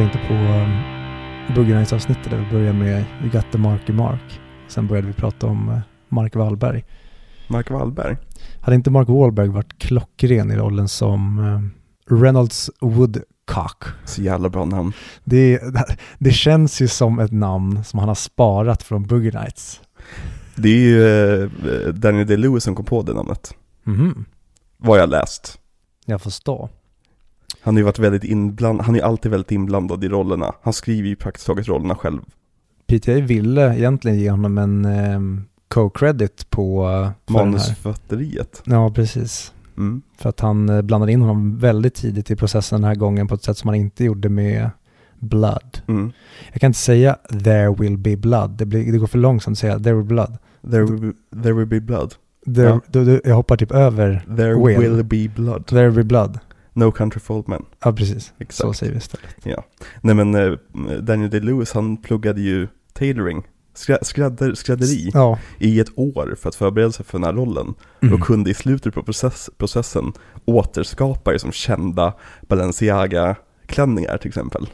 Tänkte på um, Boogie Nights avsnittet där vi började med You got the Marky Mark. Sen började vi prata om uh, Mark Wallberg. Mark Wallberg. Hade inte Mark Wahlberg varit klockren i rollen som um, Reynolds Woodcock? Så jävla bra namn. Det, det känns ju som ett namn som han har sparat från Boogie Nights. Det är ju eh, Daniel Day-Lewis som kom på det namnet. Mhm, Vad jag läst. jag förstår. Han har ju varit väldigt inblandad, han är alltid väldigt inblandad i rollerna. Han skriver ju praktiskt taget rollerna själv. PTA ville egentligen ge honom en um, co-credit på här. Manusförfatteriet. Ja, precis. Mm. För att han eh, blandade in honom väldigt tidigt i processen den här gången på ett sätt som han inte gjorde med Blood. Mm. Jag kan inte säga “There will be blood”, det, blir, det går för långsamt att säga “There will be blood”. There, will be, there will be blood. There, Ja. då, då, jag hoppar typ över There Will. will, be blood. “There will be blood”. No country for old men. Ja, precis. Så Exakt. säger vi istället. Ja. Nej men eh, Daniel Day-Lewis han pluggade ju tailoring, skrä, skrädder, skrädderi Ja. i ett år för att förbereda sig för den här rollen. Mm. Och kunde i slutet på process, processen återskapa som kända Balenciaga-klänningar till exempel.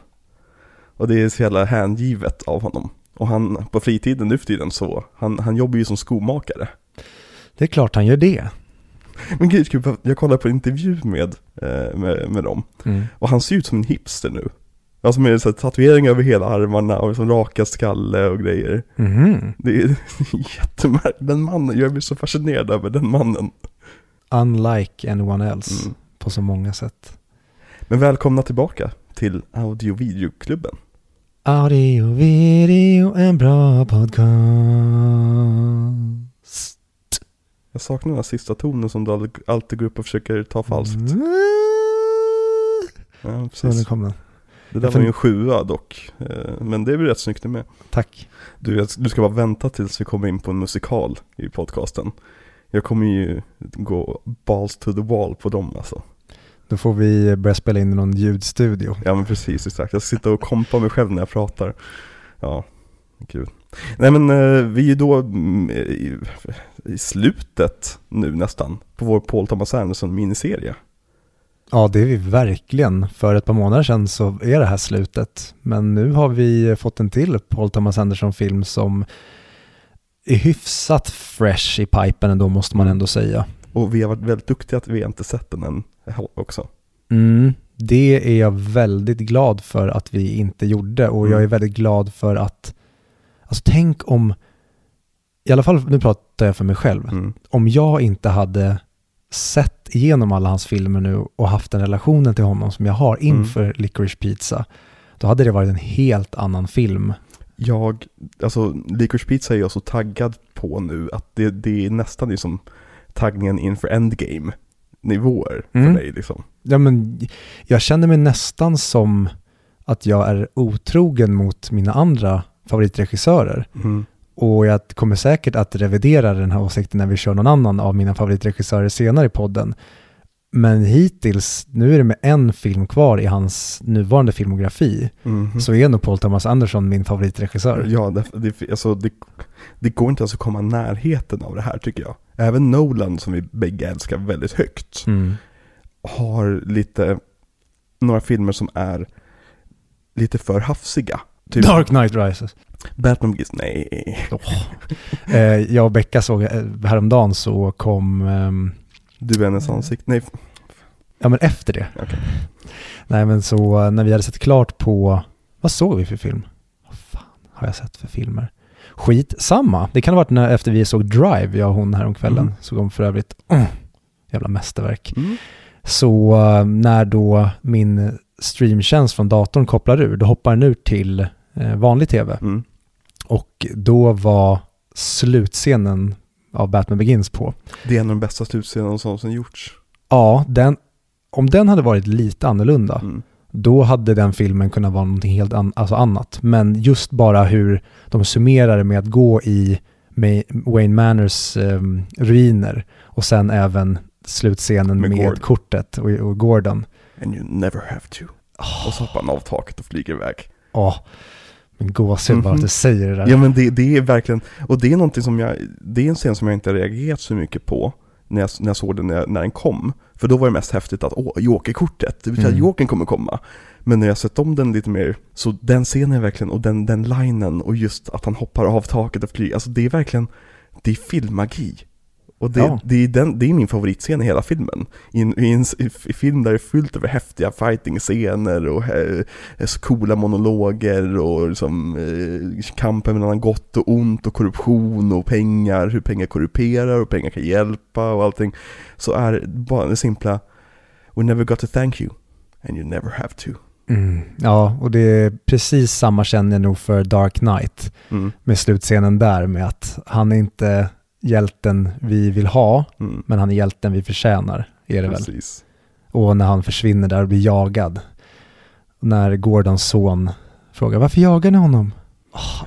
Och det är så jävla hängivet av honom. Och han, på fritiden nu för tiden så, han, han jobbar ju som skomakare. Det är klart han gör det. Men gud, jag kollade på en intervju med, eh, med, med dem. Mm. Och han ser ut som en hipster nu. Alltså med så här, tatueringar över hela armarna och som raka skalle och grejer. Mhm. Det är jättemärkligt. Den mannen, jag blir så fascinerad över den mannen. Unlike anyone else Mm. på så många sätt. Men välkomna tillbaka till Audio Videoklubben. Audio, video, en bra podcast. Jag saknar den här sista tonen som du all- alltid går upp och försöker ta falskt. Mm. Ja, Så nu precis. kom den. Det där var ju en sjua dock. Eh, Men det är väl rätt snyggt det med. Tack. Du, du ska bara vänta tills vi kommer in på en musikal i podcasten. Jag kommer ju gå balls to the wall på dem alltså. Då får vi börja spela in i någon ljudstudio. Ja men precis, exakt. Jag ska sitta och kompa mig själv när jag pratar. Ja, kul. Nej men eh, vi är ju då mm, i, slutet nu nästan på vår Paul Thomas Anderson miniserie. Ja, det är vi verkligen. För ett par månader sedan så är det här slutet. Men nu har vi fått en till Paul Thomas Anderson-film som är hyfsat fresh i pipen ändå, måste man ändå säga. Och vi har varit väldigt duktiga att vi inte sett den än också. Mm, det är jag väldigt glad för att vi inte gjorde och jag är Mm. väldigt glad för att, alltså tänk om, i alla fall nu pratar jag för mig själv, Mm. om jag inte hade sett igenom alla hans filmer nu och haft den relationen till honom som jag har inför Licorice Pizza, då hade det varit en helt annan film. Jag, alltså Licorice Pizza är jag så taggad på nu att det, det är nästan liksom taggningen inför Endgame nivåer för Mm. mig liksom. Ja, men jag känner mig nästan som att jag är otrogen mot mina andra favoritregissörer. Mm. Och jag kommer säkert att revidera den här åsikten när vi kör någon annan av mina favoritregissörer senare i podden. Men hittills, nu är det med en film kvar i hans nuvarande filmografi, Mhm. så är nog Paul Thomas Anderson min favoritregissör. Ja, det, det, alltså, det, det går inte ens att komma närheten av det här tycker jag. Även Nolan, som vi bägge älskar väldigt högt, Mm. har lite, några filmer som är lite för hafsiga. Typ Dark Knight Rises. Batman Begins, nej. Eh, jag och Becka såg eh, häromdagen så kom, ehm, Du är hennes ansikte, nej. ja men efter det. Okej. Nej men så eh, när vi hade sett klart på, vad såg vi för film? Vad fan har jag sett för filmer? Skit samma. Det kan ha varit när, efter vi såg Drive, jag och hon häromkvällen, Mm. såg om för övrigt, mm, jävla mästerverk. Mm. Så eh, när då min streamtjänst från datorn kopplar ur, då hoppar den ur till vanlig tv. Mm. Och då var slutscenen av Batman Begins på. Det är en av de bästa slutscenerna som någonsin gjorts. Ja, den, om den hade varit lite annorlunda, Mm. då hade den filmen kunnat vara någonting helt an, alltså annat. Men just bara hur de summerar det med att gå i Wayne Manors ehm, ruiner och sen även slutscenen Med med, Gordon. kortet och, och Gordon. And you never have to. Och så hoppar han av taket och flyger iväg. Ja, men gåshud bara att Mhm. du säger det där. Ja men det, det är verkligen, och det är någonting som jag, det är en scen som jag inte har reagerat så mycket på när jag, när jag såg den när, när den kom. För då var det mest häftigt att, åh, Joker-kortet, det betyder Mm. att Jokern kommer komma. Men när jag sett om den lite mer, så den scenen verkligen, och den, den linen, och just att han hoppar av taket och flyger, alltså det är verkligen, det är filmmagi. Och det, Ja. det, är den, det är min favoritscen i hela filmen. I en, i en i film där det är fullt över häftiga fighting-scener och eh, coola monologer och liksom, eh, kampen mellan gott och ont och korruption och pengar, hur pengar korrumperar och pengar kan hjälpa och allting. Så är bara det simpla We never got to thank you and you never have to. Mm. Ja, och det är precis samma känner jag nog för Dark Knight Mm, med slutscenen där med att han inte hjälten vi vill ha, mm. men han är hjälten vi förtjänar, är det väl. Precis. Och när han försvinner där och blir jagad. När Gordons son frågar varför jagar ni honom?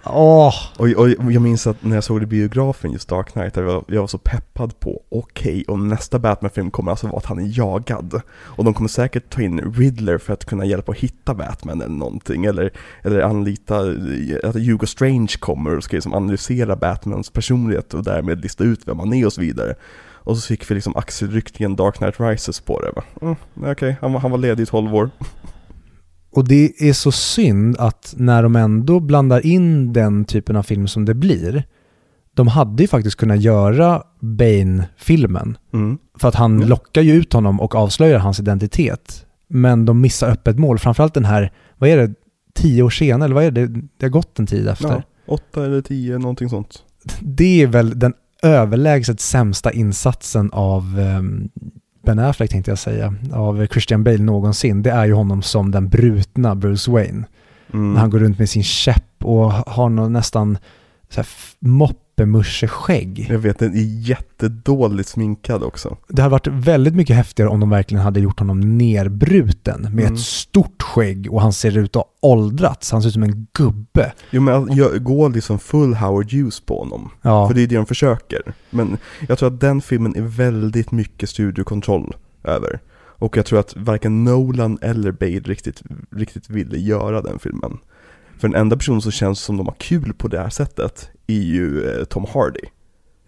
Åh. Och, och jag minns att när jag såg det i biografen, just Dark Knight, jag var, jag var så peppad på, okej, och nästa Batman-film kommer alltså vara att han är jagad. Och de kommer säkert ta in Riddler för att kunna hjälpa att hitta Batman eller någonting, eller, eller anlita, att Hugo Strange kommer och ska liksom analysera Batmans personlighet och därmed lista ut vem han är och så vidare. Och så fick vi liksom axelryckningen Dark Knight Rises på det. va. Mm, okej, han, han var ledig i 12 år. Och det är så synd att när de ändå blandar in den typen av film som det blir, de hade ju faktiskt kunnat göra Bane-filmen. Mm. För att han lockar ju ut honom och avslöjar hans identitet. Men de missar öppet mål, framförallt den här, vad är det, tio år senare, eller vad är det, det har gått en tid efter. Ja, åtta eller tio, någonting sånt. Det är väl den överlägset sämsta insatsen av ehm, Ben Affleck tänkte jag säga, av Christian Bale någonsin. Det är ju honom som den brutna Bruce Wayne. Mm. När han går runt med sin käpp och har någon nästan så här f- moppemuscheskägg. Jag vet, den är jättedåligt sminkad också. Det hade varit väldigt mycket häftigare om de verkligen hade gjort honom nerbruten med Mm. ett stort skägg och han ser ut att ha åldrats. Han ser ut som en gubbe. Jo men att gö- gå liksom full Howard Hughes på honom. Ja, För det är det de försöker. Men jag tror att den filmen är väldigt mycket studiokontroll över. Och jag tror att varken Nolan eller Bale riktigt, riktigt ville göra den filmen. För den enda personen som känns som de har kul på det här sättet är ju eh, Tom Hardy.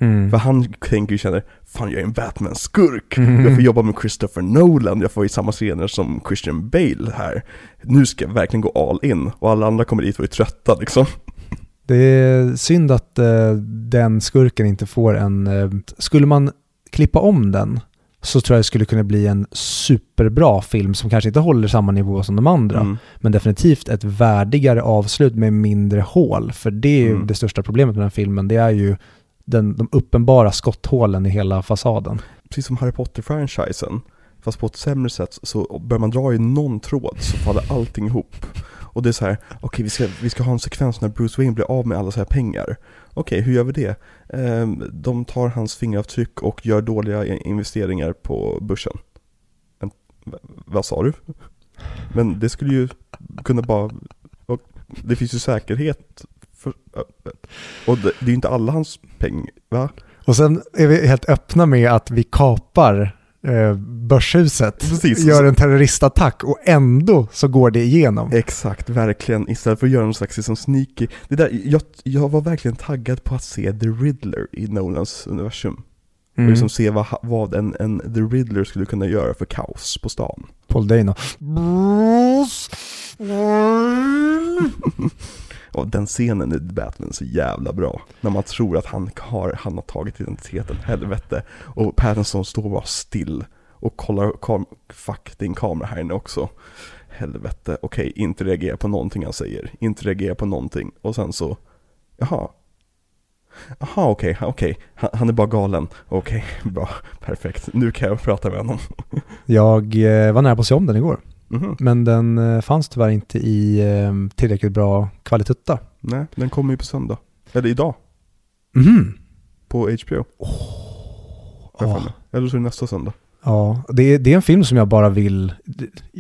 mm. För han tänker ju känner, fan jag är en Batman-skurk. Mm. Jag får jobba med Christopher Nolan, jag får i samma scener som Christian Bale här. Nu ska jag verkligen gå all in. Och alla andra kommer dit och är trötta liksom. Det är synd att eh, den skurken inte får en... Eh, skulle man klippa om den så tror jag det skulle kunna bli en superbra film som kanske inte håller samma nivå som de andra. Mm. Men definitivt ett värdigare avslut med mindre hål. För det är ju Mm. det största problemet med den här filmen. Det är ju den, de uppenbara skotthålen i hela fasaden. Precis som Harry Potter-franchisen. Fast på ett sämre sätt så börjar man dra i någon tråd så faller allting ihop. Och det är så här, okej vi, ska, vi ska ha en sekvens när Bruce Wayne blir av med alla så här pengar. Okej, hur gör vi det? Ehm, de tar hans fingeravtryck och gör dåliga investeringar på börsen. Men, vad sa du? Men det skulle ju kunna bara, och det finns ju säkerhet för, och det, det är ju inte alla hans pengar, va? Och sen är vi helt öppna med att vi kapar eh, börshuset, Precis. gör en terroristattack och ändå så går det igenom. Exakt, verkligen. Istället för att göra någon slags liksom sneaky. Det där, jag, jag var verkligen taggad på att se The Riddler i Nolans universum. Och Mm. liksom se vad, vad en, en The Riddler skulle kunna göra för kaos på stan. Paul Dano. Och den scenen i Batman är så jävla bra. När man tror att han har, han har tagit identiteten, helvete. Och Pattinson står bara still och kollar, kom, fuck din kamera här inne också. Helvete, okej, inte reagera på någonting han säger. Inte reagera på någonting. Och sen så, jaha. Jaha, okej, okej. Han, han är bara galen. Okej, bra, perfekt. Nu kan jag prata med honom. Jag eh, var nära på att se om den igår, Mhm. men den eh, fanns tyvärr inte i eh, tillräckligt bra kvalitet. Nej, den kommer ju på söndag. Eller idag, Mhm. på HBO. Ja. för mig. Eller så är det nästa söndag. Ja, det är, det är en film som jag bara vill...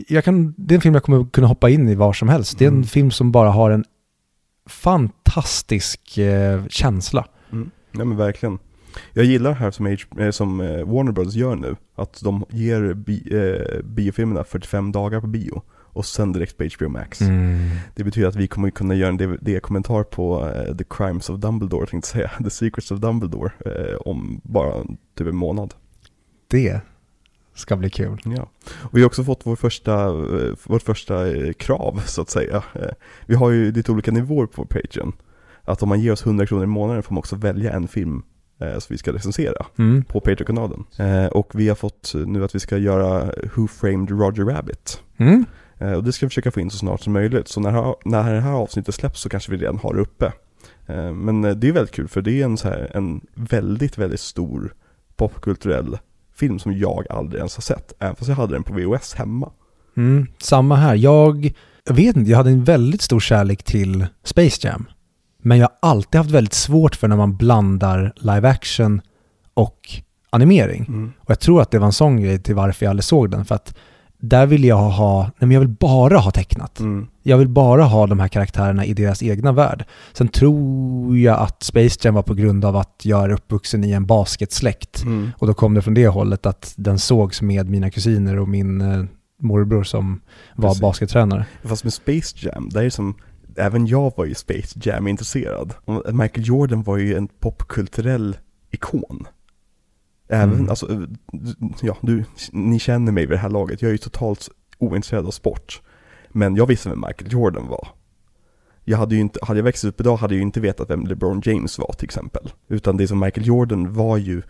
Jag kan, det är en film jag kommer kunna hoppa in i var som helst. Det är en Mm. film som bara har en fantastisk eh, känsla. Mm. Nej men verkligen. Jag gillar det här som, H- eh, som eh, Warner Bros gör nu. Att de ger bi, eh, biofilmerna 45 dagar på bio. Och sen direkt på HBO Max. Det betyder att vi kommer kunna göra en DVD-kommentar på eh, The Crimes of Dumbledore, tänkte säga. The Secrets of Dumbledore. Eh, om bara typ en månad. Det ska bli kul. Ja, och vi har också fått vår första, eh, vårt första krav så att säga. Vi har ju lite olika nivåer på Patreon. Att om man ger oss 100 kronor i månaden får man också välja en film eh, som vi ska recensera Mm. på Patreon-kanalen. Eh, Och vi har fått nu att vi ska göra Who Framed Roger Rabbit. Mm. Eh, Och det ska vi försöka få in så snart som möjligt. Så när, när det här avsnittet släpps så kanske vi redan har det uppe. Eh, Men eh, det är väldigt kul för det är en, så här, en väldigt, väldigt stor popkulturell film som jag aldrig ens har sett. Även fast jag hade den på VHS hemma. Mm. Samma här. Jag, jag vet inte, jag hade en väldigt stor kärlek till Space Jam. Men jag har alltid haft väldigt svårt för när man blandar live action och animering. Och jag tror att det var en sån grej till varför jag aldrig såg den. För att där vill jag ha, nej men jag vill bara ha tecknat. Mm. Jag vill bara ha de här karaktärerna i deras egna värld. Sen tror jag att Space Jam var på grund av att jag är uppvuxen i en basketsläkt. Mm. Och då kom det från det hållet att den sågs med mina kusiner och min eh, morbror som var Precis. baskettränare. Fast med Space Jam, där är det som, även jag var ju Space Jam intresserad. Och Michael Jordan var ju en popkulturell ikon. Även, Mm. alltså, ja, du, ni känner mig vid det här laget, jag är ju totalt ointresserad av sport. Men jag visste vem Michael Jordan var. Jag hade ju inte, hade jag växt upp idag hade jag ju inte vetat vem LeBron James var till exempel. Utan det som Michael Jordan var ju,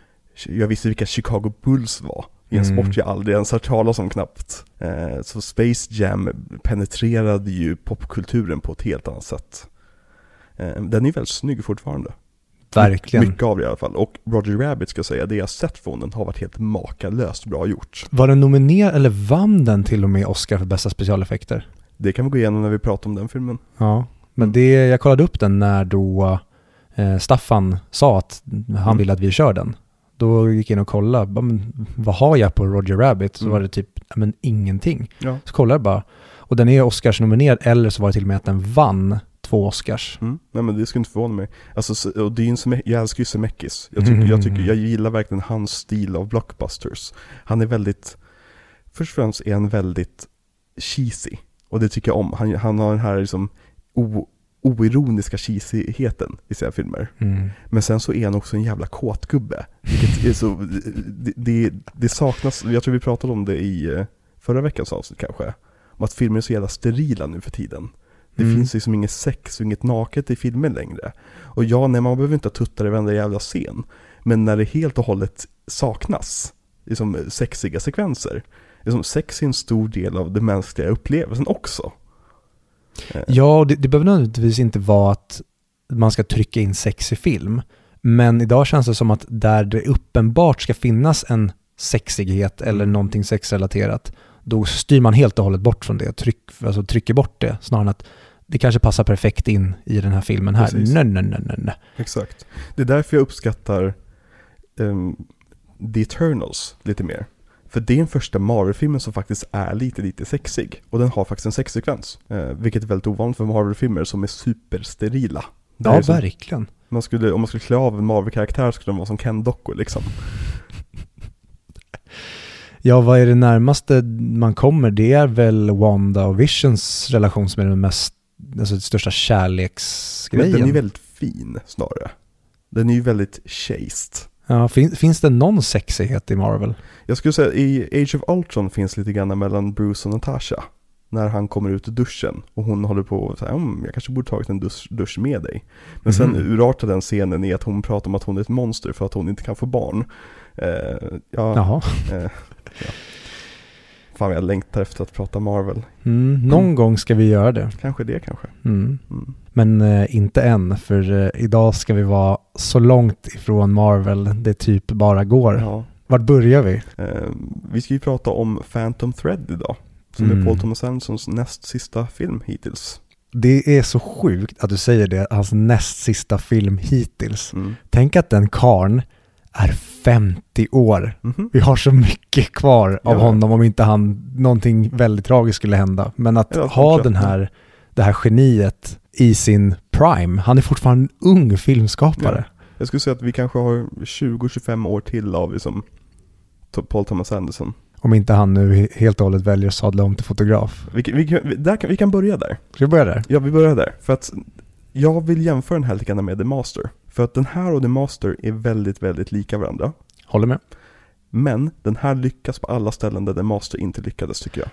jag visste vilka Chicago Bulls var. I en Mm. sport jag aldrig ens hört talas om knappt. Eh, så Space Jam penetrerade ju popkulturen på ett helt annat sätt. Eh, den är väldigt snygg fortfarande. Verkligen. Mycket av det i alla fall. Och Roger Rabbit ska jag säga, det jag sett från den har varit helt makalöst bra gjort. Var den nominerad, eller vann den till och med Oscar för bästa specialeffekter? Det kan vi gå igenom när vi pratar om den filmen. Ja. Men det, jag kollade upp den när då eh, Staffan sa att han Mm. ville att vi kör den. Då gick jag in och kollade, bara, men, vad har jag på Roger Rabbit? Så Mm. var det typ, men ingenting. Ja. Så kollade jag bara. Och den är Oscars-nominerad, eller så var det till och med att den vann två Oscars. Mm. Nej men det skulle inte förvåna mig. Alltså, så- och det är en jag älskar ju Zemeckis. Jag tycker, jag tycker, jag gillar verkligen hans stil av blockbusters. Han är väldigt, först och främst är han väldigt cheesy. Och det tycker jag om. Han, han har den här liksom o, oironiska cheesigheten i sina filmer. Mm. Men sen så är han också en jävla kåtgubbe. Vilket är så, det, det, det saknas, jag tror vi pratade om det i eh, förra veckans avsnitt kanske. Om att filmer är så jävla sterila nu för tiden. Det Mm. finns liksom inget sex och inget naket i filmer längre. Och ja, nej, man behöver inte tuttar i varenda jävla scen. Men när det helt och hållet saknas, liksom sexiga sekvenser. Liksom sex är en stor del av den mänskliga upplevelsen också. Eh, Ja, och det, det behöver nödvändigtvis inte vara att man ska trycka in sex i film. Men idag känns det som att där det uppenbart ska finnas en sexighet eller Mm. någonting sexrelaterat, då styr man helt och hållet bort från det, tryck, alltså trycker bort det, snarare än att det kanske passar perfekt in i den här filmen här. Nej, nej, nej, nej, nej. Exakt. Det är därför jag uppskattar um, The Eternals lite mer. För det är den första Marvel-filmen som faktiskt är lite, lite sexig. Och den har faktiskt en sexsekvens. Eh, vilket är väldigt ovanligt för Marvel-filmer som är supersterila. Det Ja, är som- verkligen. man skulle, om man skulle klä av en Marvel-karaktär skulle de vara som Ken-dockor liksom. Ja, vad är det närmaste man kommer? Det är väl Wanda och Visions relation som är den mest, alltså den största Men kärleksgrejen. den är väldigt fin snarare. Den är ju väldigt chaste. Ja, fin, finns det någon sexighet i Marvel? Jag skulle säga i Age of Ultron finns lite grann mellan Bruce och Natasha. När han kommer ut ur duschen och hon håller på och säger mm, jag kanske borde tagit en dusch, dusch med dig. Men sen Mhm. urartar den scenen i att hon pratar om att hon är ett monster för att hon inte kan få barn. Eh, ja, Jaha. eh, ja. Fan jag längtar efter att prata Marvel. Mm, någon gång ska vi göra det. Kanske det kanske. Mm. Mm. Men eh, inte än, för eh, idag ska vi vara så långt ifrån Marvel det typ bara går. Ja. Vart börjar vi? Eh, vi ska ju prata om Phantom Thread idag. Som Mm. är Paul Thomas Andersons näst sista film hittills. Det är så sjukt att du säger det, hans näst sista film hittills. Mm. Tänk att den karn är 50 år. Mhm. Vi har så mycket kvar av Ja. honom om inte han, någonting väldigt tragiskt skulle hända. Men att att ha den här, det här geniet i sin prime. Han är fortfarande en ung filmskapare. Jag skulle säga att vi kanske har 20-25 år till av liksom Paul Thomas Anderson. Om inte han nu he- helt och hållet väljer att sadla om till fotograf. Vi, vi, där kan, vi kan börja där. Ska vi börja där? Ja, vi börjar där. För att jag vill jämföra den här lite grann med The Master. För att den här och The Master är väldigt, väldigt lika varandra. Håller med. Men den här lyckas på alla ställen där The Master inte lyckades tycker jag.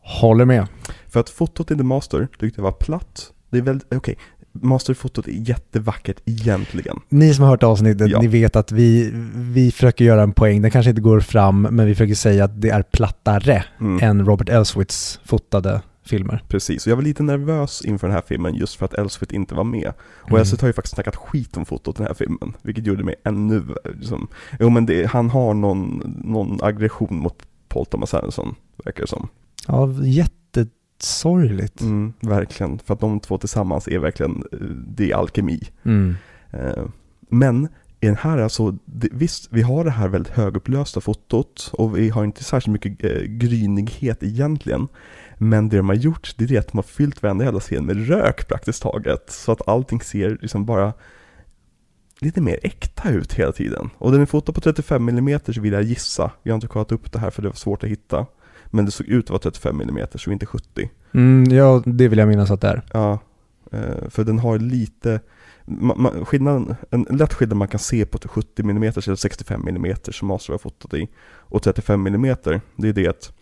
Håller med. För att fotot i The Master tyckte jag var platt. Det är väldigt, okej, okay. Masterfotot är jättevackert egentligen. Ni som har hört avsnittet, Ja. ni vet att vi, vi försöker göra en poäng. Den kanske inte går fram, men vi försöker säga att det är plattare Mm. än Robert Elswits fotade filmer. Precis, och jag var lite nervös inför den här filmen just för att Elswit inte var med. Och Mm. Elswit har ju faktiskt snackat skit om fotot i den här filmen, vilket gjorde mig ännu liksom, Jo men det, han har någon, någon aggression mot Paul Thomas Anderson, verkar det som. Ja, jättesorgligt. Mm, verkligen, för att de två tillsammans är verkligen, eh, det är alkemi. Mm. Eh, Men i den här alltså, det, visst, vi har det här väldigt högupplösta fotot och vi har inte särskilt mycket eh, grynighet egentligen. Men det de har gjort, det är att de har fyllt varenda jävla scen med rök praktiskt taget. Så att allting ser liksom bara lite mer äkta ut hela tiden. Och den är fotad på 35 mm så vill jag gissa. Vi har inte kollat upp det här för det var svårt att hitta. Men det såg ut att vara 35 mm så inte 70. Mm, ja, det vill jag minnas att det är. Ja, eh, för den har lite, ma, ma, skillnaden, en lätt skillnad man kan se på 70 mm eller 65 mm som Master har fotat i och 35 mm det är det att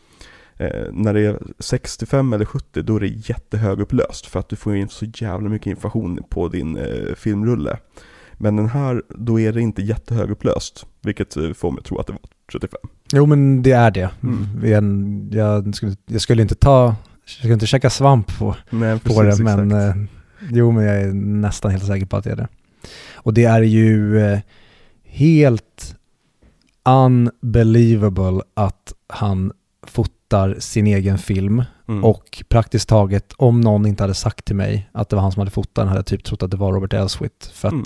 eh, när det är 65 eller 70 då är det jättehögupplöst för att du får in så jävla mycket information på din eh, filmrulle. Men den här, då är det inte jättehögupplöst, vilket eh, får mig att tro att det var 35. Jo, men det är det. Mm. Jag, skulle, jag skulle inte ta, jag skulle inte käka svamp på, Nej, på det, men eh, jo, men jag är nästan helt säker på att det är det. Och det är ju eh, helt unbelievable att han fotar sin egen film mm. och praktiskt taget om någon inte hade sagt till mig att det var han som hade fotat den hade jag typ trott att det var Robert Elswit. För att Mm.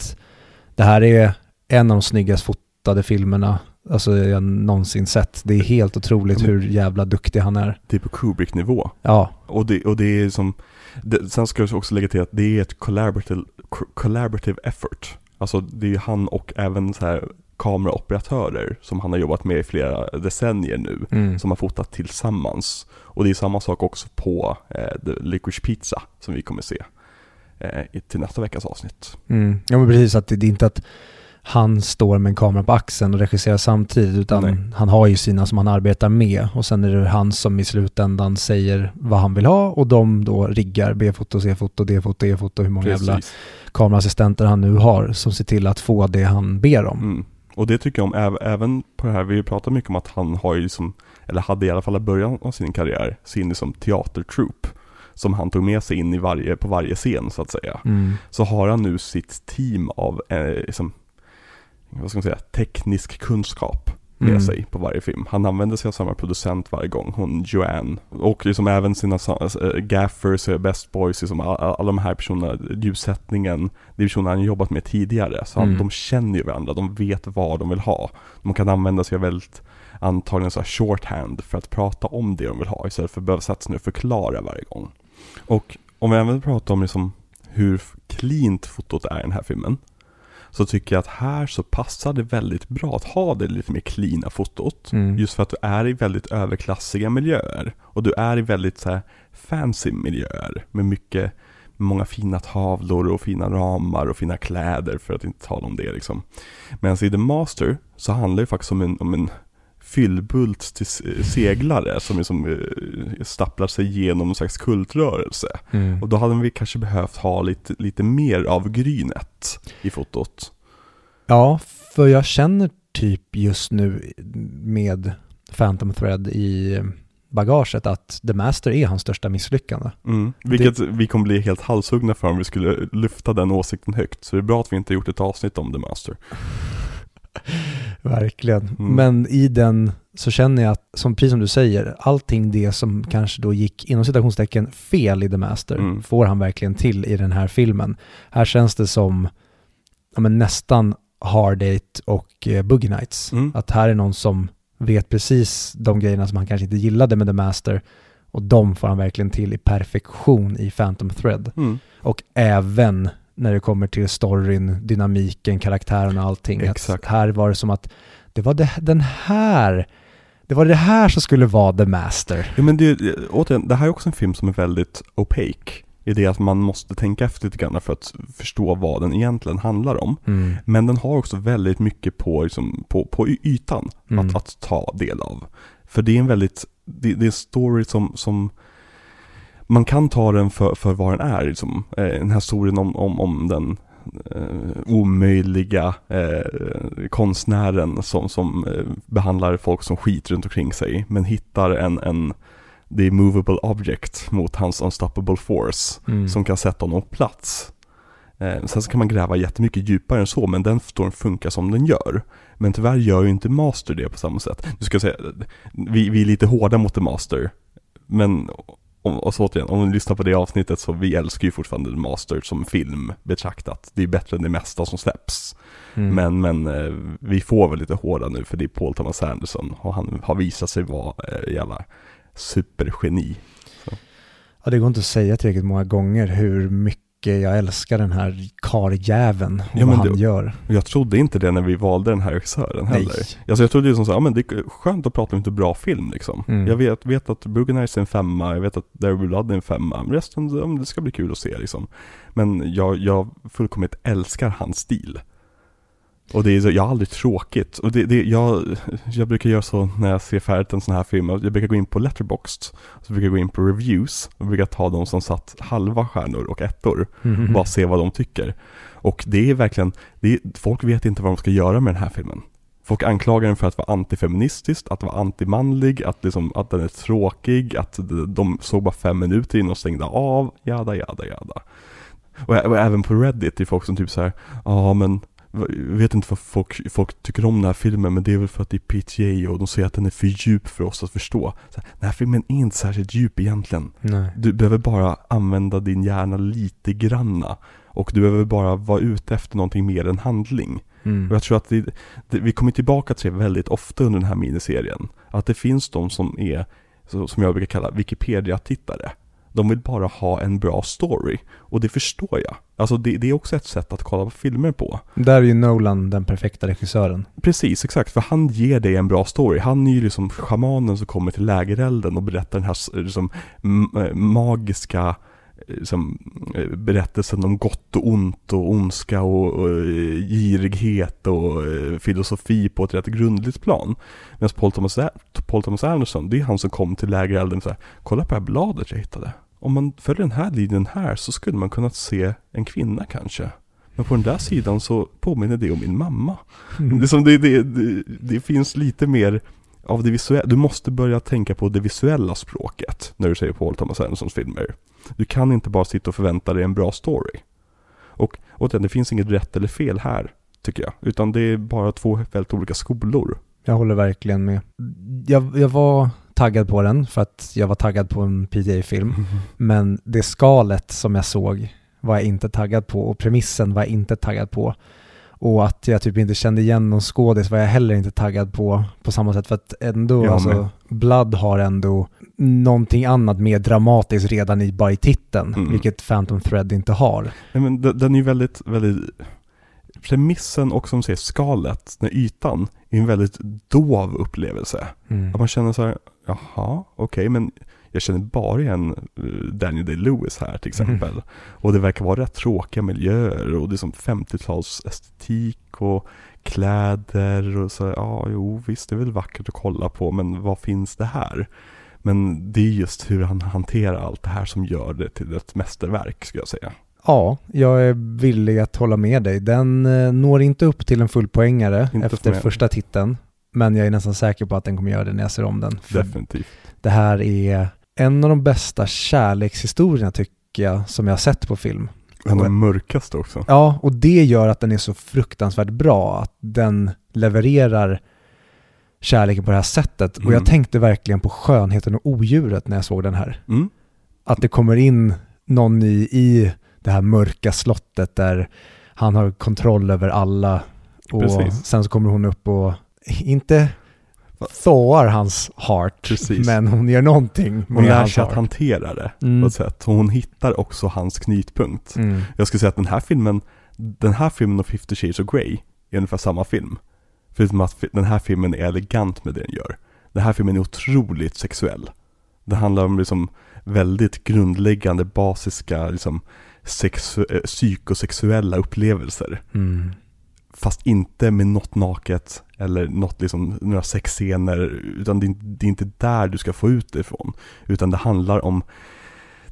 det här är en av de snyggast fotade filmerna alltså jag någonsin sett. Det är helt otroligt Mm. hur jävla duktig han är. Det är på Kubrick-nivå. Ja, Och det, och det är som, det, sen ska jag också lägga till att det är ett collaborative, collaborative effort. Alltså det är han och även så här kameraoperatörer som han har jobbat med i flera decennier nu, mm. som har fotat tillsammans. Och det är samma sak också på eh, The Licorice Pizza som vi kommer se eh, till nästa veckas avsnitt. Mm. Ja men precis, att det, det är inte att han står med en kamera på axeln och regisserar samtidigt utan Nej. han har ju sina som han arbetar med och sen är det han som i slutändan säger vad han vill ha och de då riggar B-foto, C-foto, D-foto, E-foto, hur många jävla Precis. kameraassistenter han nu har som ser till att få det han ber om. Mm. Och det tycker jag om äv- även på det här, vi har ju pratat mycket om att han har ju liksom, eller hade i alla fall i början av sin karriär, sin liksom teatertroupe. Som han tog med sig in i varje, på varje scen så att säga. Mm. Så har han nu sitt team av, eh, liksom, vad ska man säga, teknisk kunskap med Mm. sig på varje film. Han använder sig av samma producent varje gång, hon Joanne. Och liksom även sina eh, gaffers, eh, best boys, liksom alla, alla de här personerna, ljussättningen, det är personer han jobbat med tidigare. Så han, Mm. de känner ju varandra, de vet vad de vill ha. De kan använda sig av väldigt antagligen så här shorthand för att prata om det de vill ha istället för att behöva sätta sig ner och förklara varje gång. Och om vi även pratar om liksom hur cleant fotot är i den här filmen så tycker jag att här så passar det väldigt bra att ha det lite mer cleana fotot. Mm. Just för att du är i väldigt överklassiga miljöer. Och du är i väldigt så här fancy miljöer. Med mycket, många fina tavlor och fina ramar och fina kläder för att inte tala om det liksom. Medan i The Master så handlar det faktiskt om en, om en fyllbult till se- seglare som liksom eh, stapplar sig igenom någon slags kultrörelse. Mm. Och då hade vi kanske behövt ha lite, lite mer av grynet i fotot. Ja, för jag känner typ just nu med Phantom Thread i bagaget att The Master är hans största misslyckande. Mm. Vilket vi kommer bli helt halshuggna för om vi skulle lyfta den åsikten högt. Så det är bra att vi inte gjort ett avsnitt om The Master. Verkligen. Mm. Men i den så känner jag att, som, precis som du säger, allting det som kanske då gick inom citationstecken fel i The Master Mm. får han verkligen till i den här filmen. Här känns det som ja, men nästan Hard Eight och eh, Boogie Nights. Mm. Att här är någon som vet precis de grejerna som han kanske inte gillade med The Master och de får han verkligen till i perfektion i Phantom Thread. Mm. Och även när det kommer till storyn, dynamiken, karaktärerna och allting. Att Exakt. här var det som att det var det, den här, det var det här som skulle vara The Master. Ja men det, återigen, det här är också en film som är väldigt opaque. i det att man måste tänka efter lite grann för att förstå vad den egentligen handlar om. Mm. Men den har också väldigt mycket på, liksom, på, på ytan Mm. att, att ta del av. För det är en väldigt, det, det är en story som, som man kan ta den för, för vad den är. Liksom. Eh, den här historien om, om, om den eh, omöjliga eh, konstnären som, som eh, behandlar folk som skit runt omkring sig. Men hittar en, en the movable object mot hans unstoppable force Mm. som kan sätta honom på plats. Eh, sen så kan man gräva jättemycket djupare än så, men den storyn funkar som den gör. Men tyvärr gör ju inte Master det på samma sätt. Du ska säga, vi, vi är lite hårda mot The Master, men om, och så återigen, om ni lyssnar på det avsnittet så vi älskar ju fortfarande The Master som film betraktat. Det är bättre än det mesta som släpps. Mm. Men, men eh, vi får väl lite hårda nu för det är Paul Thomas Anderson och han har visat sig vara eh, jävla supergeni. Ja, det går inte att säga tillräckligt många gånger hur mycket jag älskar den här karjäveln och Ja, vad han det- gör. Jag trodde inte det när vi valde den här regissören heller. Alltså jag trodde liksom så, ja men det är skönt att prata om lite bra film liksom. Mm. Jag vet, vet att Boogie är en femma, jag vet att There Will Blood är en femma, men resten, det ska bli kul att se liksom. Men jag, jag fullkomligt älskar hans stil. Och det är så, jag har aldrig tråkigt. Och det, det, jag, jag brukar göra så när jag ser färdigt en sån här film, jag brukar gå in på Letterboxd, så brukar jag gå in på reviews, och brukar ta de som satt halva stjärnor och ettor Mm. bara se vad de tycker. Och det är verkligen, det är, folk vet inte vad de ska göra med den här filmen. Folk anklagar den för att vara antifeministisk, att vara antimanlig, att, liksom, att den är tråkig, att de- såg bara fem minuter innan och stängde av, jada jada jada. Och, och även på Reddit är folk som typ så här, ja men jag vet inte vad folk, folk tycker om den här filmen men det är väl för att det är PTA och de säger att den är för djup för oss att förstå. Så här, den här filmen är inte särskilt djup egentligen. Nej. Du behöver bara använda din hjärna lite granna. Och du behöver bara vara ute efter någonting mer än handling. Mm. Och jag tror att det, det, vi kommer tillbaka till det väldigt ofta under den här miniserien. Att det finns de som är, som jag brukar kalla Wikipedia-tittare. De vill bara ha en bra story. Och det förstår jag. Alltså det, det är också ett sätt att kolla på filmer på. Där är ju Nolan den perfekta regissören. Precis, exakt. För han ger dig en bra story. Han är ju liksom schamanen som kommer till lägerelden och berättar den här liksom, eh, magiska eh, liksom, eh, berättelsen om gott och ont och ondska och, och girighet och filosofi på ett rätt grundligt plan. Medan Paul Thomas, Paul Thomas Anderson, det är han som kom till lägerelden och så här, kolla på det här bladet jag hittade. Om man följer den här linjen här så skulle man kunna se en kvinna kanske. Men på den där sidan så påminner det om min mamma. Mm. Det, som det, det, det, det finns lite mer av det visuella. Du måste börja tänka på det visuella språket när du säger Paul Thomas Andersons filmer. Du kan inte bara sitta och förvänta dig en bra story. Och återigen, det finns inget rätt eller fel här, tycker jag. Utan det är bara två väldigt olika skolor. Jag håller verkligen med. Jag, jag var taggad på den för att jag var taggad på en PTA-film. Men det skalet som jag såg var jag inte taggad på och premissen var jag inte taggad på. Och att jag typ inte kände igen någon skådis var jag heller inte taggad på på samma sätt för att ändå, alltså. Blood har ändå någonting annat mer dramatiskt redan i, bara i titeln, Mm. vilket Phantom Thread inte har. Nej, men den, den är ju väldigt, väldigt Premissen och som säger skalet, den ytan, är en väldigt dov upplevelse. Mm. Att man känner så här, jaha, okej, men jag känner bara igen eh, Daniel Day-Lewis här till exempel. Och det verkar vara rätt tråkiga miljöer och det är som 50-tals estetik och kläder och så, ja, jo, visst, det är väl vackert att kolla på, men vad finns det här? Men det är just hur han hanterar allt det här som gör det till ett mästerverk, skulle jag säga. Ja, jag är villig att hålla med dig. Den eh, når inte upp till en fullpoängare Inte efter första titeln. Men jag är nästan säker på att den kommer göra det när jag ser om den. För Definitivt. det här är en av de bästa kärlekshistorierna tycker jag som jag har sett på film. En av de mörkaste också. Ja, och det gör att den är så fruktansvärt bra. Att den levererar kärleken på det här sättet. Och Mm. jag tänkte verkligen på skönheten och odjuret när jag såg den här. Mm. Att det kommer in någon i, i det här mörka slottet där han har kontroll över alla. Och Precis. sen så kommer hon upp och inte thawar hans heart, Precis. men hon gör någonting Hon med lär hans sig att heart. hantera det Mm. på ett sätt. Och hon hittar också hans knytpunkt. Mm. Jag skulle säga att den här filmen, den här filmen och 50 Shades of Grey är ungefär samma film. Förutom att den här filmen är elegant med det den gör. Den här filmen är otroligt sexuell. Det handlar om liksom väldigt grundläggande, basiska, liksom, eh, psykosexuella upplevelser. Mm. Fast inte med något naket eller något liksom, några sexscener, utan det är, det är inte där du ska få ut det ifrån. Utan det handlar om,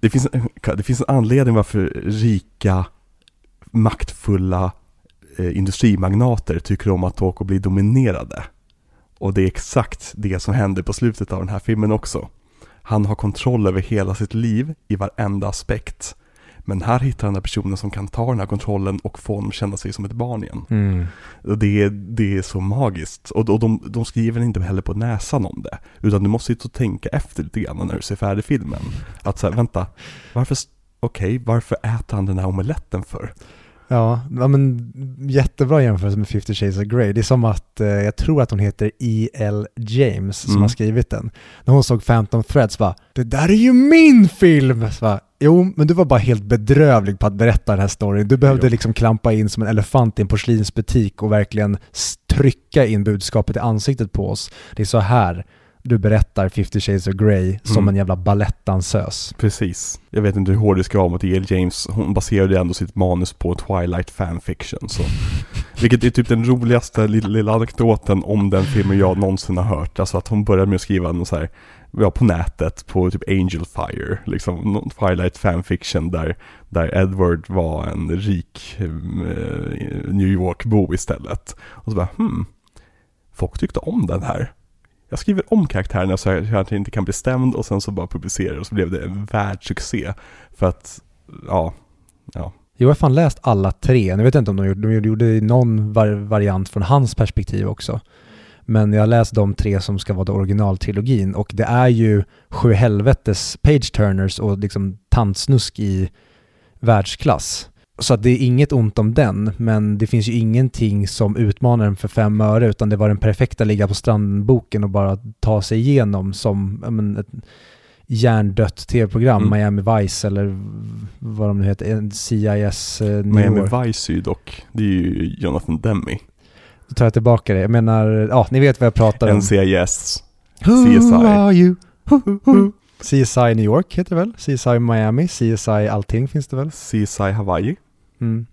det finns, det finns en anledning varför rika, maktfulla eh, industrimagnater tycker om att åka och bli dominerade. Och det är exakt det som händer på slutet av den här filmen också. Han har kontroll över hela sitt liv i varenda aspekt. Men här hittar han den personen som kan ta den här kontrollen och få honom känna sig som ett barn igen. Mm. Det, är, det är så magiskt. Och, och de, de skriver inte heller på näsan om det. Utan du måste sitta och tänka efter lite grann när du ser färdig filmen. Att säga, vänta, varför, okej, varför äter han den här omeletten för? Ja, ja, men jättebra jämförelse med 50 Shades of Grey. Det är som att, eh, jag tror att hon heter E.L. James som Mm. har skrivit den. När hon såg Phantom Threads bara, det där är ju min film! Så bara, jo, men du var bara helt bedrövlig på att berätta den här storyn. Du behövde Jo. liksom klampa in som en elefant i en porslinsbutik och verkligen trycka in budskapet i ansiktet på oss. Det är så här du berättar 50 Shades of Grey som Mm. en jävla balettdansös. Precis. Jag vet inte hur hård det ska vara mot E.L. James. Hon baserade ändå sitt manus på Twilight fanfiction. Så. Vilket är typ den roligaste lilla, lilla anekdoten om den filmen jag någonsin har hört. Alltså att hon började med att skriva någon så här, ja, på nätet på typ Angel Fire. Liksom Twilight fanfiction där, där Edward var en rik eh, New York-bo istället. Och så bara, hmm, folk tyckte om den här. Jag skriver om karaktärerna så att jag inte kan bli stämd och sen så bara publicerar och så blev det en världssuccé. För att, ja, ja. Jo, jag har fan läst alla tre. Nu vet jag inte om de gjorde, de gjorde någon var, variant från hans perspektiv också. Men jag har läst de tre som ska vara originaltrilogin och det är ju sju helvetes page-turners och liksom tantsnusk i världsklass. Så att det är inget ont om den, men det finns ju ingenting som utmanar den för fem öre, utan det var den perfekta ligga på stranden-boken och bara ta sig igenom som men, ett hjärndött tv-program, Mm. Miami Vice eller vad de nu heter, CIS eh, New Miami York. Vice är ju dock, det är ju Jonathan Demme. Då tar jag tillbaka det. Jag menar, ja, ni vet vad jag pratar om. NCIS. Who CSI. are you? Who, who, who? CSI New York heter det väl? CSI Miami, CSI allting finns det väl? CSI Hawaii. Mm.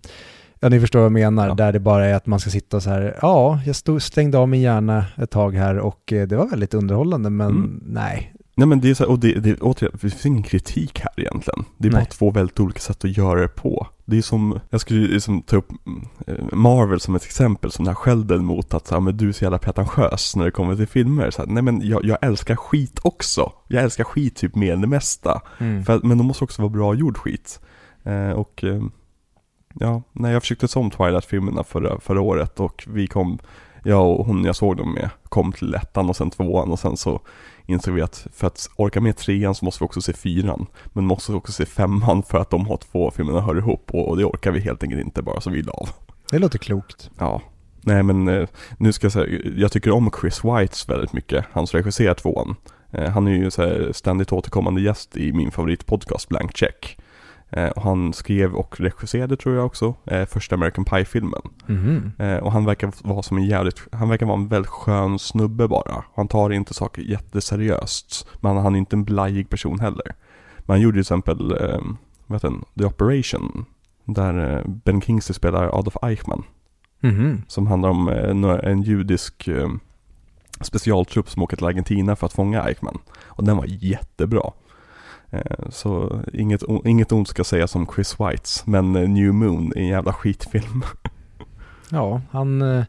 Ja, ni förstår vad jag menar. Ja. Där det bara är att man ska sitta så här, ja, jag stod, stängde av min hjärna ett tag här och eh, det var väldigt underhållande, men Mm. nej. Nej men det är så här, och det, det, återigen, det finns ingen kritik här egentligen. Det är bara Nej. två väldigt olika sätt att göra det på. Det är som, jag skulle liksom ta upp eh, Marvel som ett exempel, som den här skälden mot att ja, men du är så jävla pretentiös när det kommer till filmer. Så här, nej men jag, jag älskar skit också. Jag älskar skit typ mer än det mesta. Mm. För, men det måste också vara bra gjord skit. Eh, och eh, ja, när jag försökte se om Twilight-filmerna förra, förra året och vi kom, jag och hon jag såg dem med, kom till ettan och sen tvåan och sen så insåg vi att för att orka med trean så måste vi också se fyran. Men måste också se femman för att de har två filmerna hör ihop och, och det orkar vi helt enkelt inte bara så vi la av. Det låter klokt. Ja. Nej men eh, nu ska jag säga, jag tycker om Chris Whites väldigt mycket, han som regisserar tvåan. Eh, Han är ju så här ständigt återkommande gäst i min favoritpodcast Blank Check. Eh, Och han skrev och regisserade tror jag också, eh, första American Pie-filmen. Eh, Och han verkar vara som en jävligt, han verkar vara en väldigt skön snubbe bara. Han tar inte saker jätteseriöst. Men han är inte en blajig person heller. Men han gjorde till exempel, eh, vad heter den, The Operation. Där Ben Kingsley spelar Adolf Eichmann. Mhm. Som handlar om en judisk eh, specialtrupp som åker till Argentina för att fånga Eichmann. Och den var jättebra. Eh, så inget, inget ont ska sägas om Chris Whites, men eh, New Moon är en jävla skitfilm. Ja, han eh,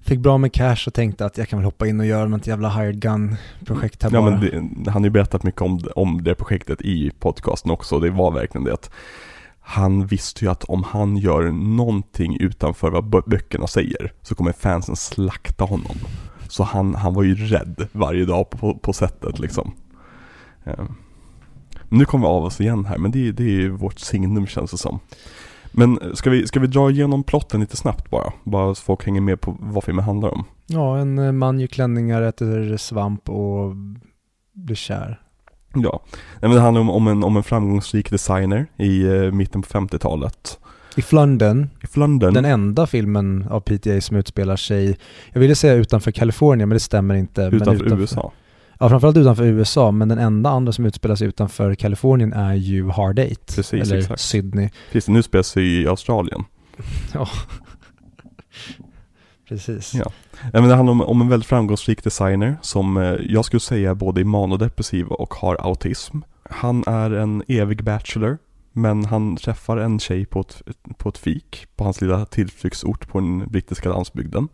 fick bra med cash och tänkte att jag kan väl hoppa in och göra något jävla hired gun-projekt här ja, bara. men det, han har ju berättat mycket om, om det projektet i podcasten också, och det var verkligen det att han visste ju att om han gör någonting utanför vad bö- böckerna säger så kommer fansen slakta honom. Så han, han var ju rädd varje dag på, på sättet liksom. Eh, Nu kommer vi av oss igen här, men det, det är ju vårt signum känns det som. Men ska vi, ska vi dra igenom plotten lite snabbt bara? Bara så folk hänger med på vad filmen handlar om. Ja, en eh, man gör klänningar, äter svamp och blir kär. Ja, men det handlar om, om, en, om en framgångsrik designer i eh, mitten på 50-talet. I Flunden, I Flandern. den enda filmen av PTA som utspelar sig, jag ville säga utanför Kalifornien men det stämmer inte. utanför, men USA. Ja, framförallt utanför USA, men den enda andra som utspelar sig utanför Kalifornien är ju Hard Eight. Precis, eller exakt. Sydney. Precis, nu spelas i Australien. Ja. Precis. Ja. Ja, men det handlar om, om en väldigt framgångsrik designer som eh, jag skulle säga är både är manodepressiv och har autism. Han är en evig bachelor, men han träffar en tjej på ett, på ett fik på hans lilla tillflyktsort på den brittiska landsbygden.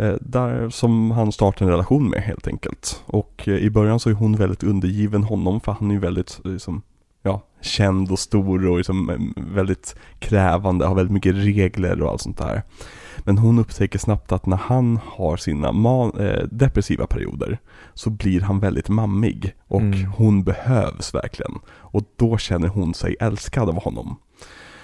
Eh, där som han startar en relation med helt enkelt. Och eh, i början så är hon väldigt undergiven honom för han är ju väldigt liksom, ja, känd och stor och liksom eh, väldigt krävande, har väldigt mycket regler och allt sånt där. Men hon upptäcker snabbt att när han har sina eh, depressiva perioder så blir han väldigt mammig och Mm. hon behövs verkligen. Och då känner hon sig älskad av honom.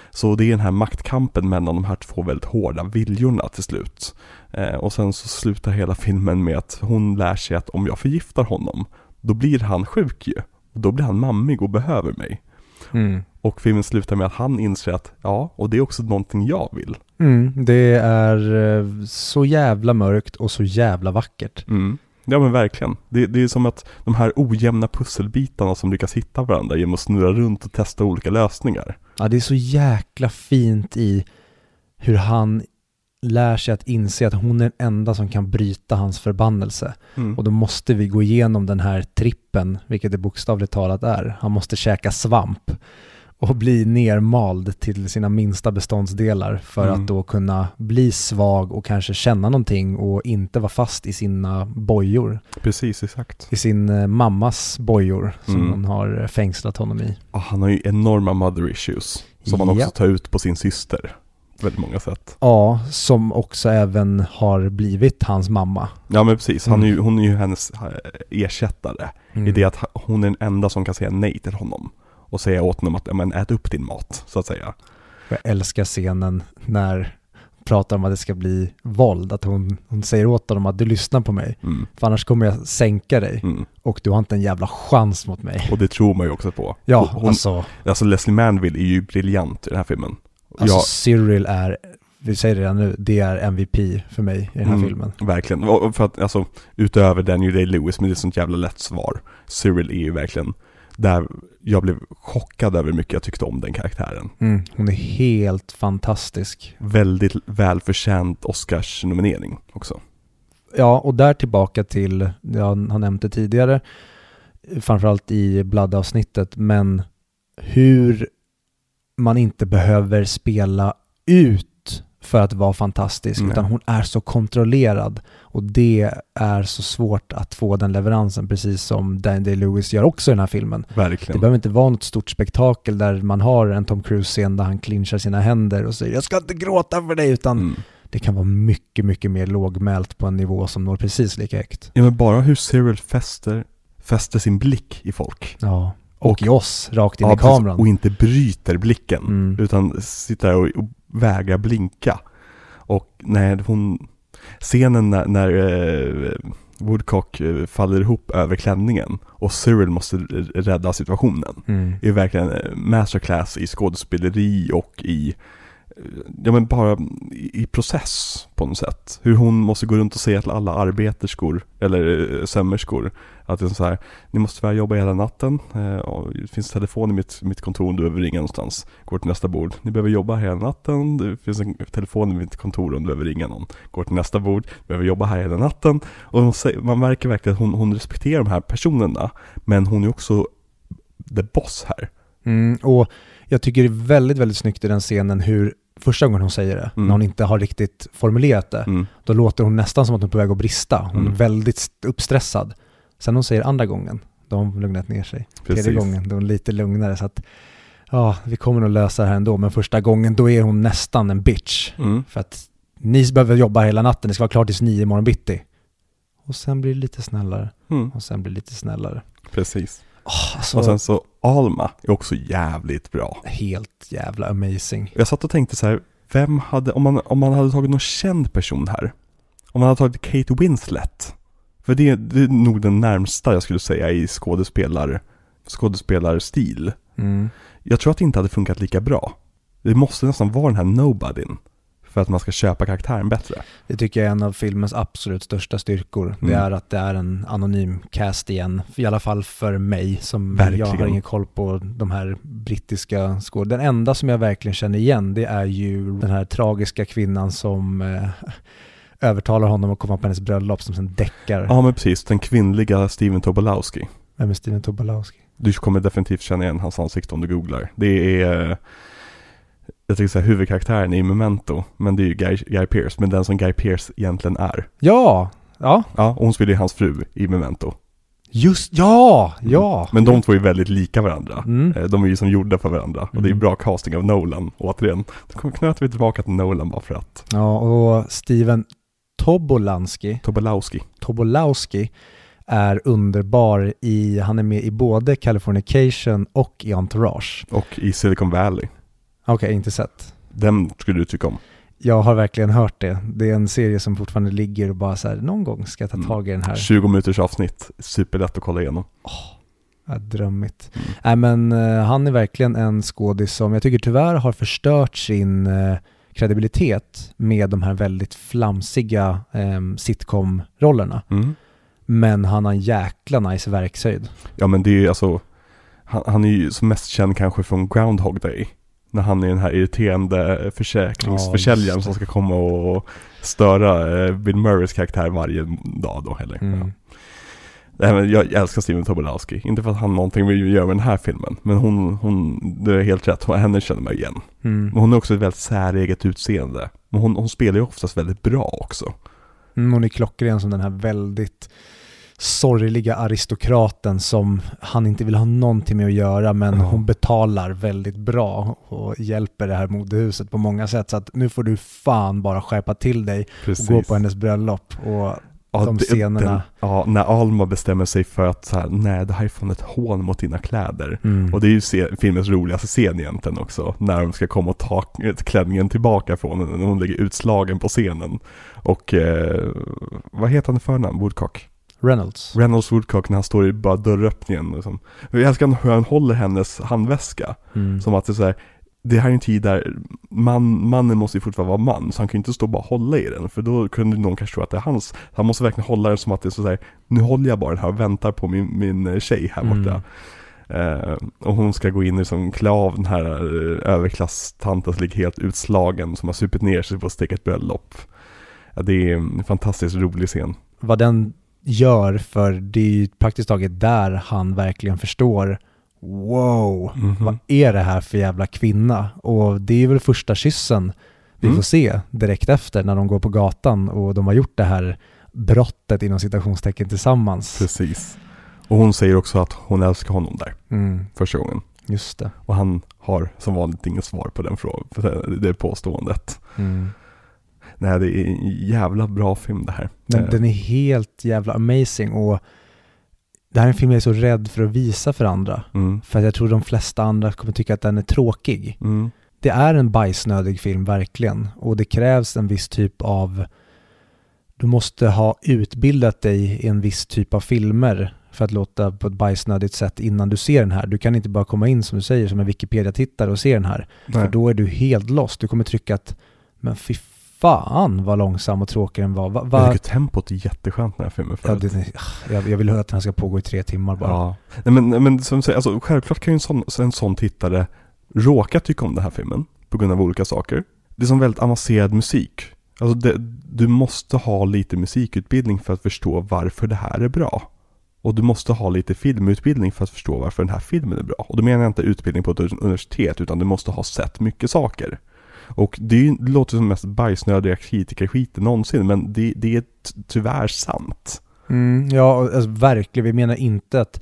Så det är den här maktkampen mellan de här två väldigt hårda viljorna till slut. Eh, och sen så slutar hela filmen med att hon lär sig att om jag förgiftar honom, då blir han sjuk ju. Och då blir han mammig och behöver mig. Mm. Och filmen slutar med att han inser att ja, och det är också någonting jag vill. Mm, det är eh, så jävla mörkt och så jävla vackert. Mm. Ja men verkligen. Det, det är som att de här ojämna pusselbitarna som lyckas hitta varandra genom att snurra runt och testa olika lösningar. Ja, det är så jäkla fint i hur han lär sig att inse att hon är den enda som kan bryta hans förbannelse. Mm. Och då måste vi gå igenom den här trippen, vilket det bokstavligt talat är. Han måste käka svamp och bli nermald till sina minsta beståndsdelar för Mm. att då kunna bli svag och kanske känna någonting och inte vara fast i sina bojor. Precis, exakt. I sin eh, mammas bojor som Mm. hon har fängslat honom i. Och han har ju enorma mother issues. Som han också tar ut på sin syster. Väldigt många sätt. Ja, som också även har blivit hans mamma. Ja men precis, han är ju, Mm. hon är ju hennes eh, ersättare. I det att ha- hon är den enda som kan säga nej till honom. Och säga åt honom att, men ät upp din mat, så att säga. Jag älskar scenen när pratar om att det ska bli våld, att hon, hon säger åt honom att du lyssnar på mig, Mm. för annars kommer jag sänka dig Mm. och du har inte en jävla chans mot mig. Och det tror man ju också på. Ja, hon, alltså, alltså Leslie Manville är ju briljant i den här filmen. Alltså ja, Cyril är, vi säger det redan nu, det är MVP för mig i den här Mm. filmen. Verkligen, och för att alltså utöver Daniel Day-Lewis, men det är ett sånt jävla lätt svar. Cyril är ju verkligen där jag blev chockad över hur mycket jag tyckte om den karaktären. Mm, hon är helt fantastisk. Väldigt välförtjänt Oscars-nominering också. Ja, och där tillbaka till, jag har nämnt det tidigare, framförallt i Blood-avsnittet, men hur man inte behöver spela ut för att vara fantastisk, Nej. utan hon är så kontrollerad. Och det är så svårt att få den leveransen, precis som Dan Day-Lewis gör också i den här filmen. Det Verkligen. behöver inte vara något stort spektakel där man har en Tom Cruise-scen där han clinchar sina händer och säger ”Jag ska inte gråta för dig”, utan Mm. det kan vara mycket, mycket mer lågmält på en nivå som når precis lika högt. Ja men bara hur Cyril fäster, fäster sin blick i folk. Ja. Och, Och- i oss, rakt in Ja, i kameran. Och inte bryter blicken. Mm. Utan sitter där och, och vägrar blinka. Och när hon, scenen när, när eh, Woodcock eh, faller ihop över klänningen och Cyril måste rädda situationen. Mm. är verkligen eh, masterclass i skådespeleri och i Ja men bara i, process på något sätt. Hur hon måste gå runt och säga till alla arbeterskor, eller eh, sömmerskor, att det är så här, ni måste tyvärr jobba hela natten, eh, och det finns telefon i mitt, mitt kontor om du behöver ringa någonstans. Går till nästa bord, ni behöver jobba hela natten, det finns en telefon i mitt kontor om du behöver ringa någon. Går till nästa bord, behöver jobba här hela natten. Och säger, man märker verkligen att hon, hon respekterar de här personerna, men hon är också the boss här. Mm. Och jag tycker det är väldigt, väldigt snyggt i den scenen hur första gången hon säger det, Mm. när hon inte har riktigt formulerat det, Mm. då låter hon nästan som att hon är på väg att brista. Hon Mm. är väldigt st- uppstressad. Sen hon säger andra gången, då har hon lugnat ner sig. Precis. Tredje gången, då är hon lite lugnare. Så att, ja, vi kommer nog lösa det här ändå. Men första gången, då är hon nästan en bitch. Mm. För att ni behöver jobba hela natten, det ska vara klart tills nio imorgon bitti. Och sen blir det lite snällare. Mm. Och sen blir det lite snällare. Precis. Oh, alltså, Och sen så Alma är också jävligt bra. helt jävla amazing. Jag satt och tänkte så här, vem hade, om man, om man hade tagit någon känd person här, om man hade tagit Kate Winslet, för det, det är nog den närmsta jag skulle säga i skådespelar, skådespelarstil. Mm. Jag tror att det inte hade funkat lika bra. Det måste nästan vara den här nobodyn. För att man ska köpa karaktären bättre. Det tycker jag är en av filmens absolut största styrkor. Det Mm. är att det är en anonym cast igen. I alla fall för mig som jag Verkligen. har ingen koll på de här brittiska skådespelarna. Den enda som jag verkligen känner igen det är ju den här tragiska kvinnan som eh, övertalar honom att komma på hennes bröllop som sen däckar. Ja men precis, den kvinnliga Steven Tobolowski. Vem är Steven Tobolowski? Du kommer definitivt känna igen hans ansikte om du googlar. Det är, jag tänkte säga huvudkaraktären i Memento, men det är ju Guy, Guy Pearce, men den som Guy Pearce egentligen är. Ja, ja, Ja, och hon spelar ju hans fru i Memento. just ja, ja. Men de två är väldigt lika varandra. Mm. Eh, De är ju som gjorda för varandra. Och det är Mm. bra casting av Nolan. Återigen, då kommer knöt vi tillbaka till Nolan bara för att. Ja, och Steven Tobolowski Tobolowski. Tobolowski är underbar i, han är med i både Californication och i Entourage. Och i Silicon Valley. Okej, inte sett. Den skulle du tycka om. Jag har verkligen hört det. Det är en serie som fortfarande ligger och bara så här, någon gång ska jag ta Mm. tag i den här. 20 minuters avsnitt. Superlätt att kolla igenom. Ja, drömmigt. Mm. Nej men eh, han är verkligen en skådis som jag tycker tyvärr har förstört sin eh, kredibilitet med de här väldigt flamsiga eh, sitcom-rollerna. Mm. Men han har en jäkla nice verkshöjd. Ja men det är ju alltså, han, han är ju som mest känd kanske från Groundhog Day. När han är den här irriterande försäkringsförsäljaren Ja, just som ska komma och störa eh, Bill Murrays karaktär varje dag då eller? Mm. Ja. Nej, jag älskar Steven Tobolowski. Inte för att han någonting att göra med den här filmen. Men hon, hon det är helt rätt. Hon- Henne känner man igen. Mm. Men hon har också ett väldigt säreget utseende. Men hon, hon spelar ju oftast väldigt bra också. Mm, hon är klockren som den här väldigt sorgliga aristokraten som han inte vill ha någonting med att göra men Ja. hon betalar väldigt bra och hjälper det här modehuset på många sätt så att nu får du fan bara skärpa till dig Precis. och gå på hennes bröllop och Ja, de det- scenerna. Den, ja, när Alma bestämmer sig för att så här, nej det här är fan ett hån mot dina kläder. Mm. Och det är ju se, filmens roligaste scen egentligen också. När de ska komma och ta klänningen tillbaka från henne. När hon ligger utslagen på scenen. Och eh, vad heter han i förnamn? Woodcock? Reynolds. Reynolds Woodcock när han står i bara dörröppningen. Liksom. Jag älskar hur han håller hennes handväska. Mm. Som att det är så här, det här är en tid där man, mannen måste ju fortfarande vara man, så han kan ju inte stå och bara hålla i den, för då kunde någon kanske tro att det är hans. Han måste verkligen hålla den som att det är så här, nu håller jag bara den här och väntar på min, min eh, tjej här borta. Eh, och hon ska gå in och liksom klä av den här eh, överklasstanten som ligger helt utslagen, som har supit ner sig på att steka ett bröllop. Ja, det är en fantastiskt rolig scen. Vad den gör för det är ju praktiskt taget där han verkligen förstår wow, Mhm. vad är det här för jävla kvinna? Och det är väl första kyssen vi Mm. får se direkt efter när de går på gatan och de har gjort det här brottet inom citationstecken tillsammans. Precis. Och hon säger också att hon älskar honom där, Mm, första gången. just det. Och han har som vanligt inget svar på den frågan, det påståendet. Mm. Nej, det är en jävla bra film det här. Den, Eh, den är helt jävla amazing och det här är en film jag är så rädd för att visa för andra. mm, För att jag tror de flesta andra kommer tycka att den är tråkig. mm, Det är en bajsnödig film verkligen och det krävs en viss typ av du måste ha utbildat dig i en viss typ av filmer för att låta på ett bajsnödigt sätt innan du ser den här. Du kan inte bara komma in som du säger som en Wikipedia-tittare och se den här. För nej. då är du helt lost. Du kommer trycka att men fy fan vad långsam och tråkig den var. Va, Jag va? tycker tempot är jätteskönt den här filmen Ja, det, jag, jag vill höra att den ska pågå i tre timmar bara. Ja. Nej, men, men som säger, alltså, självklart kan ju en sån, en sån tittare råka tycka om den här filmen på grund av olika saker. Det är som väldigt avancerad musik. Alltså det, du måste ha lite musikutbildning för att förstå varför det här är bra. Och du måste ha lite filmutbildning för att förstå varför den här filmen är bra. Och då menar jag inte utbildning på ett universitet, utan du måste ha sett mycket saker. Och det, ju- det låter som mest bajsnödiga kritikerskiten någonsin, men det, det är tyvärr sant. Mm, ja, alltså, verkligen. Vi menar inte att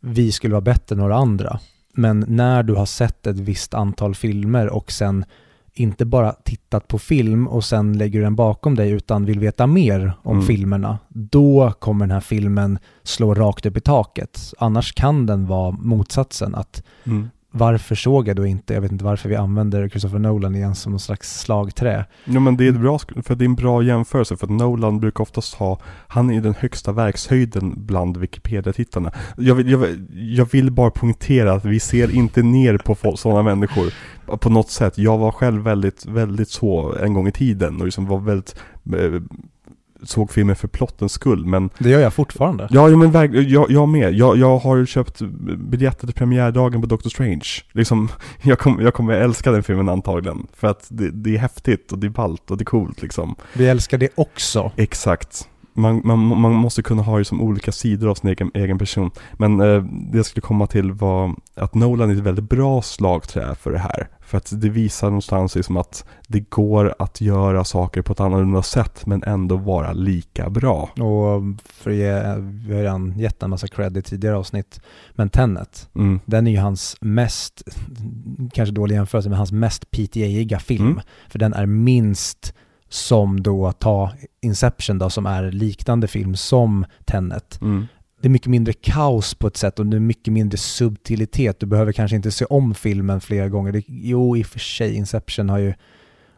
vi skulle vara bättre än några andra. Men när du har sett ett visst antal filmer och sen inte bara tittat på film och sen lägger du den bakom dig utan vill veta mer om Mm. filmerna, då kommer den här filmen slå rakt upp i taket. Annars kan den vara motsatsen, att varför såg jag då inte, jag vet inte varför vi använder Christopher Nolan igen som någon slags slagträ. Ja men det är, bra, för det är en bra jämförelse för att Nolan brukar oftast ha, han är den högsta verkshöjden bland Wikipedia-tittarna. Jag vill, jag, jag vill bara poängtera att vi ser inte ner på sådana människor på något sätt. Jag var själv väldigt, väldigt så en gång i tiden och liksom var väldigt, eh, såg filmen för plottens skull men Det gör jag fortfarande. Ja, men verkligen, jag, jag med. Jag, jag har köpt biljetter till premiärdagen på Doctor Strange. Liksom, jag, kom, jag kommer älska den filmen antagligen. För att det, det är häftigt och det är ballt och det är coolt liksom. Vi älskar det också. Exakt. Man, man, man måste kunna ha liksom olika sidor av sin egen, egen person. Men eh, det jag skulle komma till var att Nolan är ett väldigt bra slagträ för det här. För att det visar någonstans liksom att det går att göra saker på ett annorlunda sätt men ändå vara lika bra. Och för att ge, vi har redan gett en massa cred i tidigare avsnitt. Men Tenet, Mm. den är ju hans mest, kanske dålig jämförelse, men hans mest PTA-iga film. Mm. För den är minst som då ta Inception då, som är liknande film som Tenet. Mm. Det är mycket mindre kaos på ett sätt och det är mycket mindre subtilitet. Du behöver kanske inte se om filmen flera gånger. Det, jo, i och för sig, Inception har ju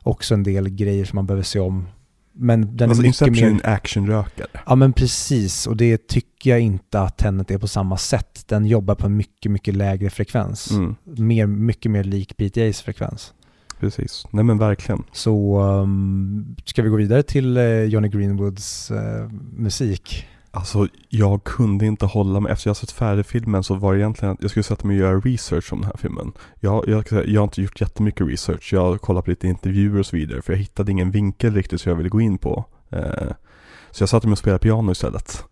också en del grejer som man behöver se om. Men den alltså är mycket Inception är mer... en actionrökare. Ja men precis, och det tycker jag inte att Tenet är på samma sätt. Den jobbar på en mycket, mycket lägre frekvens. Mm. Mer, mycket mer lik PTAs frekvens. Precis. Nej men verkligen. Så um, ska vi gå vidare till eh, Johnny Greenwoods eh, musik? Alltså jag kunde inte hålla mig, efter jag sett färdig filmen så var det egentligen att jag skulle sätta mig och göra research om den här filmen. Jag, jag, jag har inte gjort jättemycket research, jag har kollat på lite intervjuer och så vidare för jag hittade ingen vinkel riktigt som jag ville gå in på. Eh, så jag satte mig och spelade piano istället.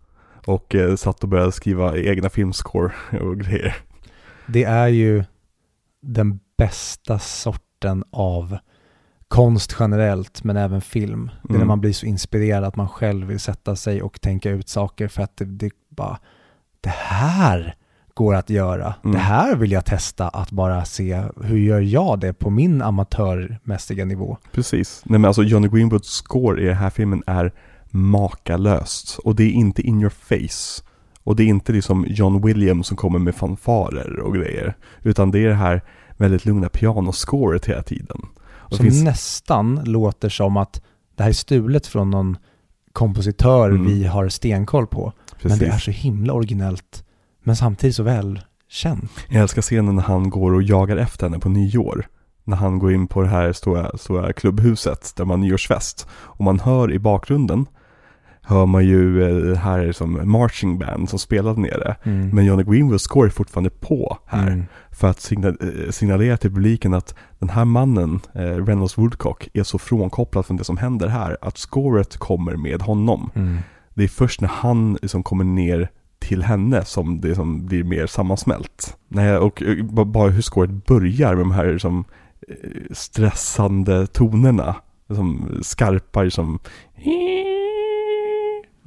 Och eh, satt och började skriva egna filmscore och grejer. Det är ju den bästa sorten av konst generellt, men även film. Det är när Mm. man blir så inspirerad att man själv vill sätta sig och tänka ut saker för att det, det bara, det här går att göra. Mm. Det här vill jag testa att bara se, hur gör jag det på min amatörmässiga nivå? Precis. Nej men alltså Johnny Greenwoods score i den här filmen är makalöst. Och det är inte in your face. Och det är inte liksom John Williams som kommer med fanfarer och grejer. Utan det är det här väldigt lugna pianoscoret hela tiden. Som finns- nästan låter som att det här är stulet från någon kompositör Mm. vi har stenkoll på. Men det är Precis. så himla originellt, men samtidigt så välkänt. Jag älskar scenen när han går och jagar efter henne på nyår. När han går in på det här stora, stora klubbhuset där man har nyårsfest. Och man hör i bakgrunden, hör man ju eh, här som marching band som spelar där nere. Mm. Men Johnny Greenwoods score är fortfarande på här. Mm. För att eh, signalera till publiken att den här mannen, eh, Reynolds Woodcock, är så frånkopplad från det som händer här. Att scoret kommer med honom. Mm. Det är först när han liksom kommer ner till henne som det som blir mer sammansmält. Nej, och eh, ba- bara hur scoret börjar med de här liksom, stressande tonerna. Som skarpa som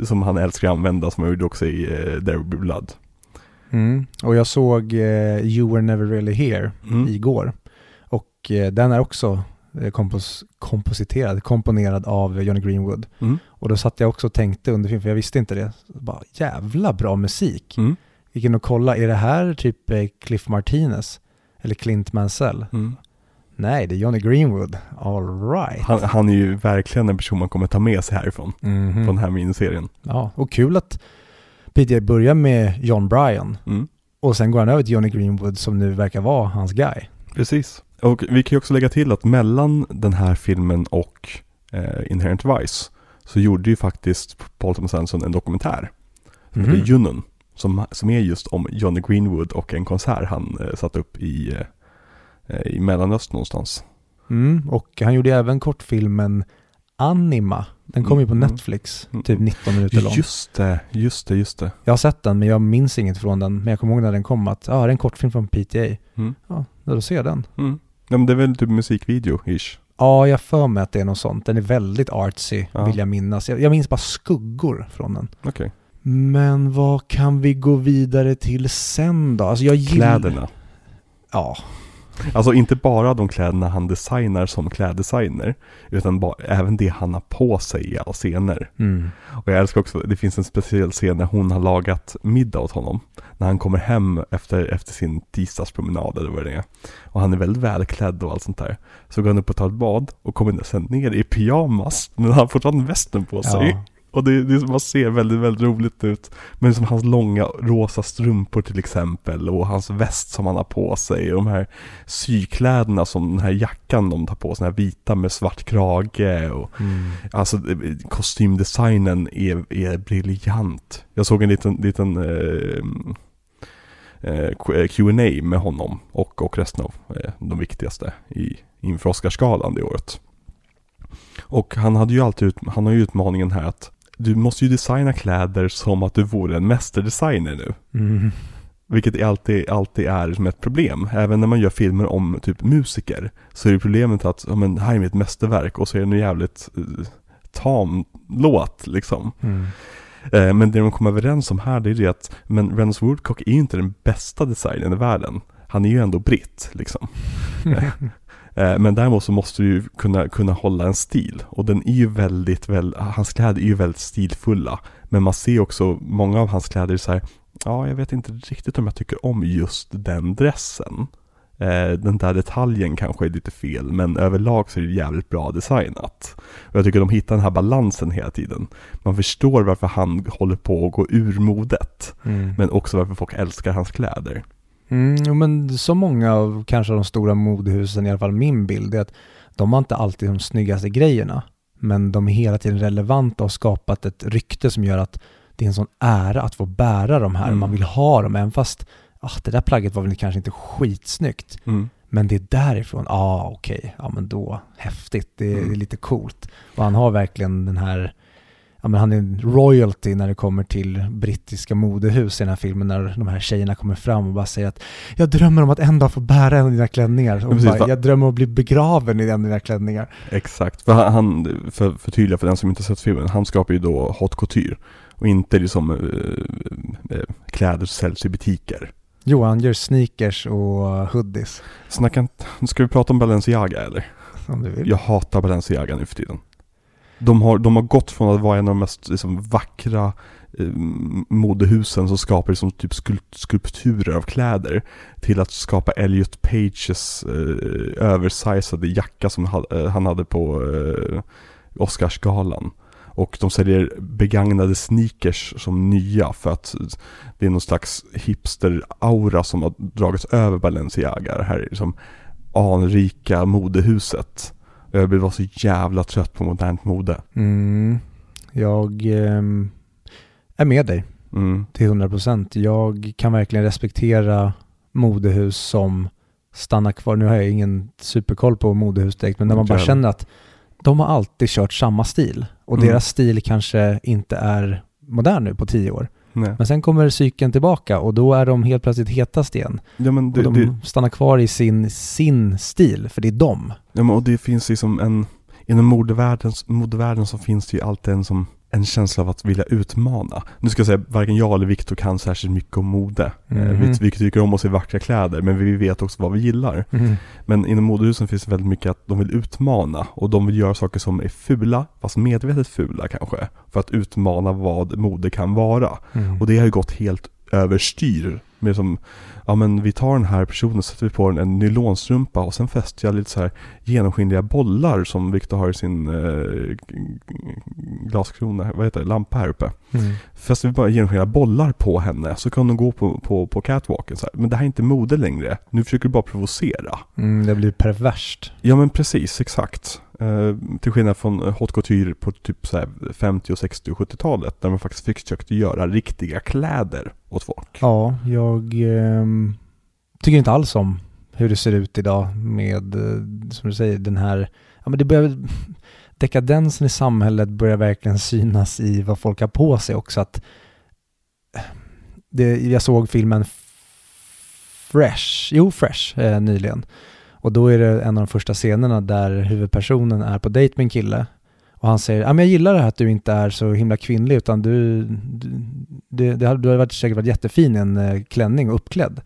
som han älskar att använda som han gjorde också i uh, There Will Be Blood. Mm. Och jag såg eh, You Were Never Really Here Mm. igår. Och eh, den är också kompos kompositerad, komponerad av Johnny Greenwood. Mm. Och då satt jag också och tänkte under filmen, för jag visste inte det. Bara, jävla bra musik. Mm. Gick in och kolla, är det här typ Cliff Martinez? Eller Clint Mansell? Mm. Nej, det är Johnny Greenwood. All right. Han, han är ju verkligen en person man kommer ta med sig härifrån. Mhm. Från den här miniserien. Ja, och kul att PJ börjar med John Bryan Mm. och sen går han över till Johnny Greenwood som nu verkar vara hans guy. Precis. Och vi kan ju också lägga till att mellan den här filmen och eh, Inherent Vice så gjorde ju faktiskt Paul Thomas Anderson en dokumentär. Mhm. Det är Junnen. Som, som är just om Johnny Greenwood och en konsert han eh, satt upp i, eh, i Mellanöstern någonstans. Mm, och han gjorde även kortfilmen Anima. Den kom ju på Mm. Netflix, Mm. typ 19 minuter lång. Just det, just det, just det. Jag har sett den men jag minns inget från den. Men jag kommer ihåg när den kom att, ja det är en kortfilm från PTA. Mm. Ja, då ser jag den. Mm. Ja, men det är väl typ musikvideo-ish. Ja, jag för mig att det är något sånt. Den är väldigt artsy, Ja. vill jag minnas. Jag, jag minns bara skuggor från den. Okej. Men vad kan vi gå vidare till sen då? Alltså jag gillar... Kläderna. Ja. Alltså inte bara de kläderna han designar som kläddesigner, utan bara, även det han har på sig i alla scener. Mm. Och jag älskar också, det finns en speciell scen när hon har lagat middag åt honom. När han kommer hem efter, efter sin tisdagspromenad eller vad det är. Och han är väldigt välklädd och allt sånt där. Så går han upp och tar ett bad och kommer sen ner i pyjamas, men han har fortfarande västen på sig. Ja. Och det, det man ser väldigt, väldigt roligt ut. Men som hans långa rosa strumpor till exempel och hans väst som han har på sig och de här sykläderna som den här jackan de tar på sig, den här vita med svart krage och Mm. Alltså kostymdesignen är, är briljant. Jag såg en liten, liten eh, eh, Q&A med honom och, och resten av eh, de viktigaste i, inför Oscarsgalan det året. Och han hade ju alltid, ut, han har ju utmaningen här att du måste ju designa kläder som att du vore en mästerdesigner nu. Mm. Vilket alltid, alltid är som ett problem. Även när man gör filmer om typ musiker. Så är det problemet att, ja men här är mitt mästerverk och så är det en jävligt eh, tam låt liksom. Mm. Eh, men det de kom överens om här det är det att, men Reynolds Woodcock är ju inte den bästa designern i världen. Han är ju ändå britt liksom. Eh, Men däremot så måste du ju kunna, kunna hålla en stil. Och den är ju väldigt, väl, hans kläder är ju väldigt stilfulla. Men man ser också, många av hans kläder är så här, ja jag vet inte riktigt om jag tycker om just den dressen. Eh, Den där detaljen kanske är lite fel, men överlag så är det jävligt bra designat. Och jag tycker de hittar den här balansen hela tiden. Man förstår varför han håller på att gå ur modet, Mm. men också varför folk älskar hans kläder. Mm, men så många av kanske de stora modehusen, i alla fall min bild, är att de har inte alltid de snyggaste grejerna. Men de är hela tiden relevanta och har skapat ett rykte som gör att det är en sån ära att få bära de här. Mm. Man vill ha dem, även fast ah, det där plagget var väl kanske inte skitsnyggt. Mm. Men det är därifrån, ja ah, okej, ja men då, häftigt, det, Mm. det är lite coolt. Och han har verkligen den här, ja men han är en royalty när det kommer till brittiska modehus i den här filmen, när de här tjejerna kommer fram och bara säger att jag drömmer om att en dag få bära en av dina klänningar. Och bara, jag drömmer om att bli begraven i en av dina klänningar. Exakt, för han- för, för tydliga för den som inte sett filmen, han skapar ju då haute couture. Och inte liksom äh, äh, kläder som säljs i butiker. Jo, han gör sneakers och hoodies, Snacka ska vi prata om Balenciaga eller? om du vill. Jag hatar Balenciaga nu för tiden. De har, de har gått från att vara en av de mest liksom, vackra eh, modehusen som skapar liksom, typ skulpt, skulpturer av kläder till att skapa Elliot Pages eh, översizade jacka som ha, eh, han hade på eh, Oscarsgalan. Och de säljer begagnade sneakers som nya för att det är någon slags hipster-aura som har dragits över Balenciaga. Det här är liksom anrika modehuset. Jag blir bara så jävla trött på modernt mode. Mm, jag ehm, är med dig. Mm. till 100%. Jag kan verkligen respektera modehus som stannar kvar. Nu har jag ingen superkoll på modehus direkt, men när man bara känner att de har alltid kört samma stil och Mm. deras stil kanske inte är modern nu på tio år. Nej. Men sen kommer cykeln tillbaka och då är de helt plötsligt hetast igen. Ja men, det, och de det, stannar kvar i sin, sin stil, för det är dem. ja, men och det finns liksom en, inom modevärlden, modevärlden så finns det ju alltid en som en känsla av att vilja utmana. Nu ska jag säga, varken jag eller Viktor kan särskilt mycket om mode. Mhm. Vi, vi tycker om att se vackra kläder, men vi vet också vad vi gillar. Men inom modehusen finns det väldigt mycket att de vill utmana och de vill göra saker som är fula, fast medvetet fula kanske, för att utmana vad mode kan vara. Mm. Och det har ju gått helt överstyr. Med som, ja men vi tar den här personen sätter vi på den en nylonstrumpa och sen fäster jag lite så här genomskinliga bollar som Victor har i sin eh, glaskrona, vad heter det, lampa här uppe. Mm. Fäster vi bara genomskinliga bollar på henne så kan hon gå på, på, på catwalken så här. Men det här är inte mode längre. Nu försöker du bara provocera. Mm, det blir perverst. Ja men precis, exakt. Eh, till skillnad från eh, haute couture på typ så här 50, och 60 och 70-talet där man faktiskt försökte göra riktiga kläder åt folk. Ja, jag eh, tycker inte alls om hur det ser ut idag med, eh, som du säger, den här, ja men det börjar, dekadensen i samhället börjar verkligen synas i vad folk har på sig också. Att eh, det, jag såg filmen Fresh, jo Fresh, eh, nyligen. Och då är det en av de första scenerna där huvudpersonen är på dejt med en kille. Och han säger, ja men jag gillar det här att du inte är så himla kvinnlig utan du, du, hade- du har varit, säkert varit jättefin i en eh, klänning och uppklädd.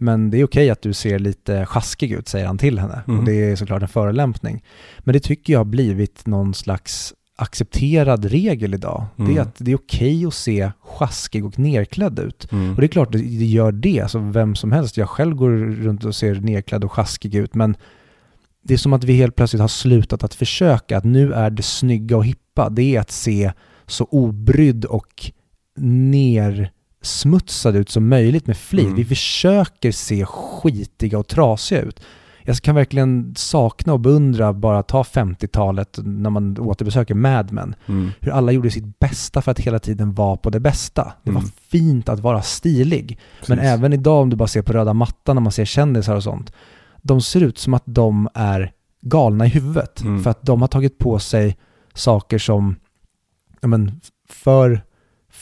Men det är okej att du ser lite sjaskig ut, säger han till henne. Mm. Och det är såklart en förolämpning. Men det tycker jag har blivit någon slags accepterad regel idag. Det Mm. är att det är okej att se sjaskig och nerklädd ut. Mm. Och det är klart det det gör det, alltså vem som helst. Jag själv går runt och ser nerklädd och sjaskig ut, men det är som att vi helt plötsligt har slutat att försöka, att nu är det snygga och hippa, det är att se så obrydd och nersmutsad ut som möjligt med flit. Mm. Vi försöker se skitiga och trasiga ut. Jag kan verkligen sakna och beundra bara ta 50-talet när man återbesöker Mad Men Mm. hur alla gjorde sitt bästa för att hela tiden vara på det bästa. Det var Mm. fint att vara stilig. Men Precis. även idag om du bara ser på röda mattan när man ser kändisar och sånt. De ser ut som att de är galna i huvudet. Mm. För att de har tagit på sig saker som, men för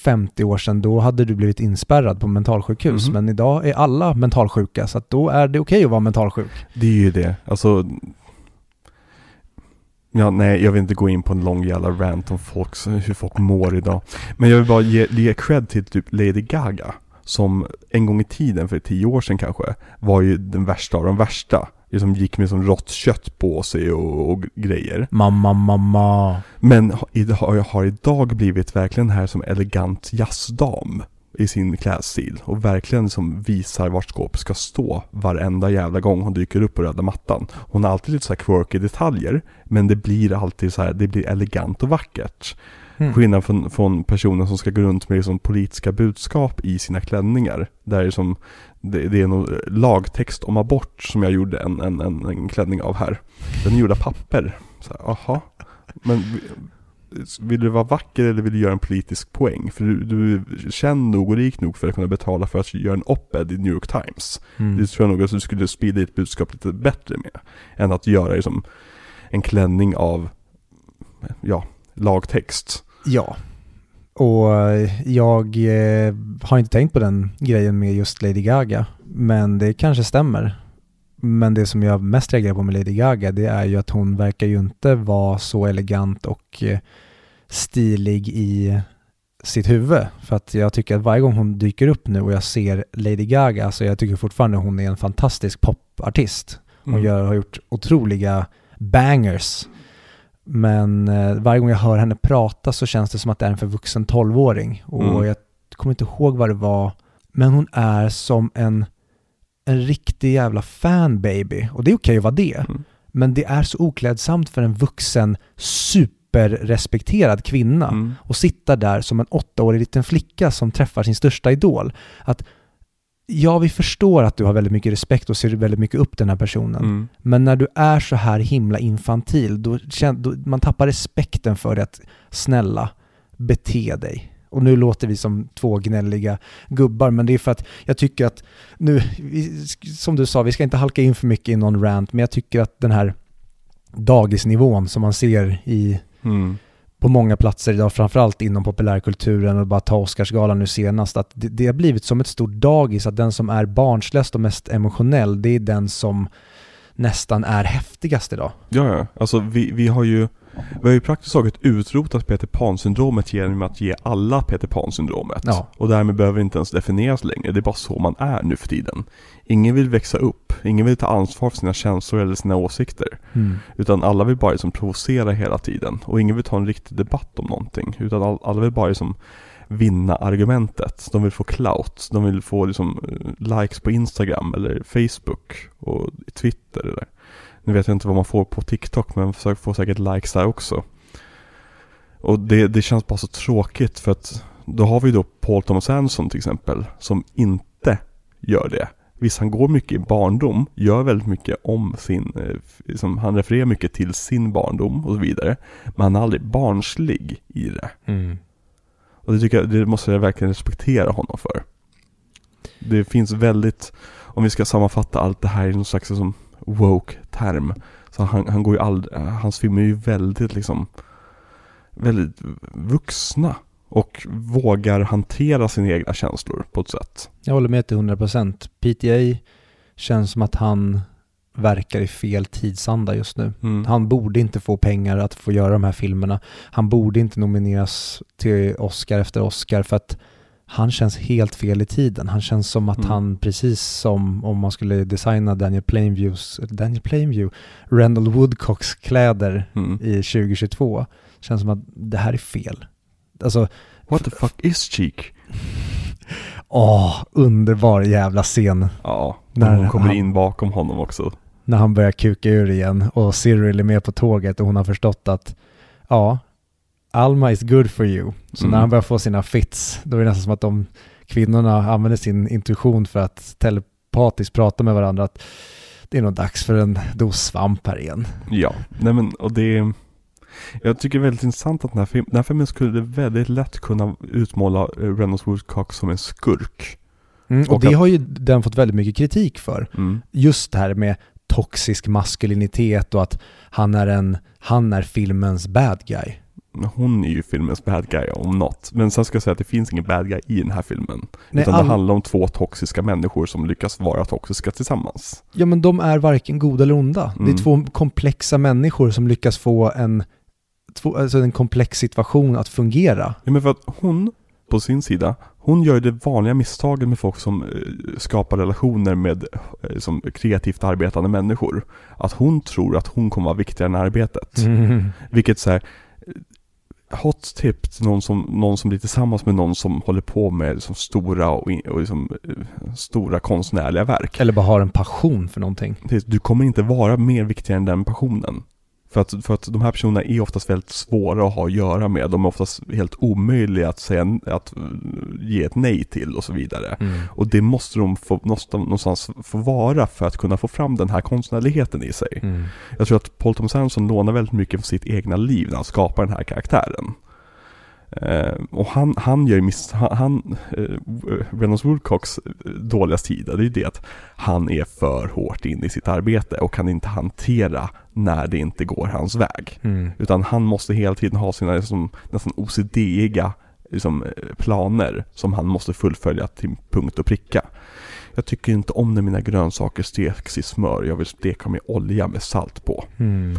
50 år sedan då hade du blivit inspärrad på mentalsjukhus. Mhm. Men idag är alla mentalsjuka så då är det okej att vara mentalsjuk. Det är ju det. Alltså... Ja, nej, jag vill inte gå in på en lång jävla rant om folks, hur folk mår idag. Men jag vill bara ge, ge cred till typ Lady Gaga. Som en gång i tiden, för tio år sedan kanske, var ju den värsta av de värsta. Som gick med som rått kött på sig och, och grejer. Mamma, mamma. Men har, har idag blivit verkligen här som elegant jazzdam i sin klädstil och verkligen som visar vart skåpet ska stå varenda jävla gång hon dyker upp på röda mattan. Hon har alltid lite så här quirky detaljer men det blir alltid så här, det blir elegant och vackert. Mm. Skillnad från, från personer som ska gå runt med liksom politiska budskap i sina klänningar. Där det, är som, det, det är någon lagtext om abort som jag gjorde en, en, en, en klänning av här. Den är gjord av papper. Så här, aha. Men vill du vara vacker eller vill du göra en politisk poäng? För du, du är känd nog och rik nog för att kunna betala för att göra en op-ed i New York Times. Mm. Det tror jag nog att du skulle sprida ditt budskap lite bättre med. Än att göra liksom en klänning av, ja, lagtext. Ja. Och jag eh, har inte tänkt på den grejen med just Lady Gaga. Men det kanske stämmer. Men det som jag mest reagerar på med Lady Gaga det är ju att hon verkar ju inte vara så elegant och eh, stilig i sitt huvud. För att jag tycker att varje gång hon dyker upp nu och jag ser Lady Gaga, alltså jag tycker fortfarande hon är en fantastisk popartist. Hon Mm. gör, har gjort otroliga bangers. Men eh, varje gång jag hör henne prata så känns det som att det är en förvuxen 12-åring. Och Mm. jag kommer inte ihåg vad det var. Men hon är som en, en riktig jävla fanbaby. Och det är okej att vara det. Mm. Men det är så oklädsamt för en vuxen superrespekterad kvinna Mm. och sitta där som en åttaårig liten flicka som träffar sin största idol. Att ja, vi förstår att du har väldigt mycket respekt och ser väldigt mycket upp den här personen. Mm. Men när du är så här himla infantil, då, då man tappar respekten för att snälla, bete dig. Och nu låter vi som två gnälliga gubbar, men det är för att jag tycker att nu, vi, som du sa, vi ska inte halka in för mycket i någon rant, men jag tycker att den här dagisnivån som man ser i Mm på många platser idag, framförallt inom populärkulturen och bara ta Oscarsgalan nu senast, att det, det har blivit som ett stort dagis, att den som är barnsligast och mest emotionell, det är den som nästan är häftigast idag. Ja, ja. Alltså vi, vi har ju Vi har ju praktiskt taget utrotat Peter Pan-syndromet genom att ge alla Peter Pan-syndromet. Ja. Och därmed behöver det inte ens definieras längre. Det är bara så man är nu för tiden. Ingen vill växa upp. Ingen vill ta ansvar för sina känslor eller sina åsikter. Mm. Utan alla vill bara liksom provocera hela tiden. Och ingen vill ta en riktig debatt om någonting. Utan all, alla vill bara liksom vinna argumentet. De vill få clout. De vill få liksom eh, likes på Instagram eller Facebook och Twitter. Eller. Nu vet jag inte vad man får på TikTok men man får säkert likes där också. Och det, det känns bara så tråkigt för att då har vi då Paul Thomas Anderson till exempel som inte gör det. Visst, han går mycket i barndom, gör väldigt mycket om sin, eh, liksom, han refererar mycket till sin barndom och så vidare. Men han är aldrig barnslig i det. Mm. Och det tycker jag, det måste jag verkligen respektera honom för. Det finns väldigt, om vi ska sammanfatta allt det här i någon slags liksom woke-term. Så han, han går ju aldrig, hans filmer är ju väldigt liksom, väldigt vuxna. Och vågar hantera sina egna känslor på ett sätt. Jag håller med till 100%. PTA känns som att han verkar i fel tidsanda just nu. Mm. Han borde inte få pengar att få göra de här filmerna. Han borde inte nomineras till Oscar efter Oscar för att han känns helt fel i tiden. Han känns som att Mm. han, precis som om man skulle designa Daniel Plainviews, Daniel Plainview, Randall Woodcocks kläder Mm. i 2022, känns som att det här är fel. Alltså, What the fuck is Cheek? åh, underbar jävla scen Ja, När när hon kommer han- in bakom honom också. När han börjar kuka ur igen och Cyril är med på tåget och hon har förstått att ja, Alma is good for you. Så Mm. när han börjar få sina fits, då är det nästan som att de kvinnorna använder sin intuition för att telepatiskt prata med varandra att det är nog dags för en dos svamp här igen. Ja, nej men och det Jag tycker det är väldigt intressant att den här, film, den här filmen skulle väldigt lätt kunna utmåla eh, Reynolds Woodcock som en skurk. Mm, och, Och det att- har ju den fått väldigt mycket kritik för. Mm. Just det här med toxisk maskulinitet och att han är, en, han är filmens bad guy. Hon är ju filmens bad guy om något. Men sen ska jag säga att det finns ingen bad guy i den här filmen. Nej, utan all- det handlar om två toxiska människor som lyckas vara toxiska tillsammans. Ja men de är varken goda eller onda. Det Mm. är två komplexa människor som lyckas få en, två, alltså en komplex situation att fungera. Ja men för att hon, på sin sida, hon gör det vanliga misstaget med folk som eh, skapar relationer med eh, som kreativt arbetande människor. Att hon tror att hon kommer vara viktigare än arbetet. Vilket så här, eh, hot tip till någon som, någon som blir tillsammans med någon som håller på med liksom stora och, in- och liksom, stora konstnärliga verk. Eller bara har en passion för någonting. Du kommer inte vara mer viktigare än den passionen. För att, för att de här personerna är oftast väldigt svåra att ha att göra med. De är oftast helt omöjliga att, säga, att eh, ge ett nej till och så vidare. Och det måste de få, någonstans få vara för att kunna få fram den här konstnärligheten i sig. Mm. Jag tror att Paul Thomas Anderson lånar väldigt mycket från sitt egna liv när han skapar den här karaktären. Eh, och han, han gör miss, han, han eh, Reynolds Woodcocks eh, dåliga sida, det är ju det att han är för hårt inne i sitt arbete och kan inte hantera när det inte går hans väg. Mm. Utan han måste hela tiden ha sina liksom, nästan OCD-iga liksom, planer som han måste fullfölja till punkt och pricka. Jag tycker inte om när mina grönsaker steks i smör, jag vill steka med olja med salt på. Mm.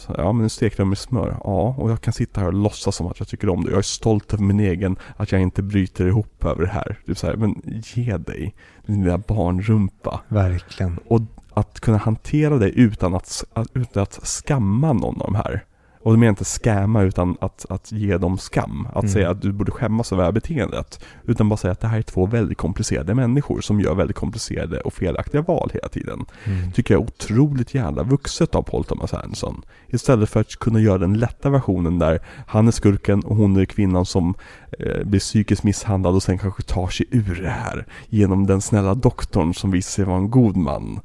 Så, ja men stek dem med smör, ja och jag kan sitta här och låtsas som att jag tycker om det. Jag är stolt över min egen, att jag inte bryter ihop över det här. Typ så här, men ge dig, din lilla barnrumpa. Verkligen. Och att kunna hantera det utan att, att, utan att skamma någon av de här. Och det menar inte skämma utan att, att ge dem skam. Att Mm. säga att du borde skämmas över det här beteendet. Utan bara säga att det här är två väldigt komplicerade människor som gör väldigt komplicerade och felaktiga val hela tiden. Mm. Tycker jag är otroligt jävla vuxet av Paul Thomas Anderson. Istället för att kunna göra den lätta versionen där han är skurken och hon är kvinnan som eh, blir psykiskt misshandlad och sen kanske tar sig ur det här genom den snälla doktorn som visar sig vara en god man.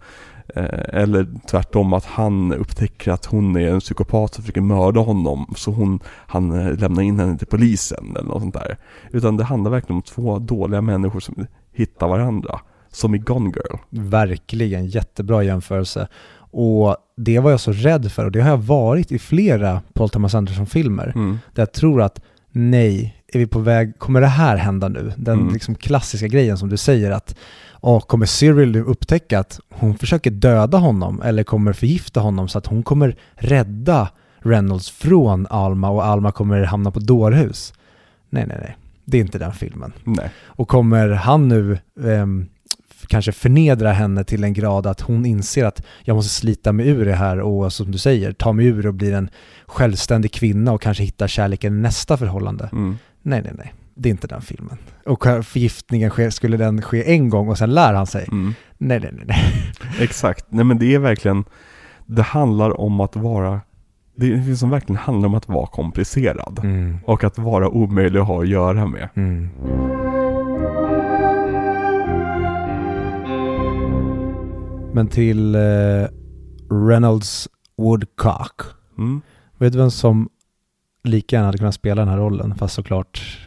Eh, eller tvärtom att han upptäcker att hon är en psykopat som försöker mörda honom så hon, han eh, lämnar in henne till polisen eller något sånt där. Utan det handlar verkligen om två dåliga människor som hittar varandra. Som i Gone Girl. Verkligen, jättebra jämförelse. Och det var jag så rädd för och det har jag varit i flera Paul Thomas Anderson-filmer. Mm. Där jag tror att nej, är vi på väg, kommer det här hända nu? Den Mm. liksom klassiska grejen som du säger att åh, kommer Cyril nu upptäcka att hon försöker döda honom eller kommer förgifta honom så att hon kommer rädda Reynolds från Alma och Alma kommer hamna på dårhus? Nej, nej, nej. Det är inte den filmen. Nej. Och kommer han nu f- kanske förnedra henne till en grad att hon inser att jag måste slita mig ur det här och som du säger, ta mig ur och bli en självständig kvinna och kanske hitta kärleken i nästa förhållande. Mm. Nej, nej, nej. Det är inte den filmen. Och förgiftningen sker, skulle den ske en gång och sen lär han sig? Mm. Nej, nej, nej, nej. Exakt, nej men det är verkligen Det handlar om att vara Det är en film som verkligen handlar om att vara komplicerad Mm. Och att vara omöjlig att ha att göra med Mm. Men till eh, Reynolds Woodcock. mm. Vet du vem som lika gärna hade kunnat spela den här rollen? Fast såklart,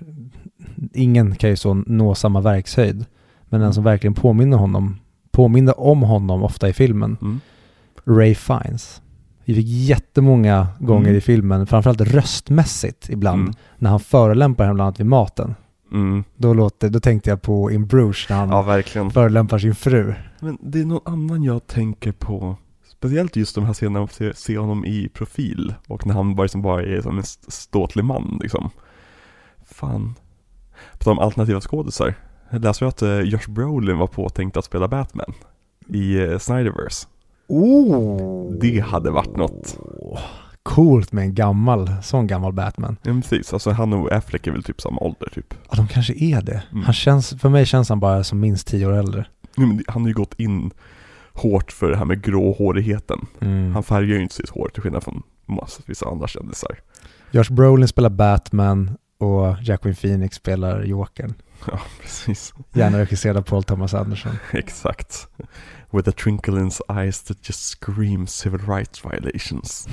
ingen kan ju så nå samma verkshöjd. Men den som verkligen påminner honom, påminner om honom ofta i filmen, Mm. Ray Fiennes. Vi fick jättemånga gånger Mm. i filmen, framförallt röstmässigt ibland, Mm. när han förolämpar henne bland annat vid maten. Mm. Då, låter, då tänkte jag på In Bruges när han Ja verkligen förolämpar sin fru. Men det är någon annan jag tänker på Speciellt just de här scenerna man ser, ser honom i profil Och när han bara, liksom bara är som en st- ståtlig man liksom Fan På tal om alternativa skådisar. Läste ju att eh, Josh Brolin var påtänkt att spela Batman i eh, Snyderverse. Oh! Det hade varit något. Coolt med en gammal, sån gammal Batman. Ja, precis. Alltså han och Affleck är väl typ samma ålder typ. Ja, de kanske är det. Mm. Han känns, för mig känns han bara som minst tio år äldre. Det- han har ju gått in hårt för det här med gråhårigheten. Mm. Han färgar ju inte sitt hår till skillnad från massvis av andra kändisar. Josh Brolin spelar Batman och Jacqueline Phoenix spelar Jokern. Ja, precis. Gärna regisserad av Paul Thomas Anderson. Exakt. With a twinkle in his eyes that just screams civil rights violations.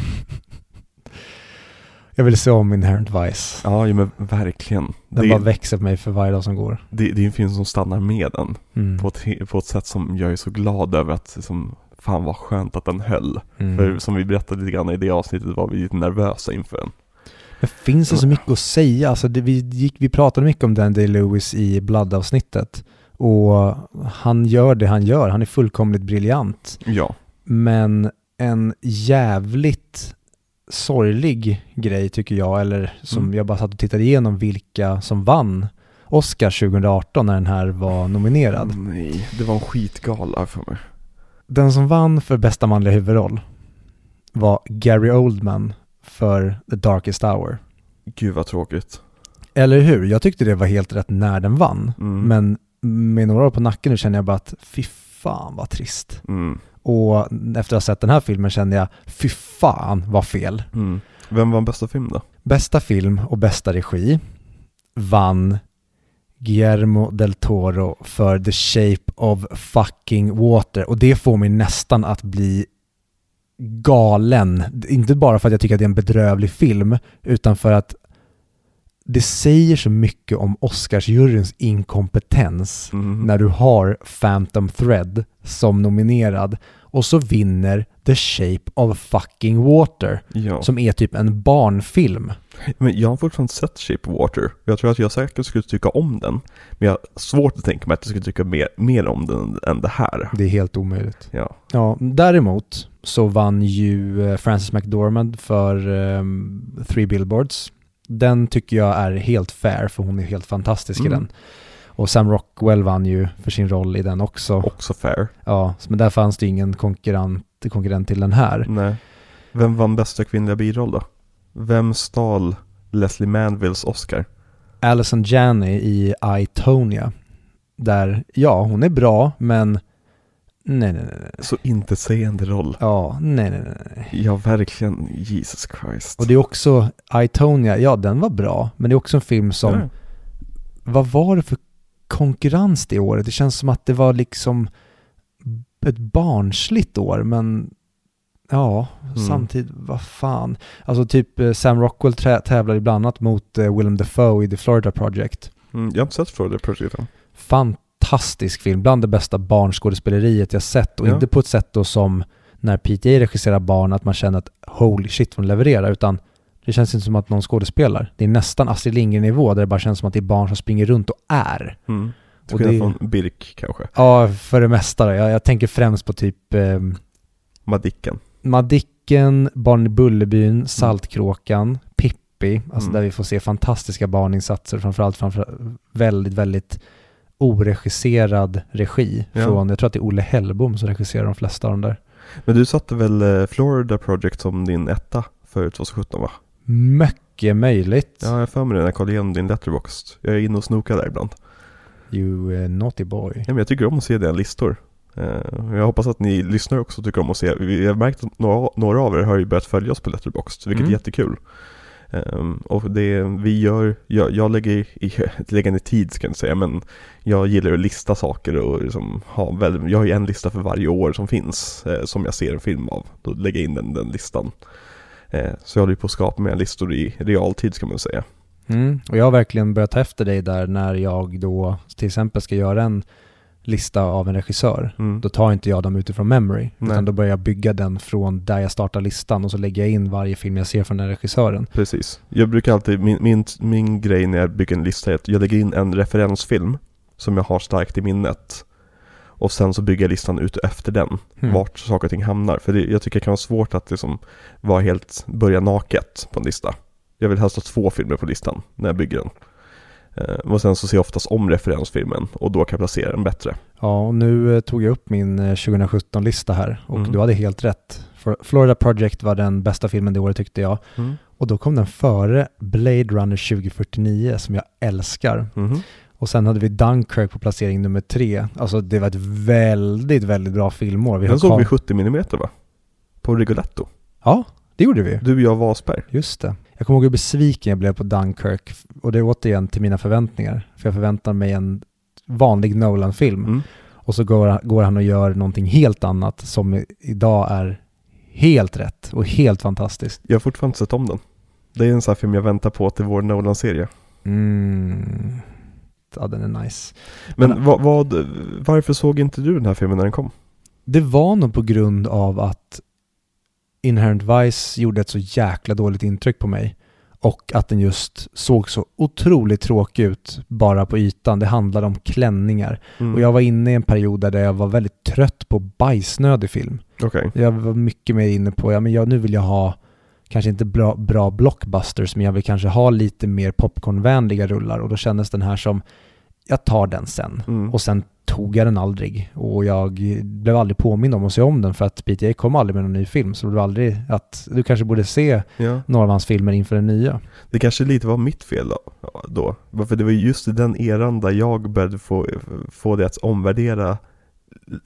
Jag vill se om Inherent Vice. Ja, men verkligen. Den Det, bara växer på mig för varje dag som går. det, det är en film som stannar med den. Mm. På ett, på ett sätt som jag är så glad över att, liksom, fan vad skönt att den höll. Mm. För som vi berättade lite grann i det avsnittet var vi lite nervösa inför den. Men finns det så mycket att säga? Alltså det, vi, gick, vi pratade mycket om Dan Day-Lewis i Blood-avsnittet. Och han gör det han gör. Han är fullkomligt briljant. Ja. Men en jävligt sorglig grej tycker jag, eller som Mm. jag bara satt och tittade igenom vilka som vann Oscar 2018 när den här var nominerad. Nej, det var en skitgala för mig. Den som vann för bästa manliga huvudroll var Gary Oldman för The Darkest Hour. Gud vad tråkigt. Eller hur? Jag tyckte det var helt rätt när den vann. Mm. Men med några år på nacken nu känner jag bara att fy fan vad trist. Mm. Och efter att ha sett den här filmen känner jag fy fan vad fel. Mm. Vem vann bästa film då? Bästa film och bästa regi vann Guillermo del Toro för The Shape of Fucking Water. Och det får mig nästan att bli galen. Inte bara för att jag tycker att det är en bedrövlig film, utan för att det säger så mycket om Oscarsjuryns inkompetens Mm. när du har Phantom Thread som nominerad och så vinner The Shape of Fucking Water Ja. som är typ en barnfilm. Men jag har fortfarande sett Shape of Water. Jag tror att jag säkert skulle tycka om den. Men jag har svårt att tänka mig att jag skulle tycka mer, mer om den än det här. Det är helt omöjligt. Ja. Ja, däremot så vann ju eh, Frances McDormand för um, Three Billboards. Den tycker jag är helt fair för hon är helt fantastisk i Mm. den. Och Sam Rockwell vann ju för sin roll i den också. Också fair. Ja, men där fanns det ingen konkurrent, konkurrent till den här. Nej. Vem vann bästa kvinnliga biroll då? Vem stal Leslie Manvilles Oscar? Alison Janney i I, Tonya. Där, ja, hon är bra, men nej, nej, nej. Så intetsägande roll. Ja, nej, nej, nej. Ja, verkligen. Jesus Christ. Och det är också, I, Tonya, ja den var bra, men det är också en film som, Ja. vad var det för konkurrens det året? Det känns som att det var liksom ett barnsligt år, men ja, Mm. samtidigt, vad fan. Alltså typ eh, Sam Rockwell tävlar bland annat mot eh, Willem Dafoe i The Florida Project. Mm, jag har inte sett Florida Project än. Fantastisk film, bland det bästa barnskådespeleriet jag sett och Ja. inte på ett sätt då som när PTA regisserar barn att man känner att holy shit vad de levererar utan det känns inte som att någon skådespelar. Det är nästan Astrid Lindgren-nivå där det bara känns som att det är barn som springer runt och är. Mm. Till skillnad från Birk kanske. Ja, för det mesta. Jag, jag tänker främst på typ eh, Madicken. Madicken, Barn i Bullerbyn, Saltkråkan, Pippi, alltså Mm. där vi får se fantastiska barninsatser, framförallt framför väldigt, väldigt oregisserad regi Ja. från, jag tror att det är Olle Hellbom som regisserar de flesta av de där. Men du satte väl eh, Florida Project som din etta för 2017 va? Mycket möjligt. Ja, jag har för mig det när jag kollade igenom din letterbox. Jag är inne och snokar där ibland. You uh, naughty boy. Ja, men jag tycker om att se dina listor. Eh, Jag hoppas att ni lyssnare också tycker om att se. Vi har märkt att några, några av er har ju börjat följa oss på Letterboxd, vilket Mm. är jättekul. Um, och det vi gör, jag, jag lägger i, lägger ner tid ska jag inte säga, men jag gillar att lista saker och liksom ha väl, jag har ju en lista för varje år som finns, eh, som jag ser en film av. Då lägger jag in den, den listan. Eh, så jag håller ju på att skapa mina listor i realtid ska man säga. Mm. Och jag har verkligen börjat ta efter dig där när jag då till exempel ska göra en lista av en regissör. Mm. Då tar inte jag dem utifrån memory, Nej. utan då börjar jag bygga den från där jag startar listan och så lägger jag in varje film jag ser från den regissören. Precis. Jag brukar alltid, min, min, min grej när jag bygger en lista är att jag lägger in en referensfilm som jag har starkt i minnet. Och sen så bygger jag listan ut efter den, Mm. vart saker och ting hamnar. För det, jag tycker det kan vara svårt att liksom vara helt, börja naket på en lista. Jag vill helst ha två filmer på listan när jag bygger den. Eh, och sen så ser jag oftast om referensfilmen och då kan jag placera den bättre. Ja, och nu eh, tog jag upp min eh, 2017-lista här och Mm. du hade helt rätt. Florida Project var den bästa filmen det året tyckte jag. Och då kom den före Blade Runner 2049 som jag älskar. Mhm. Och sen hade vi Dunkirk på placering nummer tre. Alltså det var ett väldigt, väldigt bra filmår. Vi Den såg vi 70 mm va? På Rigoletto. Ja, det gjorde vi. Du, jag och Wasberg. Just det. Jag kommer ihåg hur besviken jag blev på Dunkirk. Och det är återigen till mina förväntningar. För jag förväntar mig en vanlig Nolan-film. Mm. Och så går, går han och gör någonting helt annat som idag är helt rätt och helt fantastiskt. Jag har fortfarande inte sett om den. Det är en sån här film jag väntar på till vår Nolan-serie. Mm. Ja, den är nice. Men Men- vad, vad, varför såg inte du den här filmen när den kom? Det var nog på grund av att Inherent Vice gjorde ett så jäkla dåligt intryck på mig. Och att den just såg så otroligt tråkig ut bara på ytan. Det handlade om klänningar. Mm. Och jag var inne i en period där jag var väldigt trött på bajsnödig film. Okej. Jag var mycket mer inne på, ja men jag, nu vill jag ha kanske inte bra, bra blockbusters, men jag vill kanske ha lite mer popcornvänliga rullar och då kändes den här som, jag tar den sen. Mm. Och sen tog jag den aldrig och jag blev aldrig påmind om att se om den för att PTA kom aldrig med någon ny film så det blev aldrig att du kanske borde se Ja. några av hans filmer inför den nya. Det kanske lite var mitt fel då. då. För det var just i den eran där jag började få, få det att omvärdera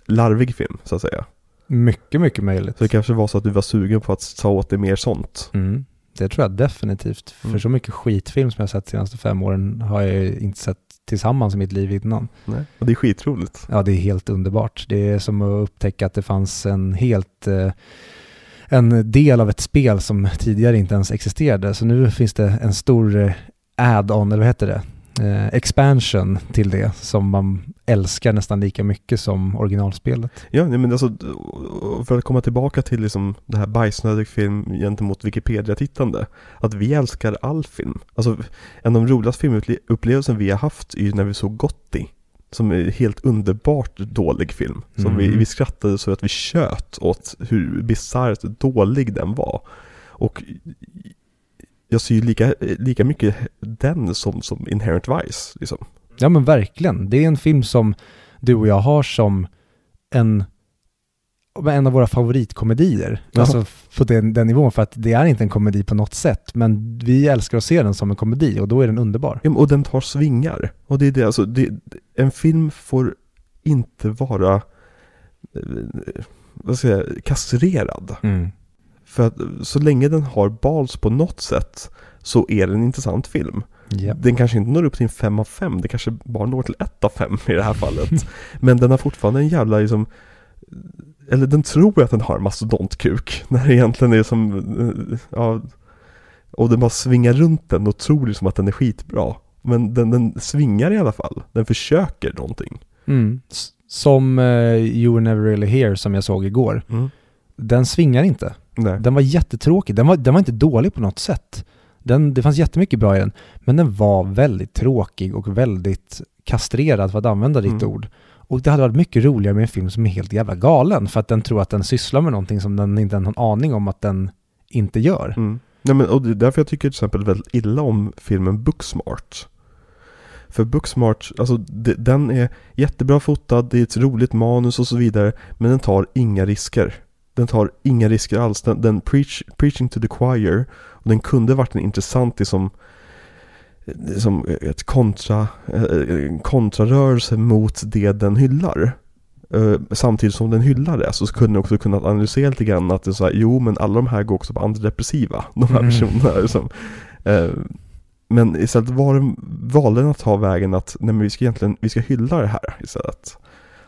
larvig film, så att säga. Mycket, mycket möjligt. Så det kanske var så att du var sugen på att ta åt dig mer sånt. Mm, det tror jag definitivt. För Mm. så mycket skitfilm som jag sett de senaste fem åren har jag inte sett tillsammans i mitt liv innan. Nej. Och det är skitroligt. Ja, det är helt underbart. Det är som att upptäcka att det fanns en helt eh, en del av ett spel som tidigare inte ens existerade. Så nu finns det en stor eh, add-on, eller vad heter det? Eh, expansion till det som man älskar nästan lika mycket som originalspelet. Ja, men alltså för att komma tillbaka till liksom det här bajsnödig film gentemot Wikipedia-tittande. Att vi älskar all film. Alltså en av de roligaste filmupplevelserna vi har haft är ju när vi såg Gotti. Som är helt underbart dålig film. Som vi, Mm. vi skrattade så att vi tjöt åt hur bisarrt dålig den var. Och jag ser ju lika, lika mycket den som, som Inherent Vice. Liksom. Ja men verkligen. Det är en film som du och jag har som en, en av våra favoritkomedier. Ja. Alltså på den, den nivån, för att det är inte en komedi på något sätt. Men vi älskar att se den som en komedi och då är den underbar. Ja, Och den tar svingar. Och det är det, alltså, det, en film får inte vara, eh, vad ska jag säga, kastrerad. För att så länge den har bals på något sätt så är det en intressant film. Ja. Den kanske inte når upp till en 5 av 5, det kanske bara når till 1 av 5 i det här fallet. Men den har fortfarande en jävla liksom, eller den tror att den har en mastodontkuk, när det egentligen är som, eh, ja, och den bara svingar runt den och tror liksom att den är skitbra. Men den, den svingar i alla fall, den försöker någonting. Mm. Som uh, You Were Never Really Here som jag såg igår. Den svingar inte. Nej. Den var jättetråkig. Den var, den var inte dålig på något sätt. Den, det fanns jättemycket bra i den. Men den var väldigt tråkig och väldigt kastrerad för att använda ditt Mm. ord. Och det hade varit mycket roligare med en film som är helt jävla galen. För att den tror att den sysslar med någonting som den inte har någon aning om att den inte gör. Mm. Nej, men, och det är därför jag tycker till exempel väldigt illa om filmen Booksmart. För Booksmart, alltså det, den är jättebra fotad, det är ett roligt manus och så vidare, men den tar inga risker. Den tar inga risker alls. Den, den preach, preaching to the choir, och den kunde varit en intressant liksom, som ett kontra, eh, en kontrarörelse mot det den hyllar. Eh, samtidigt som den hyllar det så kunde den också kunna analysera lite grann att det är så här, jo men alla de här går också på antidepressiva, de här Mm. personerna. Liksom. Eh, men istället var den, valde den att ta vägen att, nej men vi ska egentligen, vi ska hylla det här istället.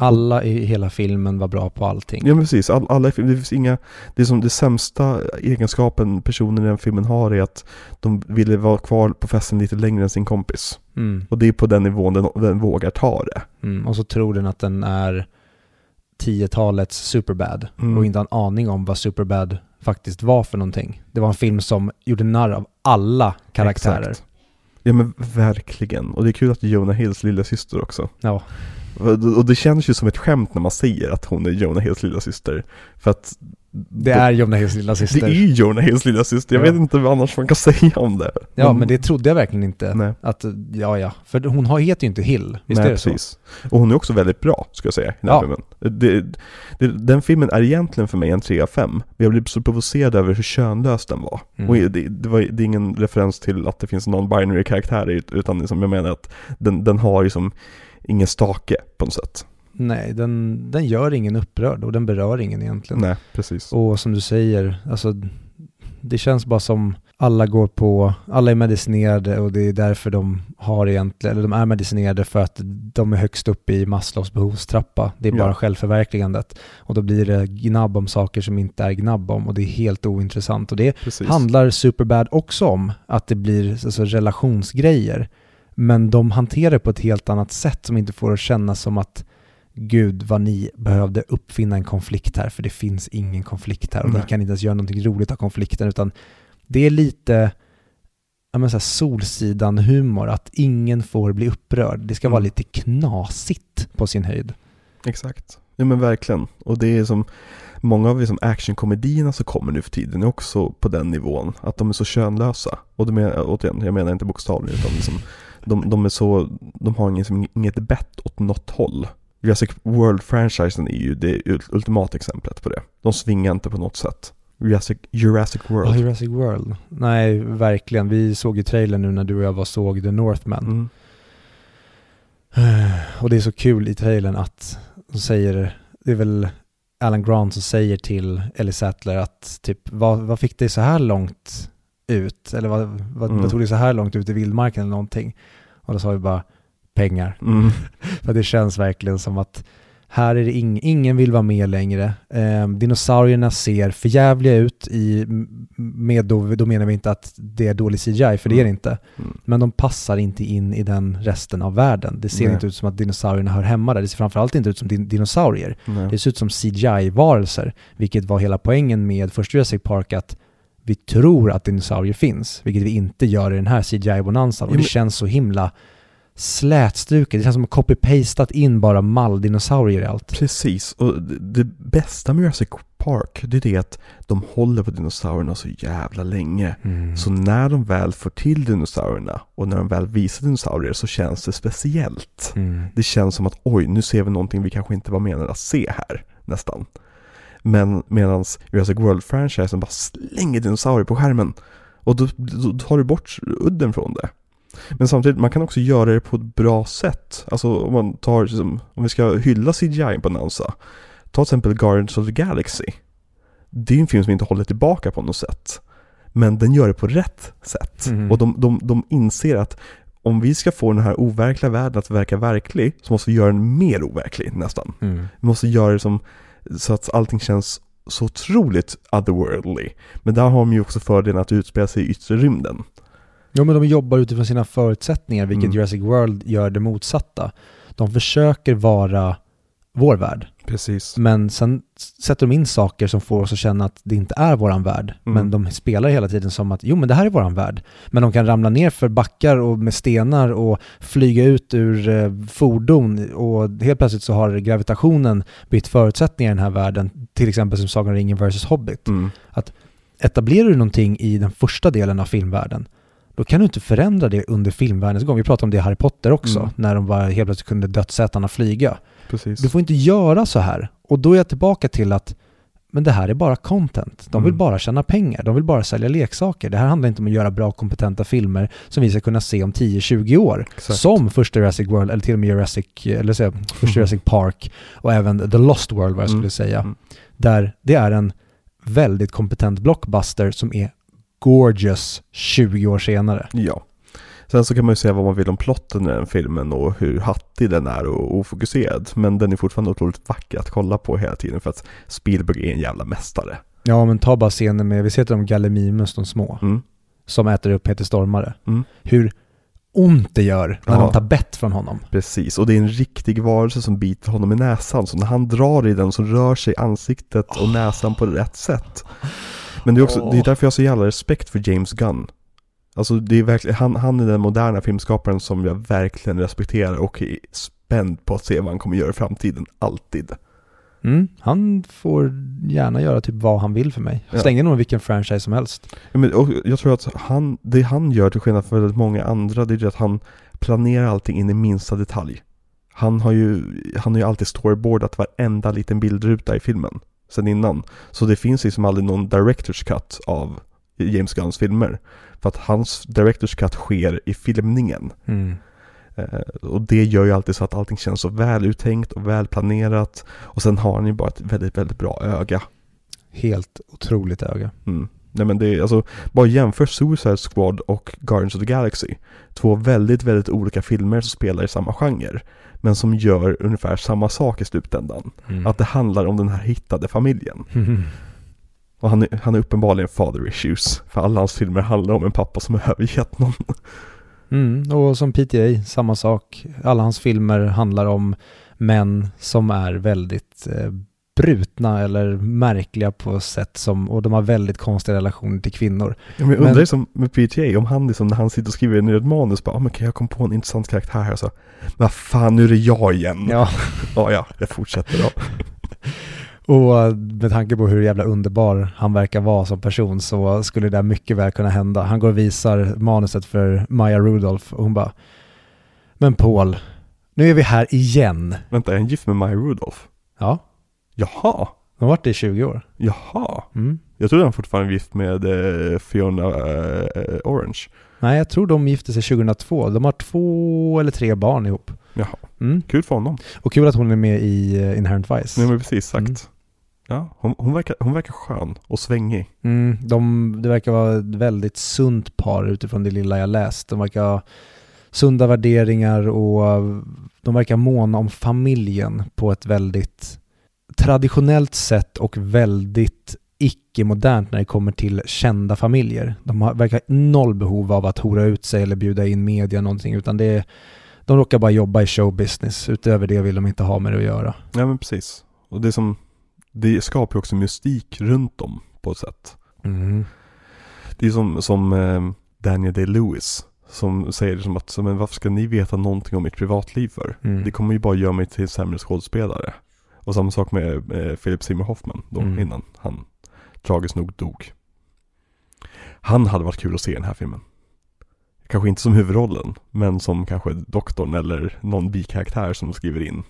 Alla i hela filmen var bra på allting. Ja men precis, all, alla, det finns inga, det är som det sämsta egenskapen personen i den filmen har är att de ville vara kvar på festen lite längre än sin kompis. Mm. Och det är på den nivån den, den vågar ta det. Mm. Och så tror den att den är 10-talets Superbad Mm. och inte har en aning om vad Superbad faktiskt var för någonting. Det var en film som gjorde narr av alla karaktärer. Exakt. Ja men verkligen. Och det är kul att Jonah Hills lilla syster också. Ja. Och det känns ju som ett skämt när man säger att hon är Jonah Hills lilla syster. För att Det är Jonah Hills lilla syster. Det är Jonah Hills lilla syster, jag Ja. vet inte vad annars man kan säga om det. Ja, men det trodde jag verkligen inte. Nej. Att, ja, ja. För hon har, heter ju inte Hill, visst Nej, är det så? precis. Och hon är också väldigt bra, ska jag säga, i den Ja. filmen. Det, det, den filmen är egentligen för mig en 3 av 5. Men jag blev så provocerad över hur könlös den var. Mm. Och det, det, var, det är ingen referens till att det finns non-binary karaktärer, utan liksom, jag menar att den, den har ju som ingen stake på något sätt. Nej, den, den gör ingen upprörd och den berör ingen egentligen. Nej, precis. Och som du säger, alltså det känns bara som alla går på, alla är medicinerade och det är därför de har egentligen, eller de är medicinerade för att de är högst upp i Maslows behovstrappa. Det är bara Ja. självförverkligandet. Och då blir det gnabb om saker som inte är gnabb om och det är helt ointressant. Och det precis. handlar Superbad också om, att det blir alltså, relationsgrejer. Men de hanterar det på ett helt annat sätt som inte får att kännas som att Gud vad ni behövde uppfinna en konflikt här för det finns ingen konflikt här och Nej. ni kan inte ens göra någonting roligt av konflikten utan det är lite ja, Solsidan-humor, att ingen får bli upprörd. Det ska vara Mm. lite knasigt på sin höjd. Exakt. Ja men verkligen. Och det är som Många av liksom actionkomedierna som kommer nu för tiden är också på den nivån. Att de är så könlösa. Och de är, återigen, jag menar inte bokstavligen utan liksom, de, de är så, de har ingen, inget bett åt något håll. Jurassic World-franchisen är ju det ul- ultimata exemplet på det. De svingar inte på något sätt. Jurassic, Jurassic World. Ja, Jurassic World. Nej, verkligen. Vi såg ju trailern nu när du och jag var såg The Northman. Mm. Och det är så kul i trailern att de säger, det är väl Alan Grant som säger till Ellie Sattler att typ, vad, vad fick dig så här långt ut? Eller vad, vad, Mm. vad tog dig så här långt ut i vildmarken eller någonting? Och då sa vi bara pengar. Mm. För det känns verkligen som att här är det ing, ingen vill vara med längre. Eh, dinosaurierna ser förjävliga ut i, med då, då menar vi inte att det är dålig CGI, för det är det Mm. inte. Mm. Men de passar inte in i den resten av världen. Det ser Nej. inte ut som att dinosaurierna hör hemma där. Det ser framförallt inte ut som din- dinosaurier. Nej. Det ser ut som CGI-varelser, vilket var hela poängen med första Jurassic Park, att vi tror att dinosaurier finns, vilket vi inte gör i den här CGI-bonanzan. Och det känns så himla slätstruket. Det känns som att copy-pastat in bara malldinosaurier i allt. Precis, och det, det bästa med Jurassic Park, det är det att de håller på dinosaurierna så jävla länge. Mm. Så när de väl får till dinosaurierna och när de väl visar dinosaurier så känns det speciellt. Mm. Det känns som att oj, nu ser vi någonting vi kanske inte var menade att se här, nästan. Men medan Jurassic World-franchisen bara slänger dinosaurier på skärmen och då, då tar du bort udden från det. Men samtidigt, man kan också göra det på ett bra sätt. Alltså om man tar, liksom, om vi ska hylla CGI på NASA. Ta till exempel Guardians of the Galaxy. Det är en film som inte håller tillbaka på något sätt. Men den gör det på rätt sätt. Mhm. Och de, de, de inser att om vi ska få den här overkliga världen att verka verklig så måste vi göra den mer overklig nästan. Mm. Vi måste göra det som, så att allting känns så otroligt otherworldly. Men där har de ju också fördelen att utspela sig i yttre rymden. Ja men de jobbar utifrån sina förutsättningar, vilket Mm. Jurassic World gör det motsatta. De försöker vara vår värld, Precis. men sen sätter de in saker som får oss att känna att det inte är våran värld. Mm. Men de spelar hela tiden som att jo men det här är våran värld. Men de kan ramla ner för backar och med stenar och flyga ut ur eh, fordon och helt plötsligt så har gravitationen bytt förutsättningar i den här världen. Till exempel som Sagan om ringen vs Hobbit. Mm. etablerar du någonting i den första delen av filmvärlden, då kan du inte förändra det under filmvärldens gång. Vi pratade om det i Harry Potter också, Mm. när de bara helt plötsligt kunde dödsätarna flyga. Precis. Du får inte göra så här. Och då är jag tillbaka till att men det här är bara content. De vill Mm. bara tjäna pengar. De vill bara sälja leksaker. Det här handlar inte om att göra bra kompetenta filmer som vi ska kunna se om 10-20 år. Exakt. Som första Jurassic World, eller till och med Jurassic, eller säga, första Jurassic Park och även The Lost World vad jag Mm. skulle säga. Mm. Där det är en väldigt kompetent blockbuster som är gorgeous 20 år senare. Ja. Sen så kan man ju säga vad man vill om plotten i den filmen och hur hattig den är och ofokuserad. Men den är fortfarande otroligt vacker att kolla på hela tiden för att Spielberg är en jävla mästare. Ja men ta bara scenen med, vi ser de Gallimimus, de små, Mm. som äter upp Peter Stormare. Mm. Hur ont det gör när Ja. de tar bett från honom. Precis, och det är en riktig varelse som biter honom i näsan. Så när han drar i den så rör sig ansiktet och näsan på rätt sätt. Men det är också, det är därför jag har så jävla respekt för James Gunn. Alltså det är verkligen, han, han är den moderna filmskaparen som jag verkligen respekterar och är spänd på att se vad han kommer göra i framtiden, alltid. Mm, han får gärna göra typ vad han vill för mig. Ja. Släng in honom i vilken franchise som helst. Ja, Men, och jag tror att han, det han gör till skillnad från väldigt många andra, det är att han planerar allting in i minsta detalj. Han har ju, han har ju alltid storyboardat varenda liten bildruta i filmen sen innan. Så det finns liksom aldrig någon director's cut av James Gunns filmer. För att hans director's cut sker i filmningen. Mm. Eh, och det gör ju alltid så att allting känns så väl uttänkt och väl planerat. Och sen har han ju bara ett väldigt, väldigt bra öga. Helt otroligt öga. Mm. Nej men det är alltså, bara jämför Suicide Squad och Guardians of the Galaxy. Två väldigt, väldigt olika filmer som spelar i samma genre. Men som gör ungefär samma sak i slutändan. Mm. Att det handlar om den här hittade familjen. Och han är, han är uppenbarligen father issues. För alla hans filmer handlar om en pappa som har övergett någon. Mm, och som PTA, samma sak. Alla hans filmer handlar om män som är väldigt eh, brutna eller märkliga på sätt som, och de har väldigt konstiga relationer till kvinnor. Ja, men jag undrar Men- som med PTA, om han liksom när han sitter och skriver ner ett manus bara, ah, men kan jag komma på en intressant karaktär här så, vad fan nu är det jag igen. Ja. ja, ja jag fortsätter då. Och med tanke på hur jävla underbar han verkar vara som person så skulle det där mycket väl kunna hända. Han går och visar manuset för Maya Rudolph och hon bara Men Paul, nu är vi här igen. Vänta, är han gift med Maya Rudolph? Ja, Jaha, de har varit det i 20 år. jaha. Mm. Jag trodde han fortfarande var gift med eh, Fiona eh, Orange. Nej, jag tror de gifte sig 2002. De har två eller tre barn ihop. Jaha, Mm. kul för honom. Och kul att hon är med i eh, Inherent Vice. Nej men precis sagt. Mm. Ja, hon, hon, verkar, hon verkar skön och svängig. Mm, de, det verkar vara ett väldigt sunt par utifrån det lilla jag läst. De verkar ha sunda värderingar och de verkar måna om familjen på ett väldigt traditionellt sätt och väldigt icke-modernt när det kommer till kända familjer. De har, verkar noll behov av att hora ut sig eller bjuda in media någonting utan det är, de råkar bara jobba i showbusiness. Utöver det vill de inte ha med det att göra. Ja men precis. Och det som, det skapar ju också mystik runt dem på ett sätt. Mm. Det är som, som eh, Daniel Day-Lewis som säger liksom att, så, men varför ska ni veta någonting om mitt privatliv för? Mm. Det kommer ju bara göra mig till sämre skådespelare. Och samma sak med eh, Philip Seymour Hoffman då Mm. innan han tragiskt nog dog. Han hade varit kul att se i den här filmen. Kanske inte som huvudrollen, men som kanske doktorn eller någon bikaraktär som skriver in.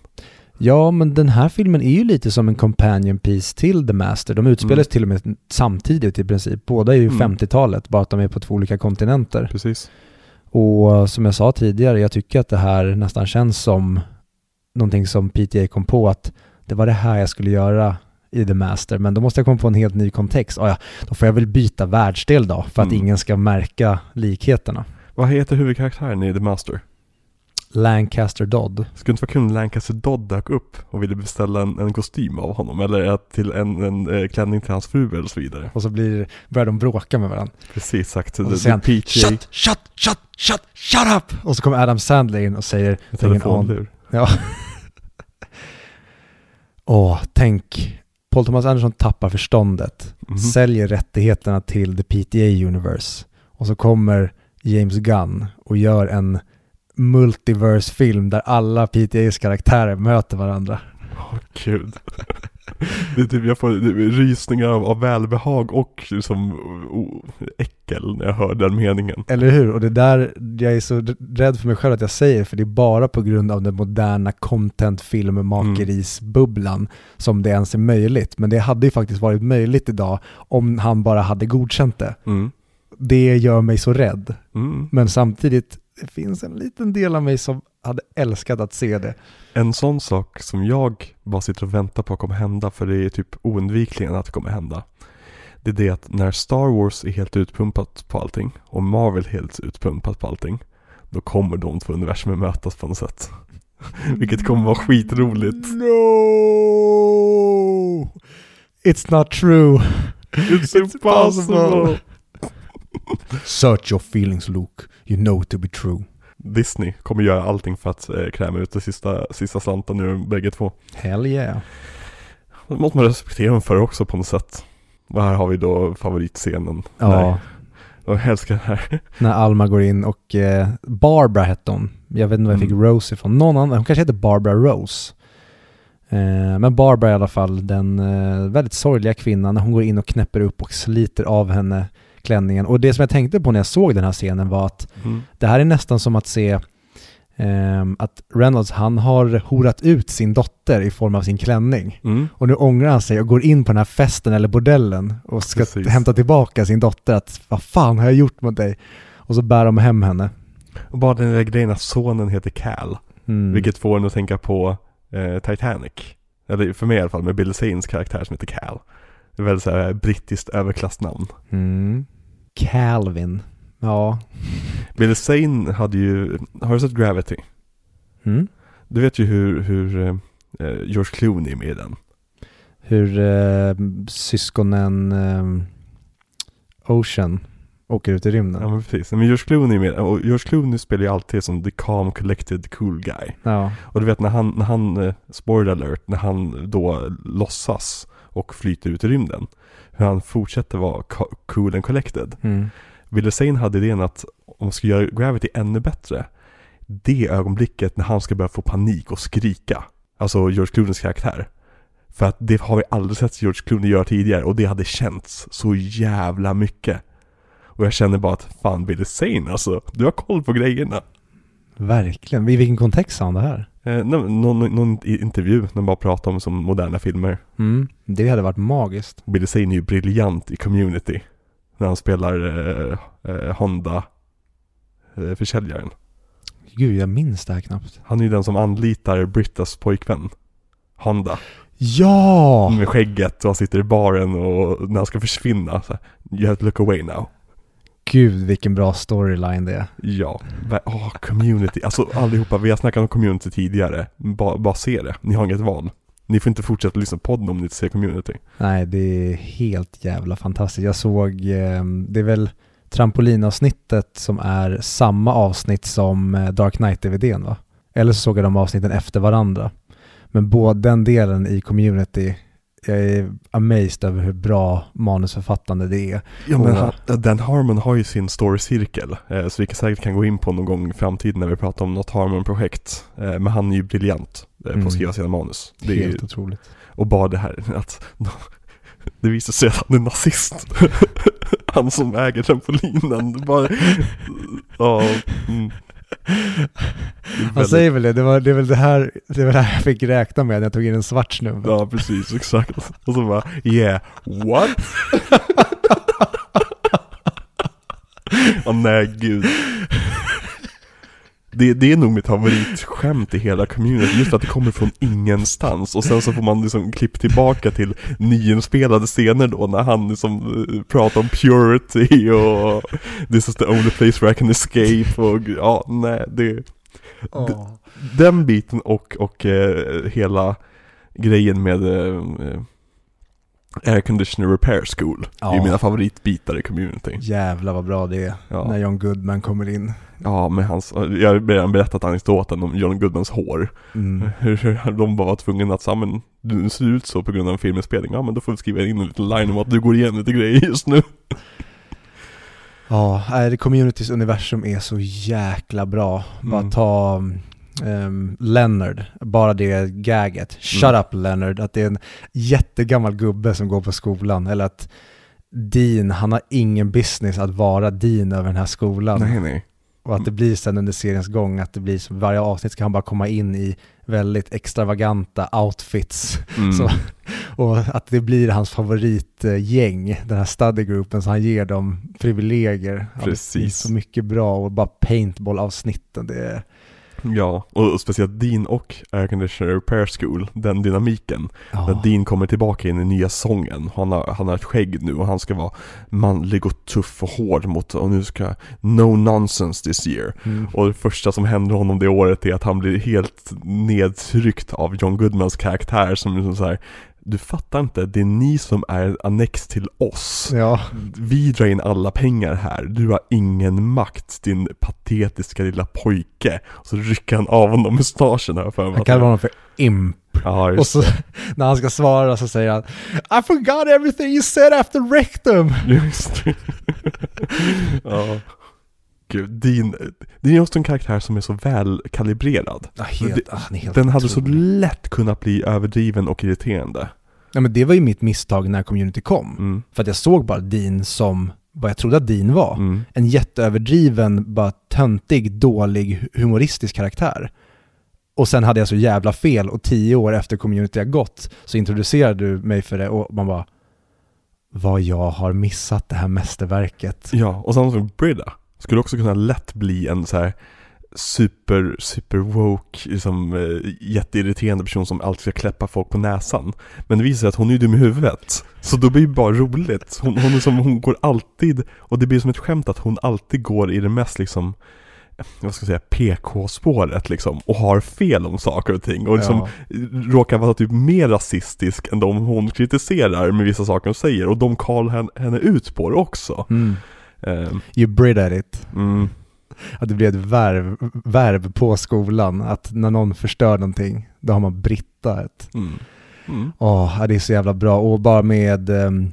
Ja, men den här filmen är ju lite som en companion piece till The Master. De utspelas Mm. till och med samtidigt i princip. Båda är ju Mm. 50-talet, bara att de är på två olika kontinenter. Precis. Och som jag sa tidigare, jag tycker att det här nästan känns som någonting som PTA kom på att det var det här jag skulle göra i The Master, men då måste jag komma på en helt ny kontext. Ah, ja, då får jag väl byta världsdel då, för att Mm. ingen ska märka likheterna. Vad heter huvudkaraktären i The Master? Lancaster Dodd. Skulle inte vara kul om Lancaster Dodd dök upp och ville beställa en, en kostym av honom eller till en, en, eh, klänning till hans fru eller så vidare. Och så blir, börjar de bråka med varandra. Precis sagt. Och så säger han PTA Shut, shut, shut, shut, shut up! Och så kommer Adam Sandler in och säger telefonlur. Ja. Åh, tänk. Paul Thomas Anderson tappar förståndet. Mhm. Säljer rättigheterna till The PTA Universe. Och så kommer James Gunn och gör en multiverse-film där alla PTAs karaktärer möter varandra. Åh gud. Det är typ, jag får rysningar av, av välbehag och liksom oh, äckel när jag hör den meningen. Eller hur? Och det där, jag är så rädd för mig själv att jag säger, för det är bara på grund av den moderna content filmmakerisbubblan som det ens är möjligt. Men det hade ju faktiskt varit möjligt idag om han bara hade godkänt det. Mm. Det gör mig så rädd. Mm. Men samtidigt, det finns en liten del av mig som hade älskat att se det. En sån sak som jag bara sitter och väntar på kommer hända, för det är typ oundvikligen att det kommer hända. Det är det att när Star Wars är helt utpumpat på allting och Marvel helt utpumpat på allting, då kommer de två universumen mötas på något sätt. Vilket kommer vara skitroligt. No! It's not true. It's impossible! Search your feelings Luke. You know to be true. Disney kommer göra allting för att eh, kräma ut det sista, sista slanten ur bägge två. Hell yeah. Det måste man respektera dem för också på något sätt. Och här har vi då favoritscenen. Ja, jag älskar det här. när Alma går in och eh, Barbara hette hon. Jag vet inte var jag fick Mm. Rose ifrån. Någon annan, hon kanske heter Barbara Rose. Eh, men Barbara i alla fall, den eh, väldigt sorgliga kvinnan, när hon går in och knäpper upp och sliter av henne klänningen. Och det som jag tänkte på när jag såg den här scenen var att Mm. det här är nästan som att se ehm, att Reynolds, han har horat ut sin dotter i form av sin klänning. Mm. Och nu ångrar han sig och går in på den här festen eller bordellen och ska Precis. hämta tillbaka sin dotter. Att vad fan har jag gjort mot dig? Och så bär de hem henne. Och bara den där grejen att sonen heter Cal. Mm. Vilket får en att tänka på eh, Titanic. Eller för mig i alla fall med Bill Zanes karaktär som heter Cal. Det är väldigt såhär brittiskt överklassnamn. Mm. Calvin. Ja. Bill Zane hade ju, har du sett Gravity? Mm. Du vet ju hur, hur eh, George Clooney är med i den. Hur eh, syskonen eh, Ocean åker ut i rymden. Ja men precis. Men George Clooney är med, och George Clooney spelar ju alltid som the calm collected cool guy. Ja. Och du vet när han, när han, eh, spoiler alert, när han då låtsas och flyter ut i rymden. Hur han fortsätter vara co- cool and collected. Mm. Bill Zane hade idén att om man ska göra Gravity ännu bättre, det ögonblicket när han ska börja få panik och skrika. Alltså George Clooneys karaktär. För att det har vi aldrig sett George Clooney göra tidigare och det hade känts så jävla mycket. Och jag känner bara att fan Billy Zane alltså, du har koll på grejerna. Verkligen. I vilken kontext sa han det här? Eh, någon, någon, någon intervju när man bara pratar om som moderna filmer. Mm. Det hade varit magiskt. Billy Zane är ju briljant i community. När han spelar eh, eh, Honda eh. Gud, jag minns det här knappt. Han är ju den som anlitar Brittas pojkvän. Honda. Ja! Med skägget och han sitter i baren och när han ska försvinna så här, You have to look away now. Gud, vilken bra storyline det är. Ja, åh, community. Alltså allihopa, vi har snackat om community tidigare. Bara, bara se det. Ni har inget val. Ni får inte fortsätta lyssna på podden om ni inte ser community. Nej, det är helt jävla fantastiskt. Jag såg, eh, det är väl trampolinavsnittet som är samma avsnitt som eh, Dark Knight-DVDn va? Eller så såg jag de avsnitten efter varandra. Men både den delen i community, jag är amazed över hur bra manusförfattande det är. Ja men han, Dan Harmon har ju sin storycirkel. Eh, så vi kan säkert kan gå in på någon gång i framtiden när vi pratar om något Harmon-projekt. Eh, men han är ju briljant eh, på Mm. att skriva sina manus. Det är ju, Helt otroligt. och bara det här att det visar sig att han är nazist. han som äger trampolinen. Bara, ja, mm. Han säger väl det, det, var, det är väl det här, det var det här jag fick räkna med när jag tog in en svart snubbe. Ja precis, exakt. Och så bara, yeah, what? Åh nej gud. Det, det är nog mitt favoritskämt i hela community, just för att det kommer från ingenstans och sen så får man liksom klipp tillbaka till nyinspelade scener då när han liksom eh, pratar om purity och this is the only place where I can escape och ja, nej det Åh. den biten och, och eh, hela grejen med eh, Air Conditioner Repair School är ju Ja. mina favoritbitar i community. Jävlar vad bra det är Ja. när John Goodman kommer in. Ja, med hans, jag har redan berättat anekdoten om John Goodmans hår. Mm. Hur de bara var tvungna att men du ser ut så på grund av en filminspelning. Ja men då får vi skriva in en liten line om att du går igenom lite grejer just nu. Ja, det communitys universum är så jäkla bra. Bara Mm. ta um, Leonard, bara det gaget. Shut Mm. up Leonard, att det är en jättegammal gubbe som går på skolan. Eller att Dean, han har ingen business att vara Dean över den här skolan. Nej nej. Och att det blir sen under seriens gång att det blir som varje avsnitt ska han bara komma in i väldigt extravaganta outfits. Mm. Så, och att det blir hans favoritgäng, den här studygruppen, så han ger dem privilegier. Ja, Det Precis. finns så mycket bra och bara paintball-avsnitten, det är... Ja, och, speciellt Dean och Air Conditioner Repair School, den dynamiken. När Ja, Dean kommer tillbaka in i nya sången. Han har, han har ett skägg nu och han ska vara manlig och tuff och hård mot, och nu ska no nonsense this year. mm. Och det första som händer honom det året är att han blir helt nedtryckt av John Goodmans karaktär som är så här. Du fattar inte, det är ni som är annex till oss. ja, Vi drar in alla pengar här, du har ingen makt din patetiska lilla pojke. Och så rycker han av honom mustaschen här för mig. han kallar honom för imp. Ja, Och så när han ska svara så säger han I forgot everything you said after rectum. Just ja. Gud, Dean, Dean är också en karaktär som är så väl kalibrerad. Ja, helt, ah, är helt Den hade så lätt kunnat bli överdriven och irriterande. Ja, men det var ju mitt misstag när Community kom. Mm. För att jag såg bara Dean som vad jag trodde att Dean var. Mm. En jätteöverdriven, bara töntig, dålig, humoristisk karaktär. Och sen hade jag så jävla fel och tio år efter Community har gått så introducerade du mig för det och man bara vad jag har missat det här mästerverket. Ja, och samma som Brida. Skulle också kunna lätt bli en så här super, super woke, liksom eh, jätteirriterande person som alltid ska kläppa folk på näsan. Men det visar sig att hon är ju dum i huvudet. Så då blir det bara roligt. Hon, hon, är som, hon går alltid, och det blir som ett skämt att hon alltid går i det mest liksom vad ska jag säga, PK-spåret liksom och har fel om saker och ting och liksom Ja. råkar vara typ mer rasistisk än de hon kritiserar med vissa saker hon säger och de kallar henne ut på det också. Mm. Eh, You brid at it. mm, Att det blir ett verb, verb på skolan, att när någon förstör någonting, då har man brittat. mm, mm. Ja, det är så jävla bra. Och bara med, ehm,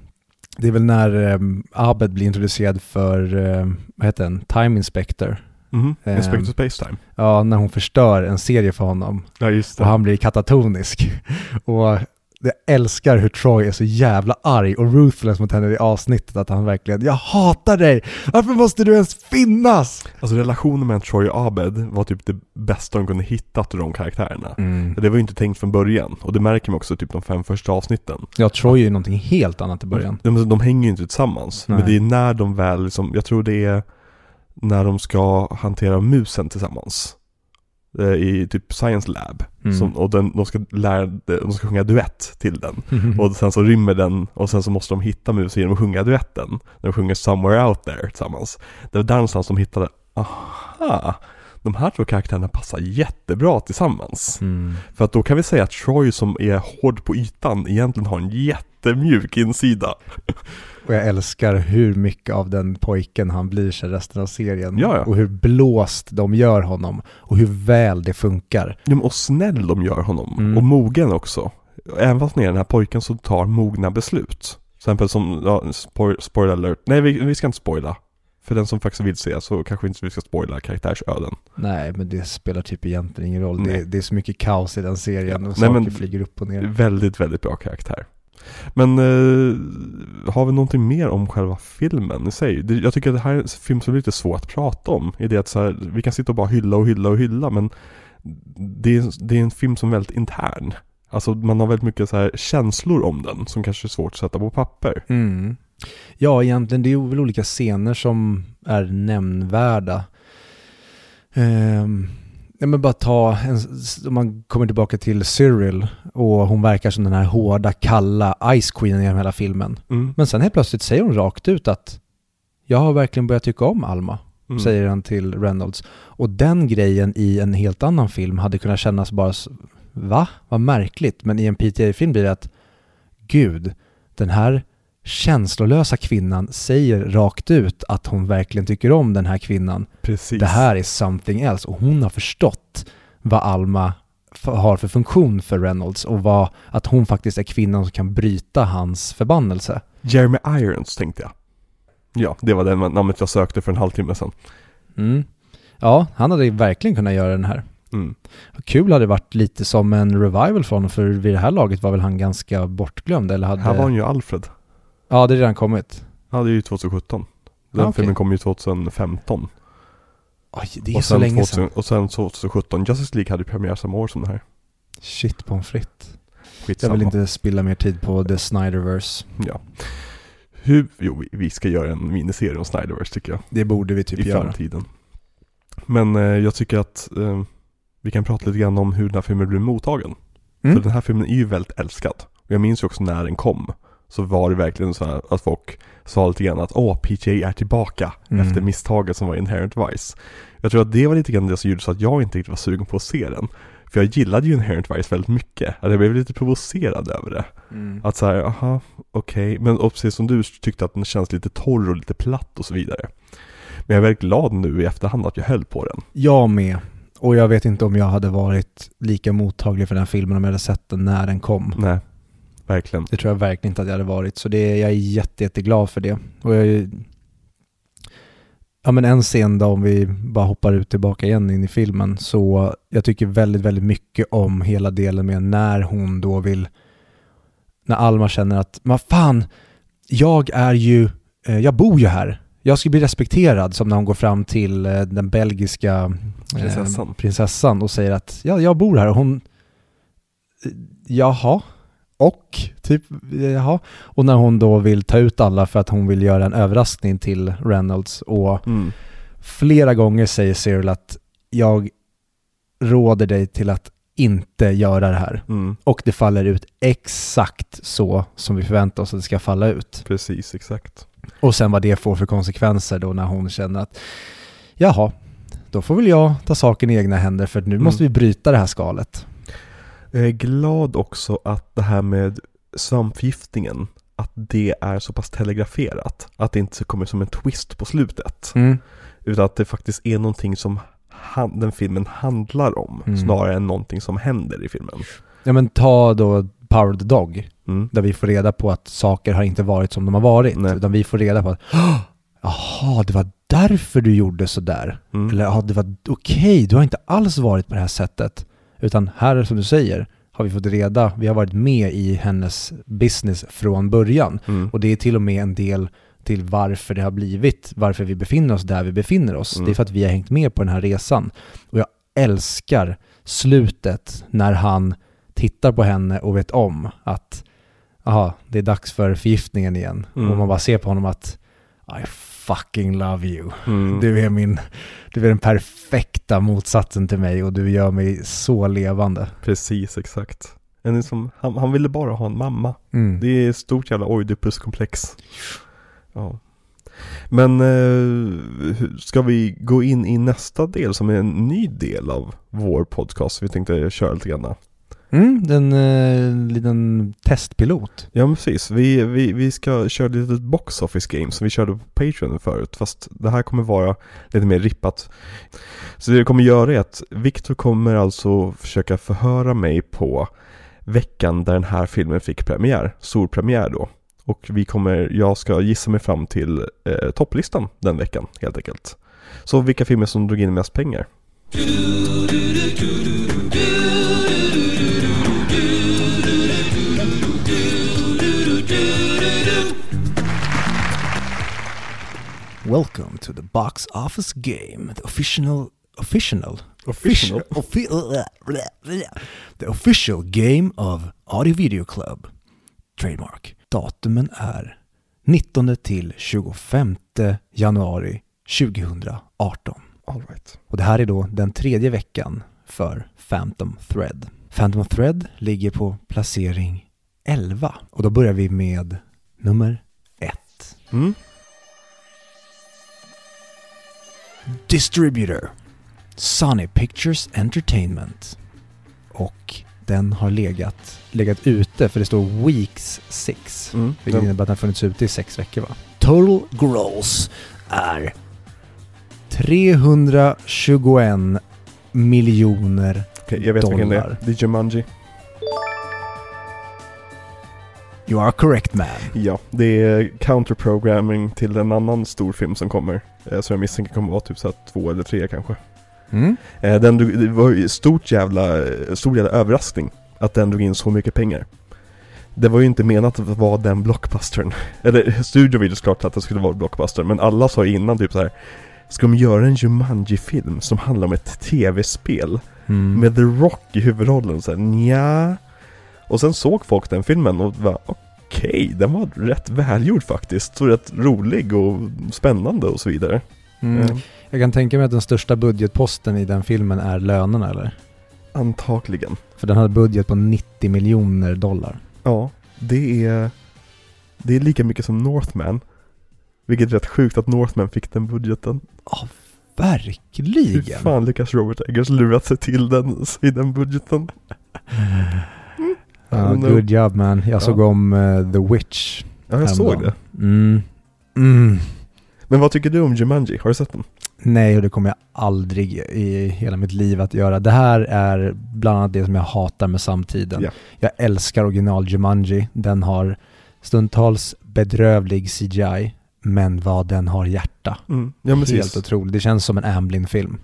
det är väl när um, Abed blir introducerad för, um, vad heter den, Time Inspector. Mhm, Ehm. Inspector Spacetime. Ja, när hon förstör en serie för honom Ja just och han blir katatonisk. Och jag älskar hur Troy är så jävla arg och ruthless mot henne i avsnittet att han verkligen, jag hatar dig! Varför måste du ens finnas? Alltså relationen mellan Troy och Abed var typ det bästa de kunde hittat ur de karaktärerna. Mm. Det var ju inte tänkt från början och det märker man också typ de fem första avsnitten. Ja, Troy är ju någonting helt annat i början. De, de hänger ju inte tillsammans. Nej. Men det är när de väl liksom, jag tror det är när de ska hantera musen tillsammans. Eh, I typ Science Lab. Mm. Som, och den, de ska lära, de ska sjunga duett till den. Och sen så rymmer den och sen så måste de hitta musen genom att sjunga duetten. De sjunger 'Somewhere Out There' tillsammans. Det var där någonstans de hittade, aha, de här två karaktärerna passar jättebra tillsammans. Mm. För att då kan vi säga att Troy som är hård på ytan egentligen har en jättemjuk insida. Och jag älskar hur mycket av den pojken han blir sig resten av serien. Ja, ja. Och hur blåst de gör honom. Och hur väl det funkar. Ja, och snäll de gör honom. Mm. Och mogen också. Även fast han är den här pojken som tar mogna beslut. Till exempel som, ja, spoil, spoiler alert. Nej, vi, vi ska inte spoila. För den som faktiskt vill se så kanske inte vi ska spoila karaktärsöden. Nej, men det spelar typ egentligen ingen roll. Det, det är så mycket kaos i den serien och Nej, saker men- flyger upp och ner. Väldigt, väldigt bra karaktär. Men eh, har vi någonting mer om själva filmen i sig? Det, jag tycker att det här är en film som är lite svår att prata om. I det att så här, vi kan sitta och bara hylla och hylla och hylla men det är, det är en film som är väldigt intern. Alltså man har väldigt mycket så här känslor om den som kanske är svårt att sätta på papper. Mm. Ja, egentligen det är väl olika scener som är nämnvärda. Um, ja, men bara ta, en, om man kommer tillbaka till Cyril och hon verkar som den här hårda, kalla Ice Queen genom hela filmen. Mm. Men sen helt plötsligt säger hon rakt ut att jag har verkligen börjat tycka om Alma, Mm. säger han till Reynolds. Och den grejen i en helt annan film hade kunnat kännas bara, va? Vad märkligt. Men i en PTA-film blir det att, gud, den här känslolösa kvinnan säger rakt ut att hon verkligen tycker om den här kvinnan. Precis. Det här är something else. Och hon har förstått vad Alma har för funktion för Reynolds och vad, att hon faktiskt är kvinnan som kan bryta hans förbannelse. Jeremy Irons tänkte jag. Ja, det var det namnet jag sökte för en halvtimme sedan. Mm. Ja, han hade verkligen kunnat göra den här. Mm. Kul hade det varit lite som en revival från honom, för vid det här laget var väl han ganska bortglömd, eller hade... Här var han ju Alfred. Ja, det är redan kommit. Ja, det är ju 2017. Den Ah, okej. filmen kom ju 2015. Oj, det är så länge 2000, sedan. Och sen 2017, Justice League hade premiär samma år som det här. Shit pommes frites. Jag Skitsamma. vill inte spilla mer tid på The Snyderverse. Ja. Hur, jo, vi- ska göra en miniserie om Snyderverse tycker jag. Det borde vi typ I göra. framtiden. Men eh, jag tycker att eh, vi kan prata lite grann om hur den här filmen blev mottagen. För Mm. den här filmen är ju väldigt älskad. Och jag minns ju också när den kom. Så var det verkligen så här att folk sa lite grann att åh, PJ är tillbaka Mm. efter misstaget som var Inherent Vice. Jag tror att det var lite grann det som gjorde så att jag inte riktigt var sugen på att se den. För jag gillade ju Inherent Vice väldigt mycket. Att jag blev lite provocerad över det. Mm. Att så här, aha, okej. Men och precis som du tyckte att den känns lite torr och lite platt och så vidare. Men jag är väldigt glad nu i efterhand att jag höll på den. Jag med. Och jag vet inte om jag hade varit lika mottaglig för den här filmen om jag hade sett den när den kom. Nej, verkligen. Det tror jag verkligen inte att jag hade varit. Så det, jag är jätte, jätteglad för det. Och jag är, Ja men en scen då om vi bara hoppar ut tillbaka igen in i filmen så jag tycker väldigt, väldigt mycket om hela delen med när hon då vill när Alma känner att vad fan, jag är ju, eh, jag bor ju här. Jag ska bli respekterad som när hon går fram till eh, den belgiska eh, Prinsessan. prinsessan och säger att ja, jag bor här och hon eh, jaha, och typ jaha. Och när hon då vill ta ut alla för att hon vill göra en överraskning till Reynolds och Mm. flera gånger säger Cyril att jag råder dig till att inte göra det här. Mm. Och det faller ut exakt så som vi förväntar oss att det ska falla ut. Precis, exakt. Och sen vad det får för konsekvenser då när hon känner att jaha, då får väl jag ta saken i egna händer för nu Mm. måste vi bryta det här skalet. Jag är glad också att det här med svampförgiftningen, att det är så pass telegraferat. Att det inte kommer som en twist på slutet. Mm. Utan att det faktiskt är någonting som han, den filmen handlar om, Mm. snarare än någonting som händer i filmen. Ja men ta då Power of the Dog, Mm. där vi får reda på att saker har inte varit som de har varit. Nej. Utan vi får reda på att "Åh, jaha, det var därför du gjorde sådär. Mm. Eller ja, det var okej, du har inte alls varit på det här sättet. Utan här, som du säger, har vi fått reda, vi har varit med i hennes business från början. Mm. Och det är till och med en del till varför det har blivit, varför vi befinner oss där vi befinner oss. Mm. Det är för att vi har hängt med på den här resan. Och jag älskar slutet när han tittar på henne och vet om att aha, det är dags för förgiftningen igen. Mm. Och man bara ser på honom att fucking love you. Mm. Du är min, du är den perfekta motsatsen till mig och du gör mig så levande. Precis, exakt. En som, han, han ville bara ha en mamma. Mm. Det är stort jävla Oidipus-komplex. Ja. Men eh, ska vi gå in i nästa del som är en ny del av vår podcast? Vi tänkte köra lite grann. Mm, en eh, liten testpilot. Ja men precis, vi, vi, vi ska köra lite box office game som vi körde på Patreon förut. Fast det här kommer vara lite mer rippat. Så det jag kommer göra är att Viktor kommer alltså försöka förhöra mig på veckan där den här filmen fick premiär, storpremiär då. Och vi kommer, jag ska gissa mig fram till eh, topplistan den veckan helt enkelt. Så vilka filmer som drog in mest pengar. Welcome to the box office game, the official, official, Official? offi- the official game of Audio Video Club. Trademark. Datumen är 19 till 25 januari 2018. All right. Och det här är då den tredje veckan för Phantom Thread. Phantom Thread ligger på placering 11 och då börjar vi med nummer 1. Mm. Distributor Sony Pictures Entertainment. Och den har legat, legat ute för det står Weeks 6. Mm. Vilket innebär att den har funnits ute i sex veckor va? Total gross är 321 miljoner Okej, jag vet vilken det är. dollar. Det är Jumanji. You are correct man. Ja, det är counterprogramming till en annan stor film som kommer. Eh, som jag misstänker kommer vara typ så två eller tre kanske. Mm. Eh, den drog, det var ju stort jävla, stor jävla överraskning att den drog in så mycket pengar. Det var ju inte menat att vara den blockbustern. Eller studion ville såklart att det skulle vara blockbuster, men alla sa innan typ så här. Ska de göra en Jumanji-film som handlar om ett tv-spel Mm. med The Rock i huvudrollen? Så här, nja. Och sen såg folk den filmen och var okej, den var rätt välgjord faktiskt. Och rätt rolig och spännande och så vidare. Mm. Eh, Jag kan tänka mig att den största budgetposten i den filmen är lönerna eller? antagligen. För den hade budget på 90 miljoner dollar. Ja, det är, det är lika mycket som Northman. Vilket är rätt sjukt att Northman fick den budgeten. Ja, Hur verkligen. fan lyckas Robert Eggers lura sig till den, i den budgeten? Men, good job man. Jag såg Ja. om eh, The Witch. Ja, jag såg häromdagen. det. Mm. Mm. Men vad tycker du om Jumanji? Har du sett den? Nej, och det kommer jag aldrig i hela mitt liv att göra. Det här är bland annat det som jag hatar med samtiden. Ja. Jag älskar original Jumanji. Den har stundtals bedrövlig CGI. men vad den har hjärta. Mm. Ja, Helt otroligt. Det känns som en Amblin-film.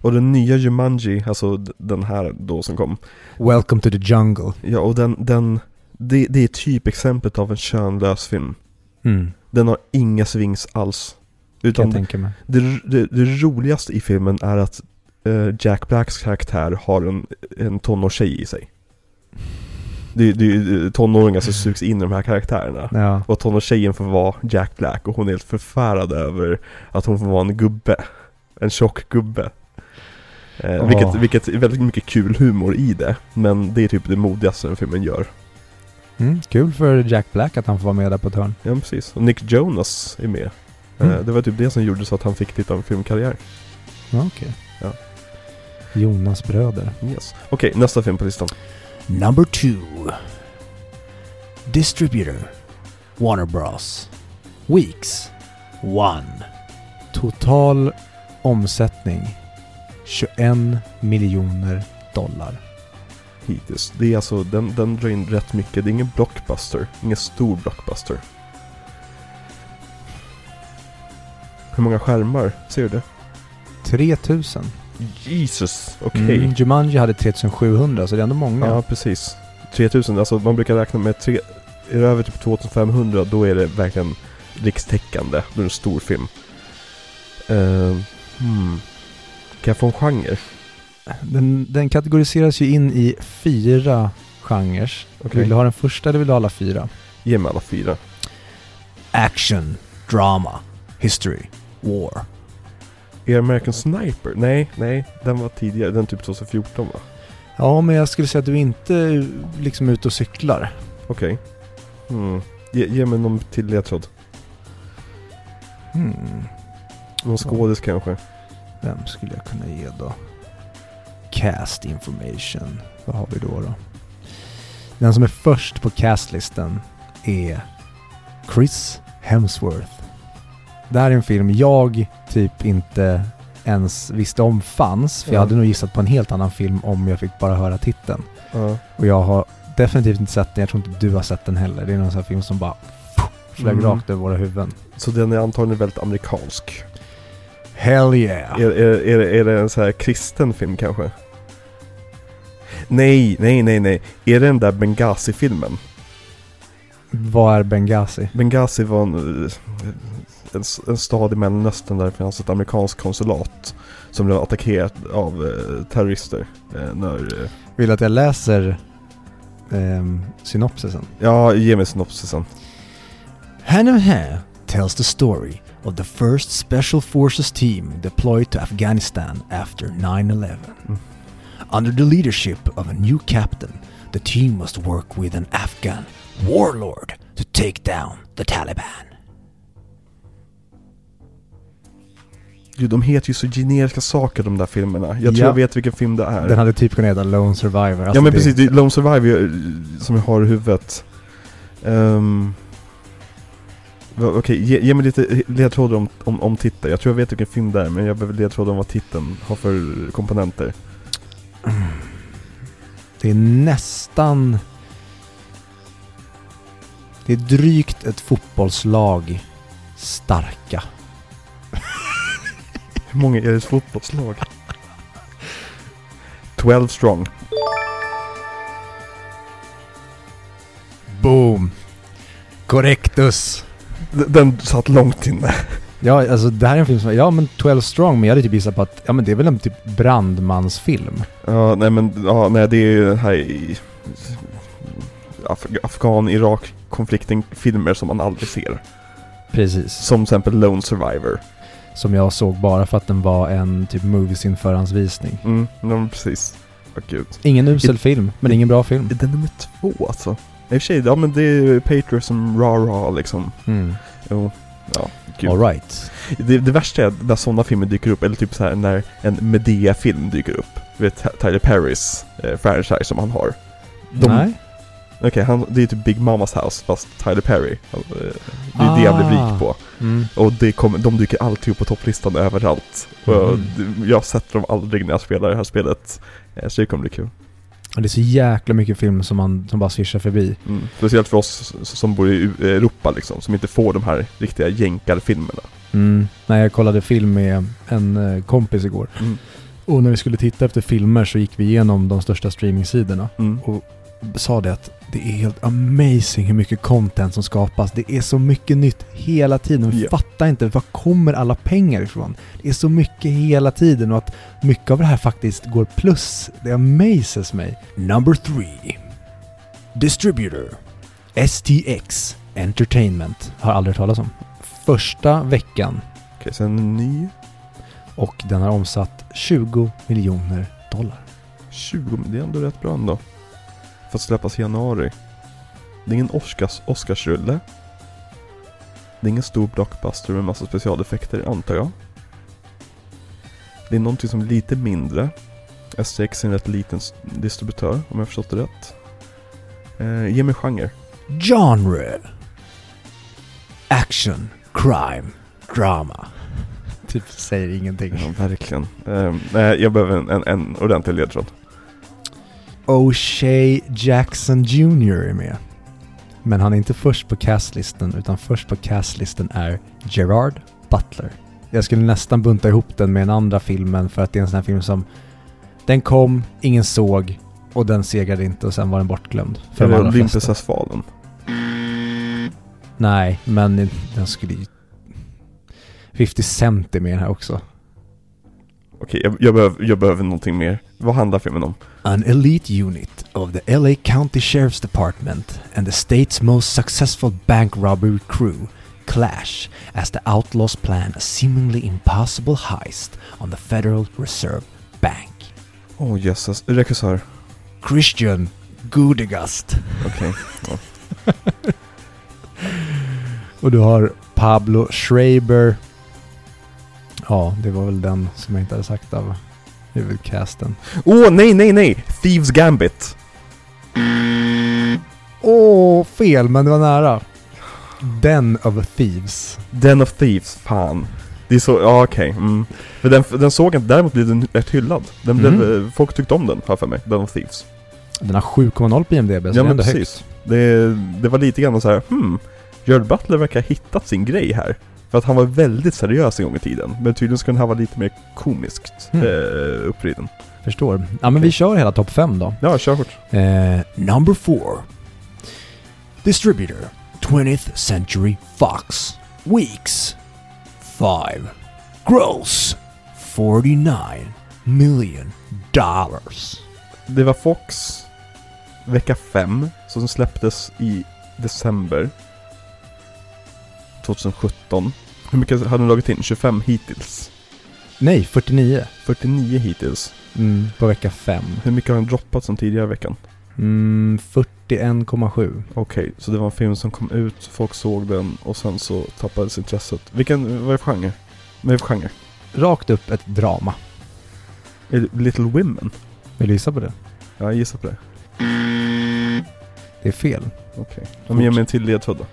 Och den nya Jumanji, alltså den här då som kom. Welcome to the jungle. Ja, och den, den det, det är typexemplet av en könlös film. Mm, Den har inga swings alls. Utan det, det, det roligaste i filmen är att eh, Jack Blacks karaktär har en, en tonårstjej i sig. Det, det är tonåringar som sugs in i de här karaktärerna. Ja. Och tonårstjejen får vara Jack Black och hon är helt förfärad över att hon får vara en gubbe. En tjock gubbe. Eh, vilket, vilket är väldigt mycket kul humor i det. Men det är typ det modigaste den filmen gör. Mm, kul för Jack Black att han får vara med där på ett hörn. Ja precis. Och Nick Jonas är med. Eh, Mm. det var typ det som gjorde så att han fick av en filmkarriär. Okej. Ja. Jonas bröder. Yes. Okej, nästa film på listan. Number two. Distributor. Warner Bros. Weeks. One. Total omsättning. 21 miljoner dollar. Hittills. Det är alltså, den, den drar in rätt mycket. Det är ingen blockbuster. Ingen stor blockbuster. Hur många skärmar? Ser du det? 3000. Jesus, okej. Mm, Jumanji hade 3700 så det är ändå många. Ja, precis. 3000, alltså man brukar räkna med tre, är det över typ 2500 då är det verkligen rikstäckande. Då är det en stor film. Uh, hmm. Få en genre? Den, den kategoriseras ju in i fyra genrer. Okej. Vill du ha den första eller vill du ha alla fyra? Ge mig alla fyra. Action, drama, history, war. Är American Sniper? Nej, nej. Den var tidigare. Den typ 2014 va? Ja, men jag skulle säga att du inte är liksom ute och cyklar. Okej. Hmm. Ge, ge mig någon till ledtråd. Hmm. Någon skådis kanske? Vem skulle jag kunna ge då? Cast information. Vad har vi då då? Den som är först på castlisten är Chris Hemsworth. Det här är en film jag typ inte ens visste om fanns. För jag Ja. hade nog gissat på en helt annan film om jag fick bara höra titeln. Ja. Och jag har definitivt inte sett den. Jag tror inte du har sett den heller. Det är någon sån här film som bara flög Mm. rakt över våra huvuden. Så den är antagligen väldigt amerikansk. Hell yeah! Är, är, är, det- är det en så här kristen film kanske? Nej, nej, nej, nej. Är det den där Benghazi-filmen? Vad är Benghazi? Benghazi var en, en, en stad i Mellanöstern där det fanns ett amerikanskt konsulat som blev attackerat av eh, terrorister. Eh, när, eh, Vill att jag läser ehm, synopsisen? ja, ge mig synopsisen. Hannah Ha tells the story of the first Special Forces team deployed to Afghanistan after 9-11. Mm. Under the leadership of a new captain, the team must work with an Afghan warlord to take down the Taliban. Gud, de heter ju så generiska saker de där filmerna. Jag tror Ja. jag vet vilken film det är. Den hade typ kunnat heta Lone Survivor. Alltså ja men det- precis, det är Lone Survivor eh, som jag har i huvudet. Um, Okej, ge, ge mig lite ledtrådar om, om, om titeln. Jag tror jag vet vilken film det är, men jag behöver ledtrådar om vad titeln har för komponenter. Det är nästan... Det är drygt ett fotbollslag starka. Hur många är det ett fotbollslag? 12 strong. Boom! Correctus! Den satt långt inne. Ja, alltså det här är en film som... Ja, men 12 strong, men jag hade typ gissat på att... Ja, men det är väl en typ brandmansfilm? Ja, nej men, ja, nej det är ju den här i Af Afghan-Irak-konflikten, filmer som man aldrig ser. Precis. Som till exempel Lone Survivor. Som jag såg bara för att den var en typ movies in förhandsvisning. Mm, ja, precis. Åh gud. Ingen usel film, men ingen bra film. Är det nummer två alltså? I och för sig, ja men det är Patriot som ra-ra liksom. Mm. Jo, ja, gud. All right. Det, det värsta är när sådana filmer dyker upp, eller typ så här när en Medea-film dyker upp. Du vet Tyler Perrys eh, franchise som han har. De- Nej. Okej, han, det är typ Big Mamas House fast Tyler Perry. Han, eh, Det är det jag blev Ah. rik på. Mm. Och det kommer, de dyker alltid upp på topplistan överallt. Och Mhm. jag, jag sätter dem aldrig när jag spelar det här spelet. Eh, Så det kommer bli kul. Det är så jäkla mycket film som man som bara svischar förbi. Mm. Speciellt för oss som bor i U- Europa liksom, som inte får de här riktiga jänkarfilmerna. Mm. Nej, jag kollade film med en eh, kompis igår. Mm. Och när vi skulle titta efter filmer så gick vi igenom de största streamingsidorna. Mm. Och sa det att det är helt amazing hur mycket content som skapas. Det är så mycket nytt hela tiden. Vi Ja. fattar inte, var kommer alla pengar ifrån? Det är så mycket hela tiden och att mycket av det här faktiskt går plus. Det amazes mig. Number three. Distributor. STX Entertainment. Har aldrig hört talas om. Första veckan Okej, sen ny och den har omsatt 20 miljoner dollar. 20, det är ändå rätt bra ändå. För att släppas i januari. Det är ingen Oscars, Oscarsrulle. Det är ingen stor blockbuster med massa specialeffekter antar jag. Det är någonting som är lite mindre. STX är en rätt liten distributör om jag förstått det rätt. Eh, ge mig genre. Genre. Action, crime, drama. Typ säger ingenting. Ja, verkligen. Eh, nej, jag behöver en, en, en ordentlig ledtråd. O'Shea Jackson Jr är med. Men han är inte först på castlistan utan först på castlistan är Gerard Butler. Jag skulle nästan bunta ihop den med den andra filmen för att det är en sån här film som den kom, ingen såg och den segrade inte och sen var den bortglömd. För has fallen. Nej, men den skulle ju... 50 Cent är med här också. Okej, jag, jag, behöver, jag behöver någonting mer. Vad handlar filmen om? An elite unit of the LA County Sheriff's Department and the state's most successful bank robbery crew clash as the outlaws plan a seemingly impossible heist on the Federal Reserve Bank. Åh oh, jösses, regissör. Christian Gudegast. Okej. Och du har Pablo Schreiber. Ja, det var väl den som jag inte hade sagt av huvudcasten. Åh, nej, nej, nej! Thieves Gambit! Åh, fel, men det var nära. Den of Thieves. Den of Thieves, fan. Det är så, ja okej. Mm. För den, den såg jag inte, däremot blev den rätt hyllad. Den blev, Mm. eh, folk tyckte om den, har för mig. Den of Thieves. Den har 7,0 på IMDB, så Ja, det är ändå precis. högt. Det, det var lite grann så här, hmm. Gerard Butler verkar ha hittat sin grej här. För att han var väldigt seriös en gång i tiden. Men tydligen ska den här vara lite mer komiskt Mm. eh, uppriden. Förstår. Ja, men vi kör hela topp 5 då. Ja, kör hårt. Eh, number 4. Distributor. 20th Century Fox. Weeks. 5. Gross. 49 million dollars. Det var Fox vecka 5 som släpptes i december 2017. Hur mycket hade de dragit in? 25 hittills. Nej, 49. 49 hittills. Mm, på vecka 5. Hur mycket har den droppat som tidigare i veckan? Mm, 41,7. Okej, så det var en film som kom ut, folk såg den och sen så tappades intresset. Vilken, vad är det för genre? Vad är det för genre? Rakt upp ett drama. Är det Little Women? Vill du gissa på det? Ja, jag gissar på det. Det är fel. Okej. Ja, men ge mig en till ledtråd då.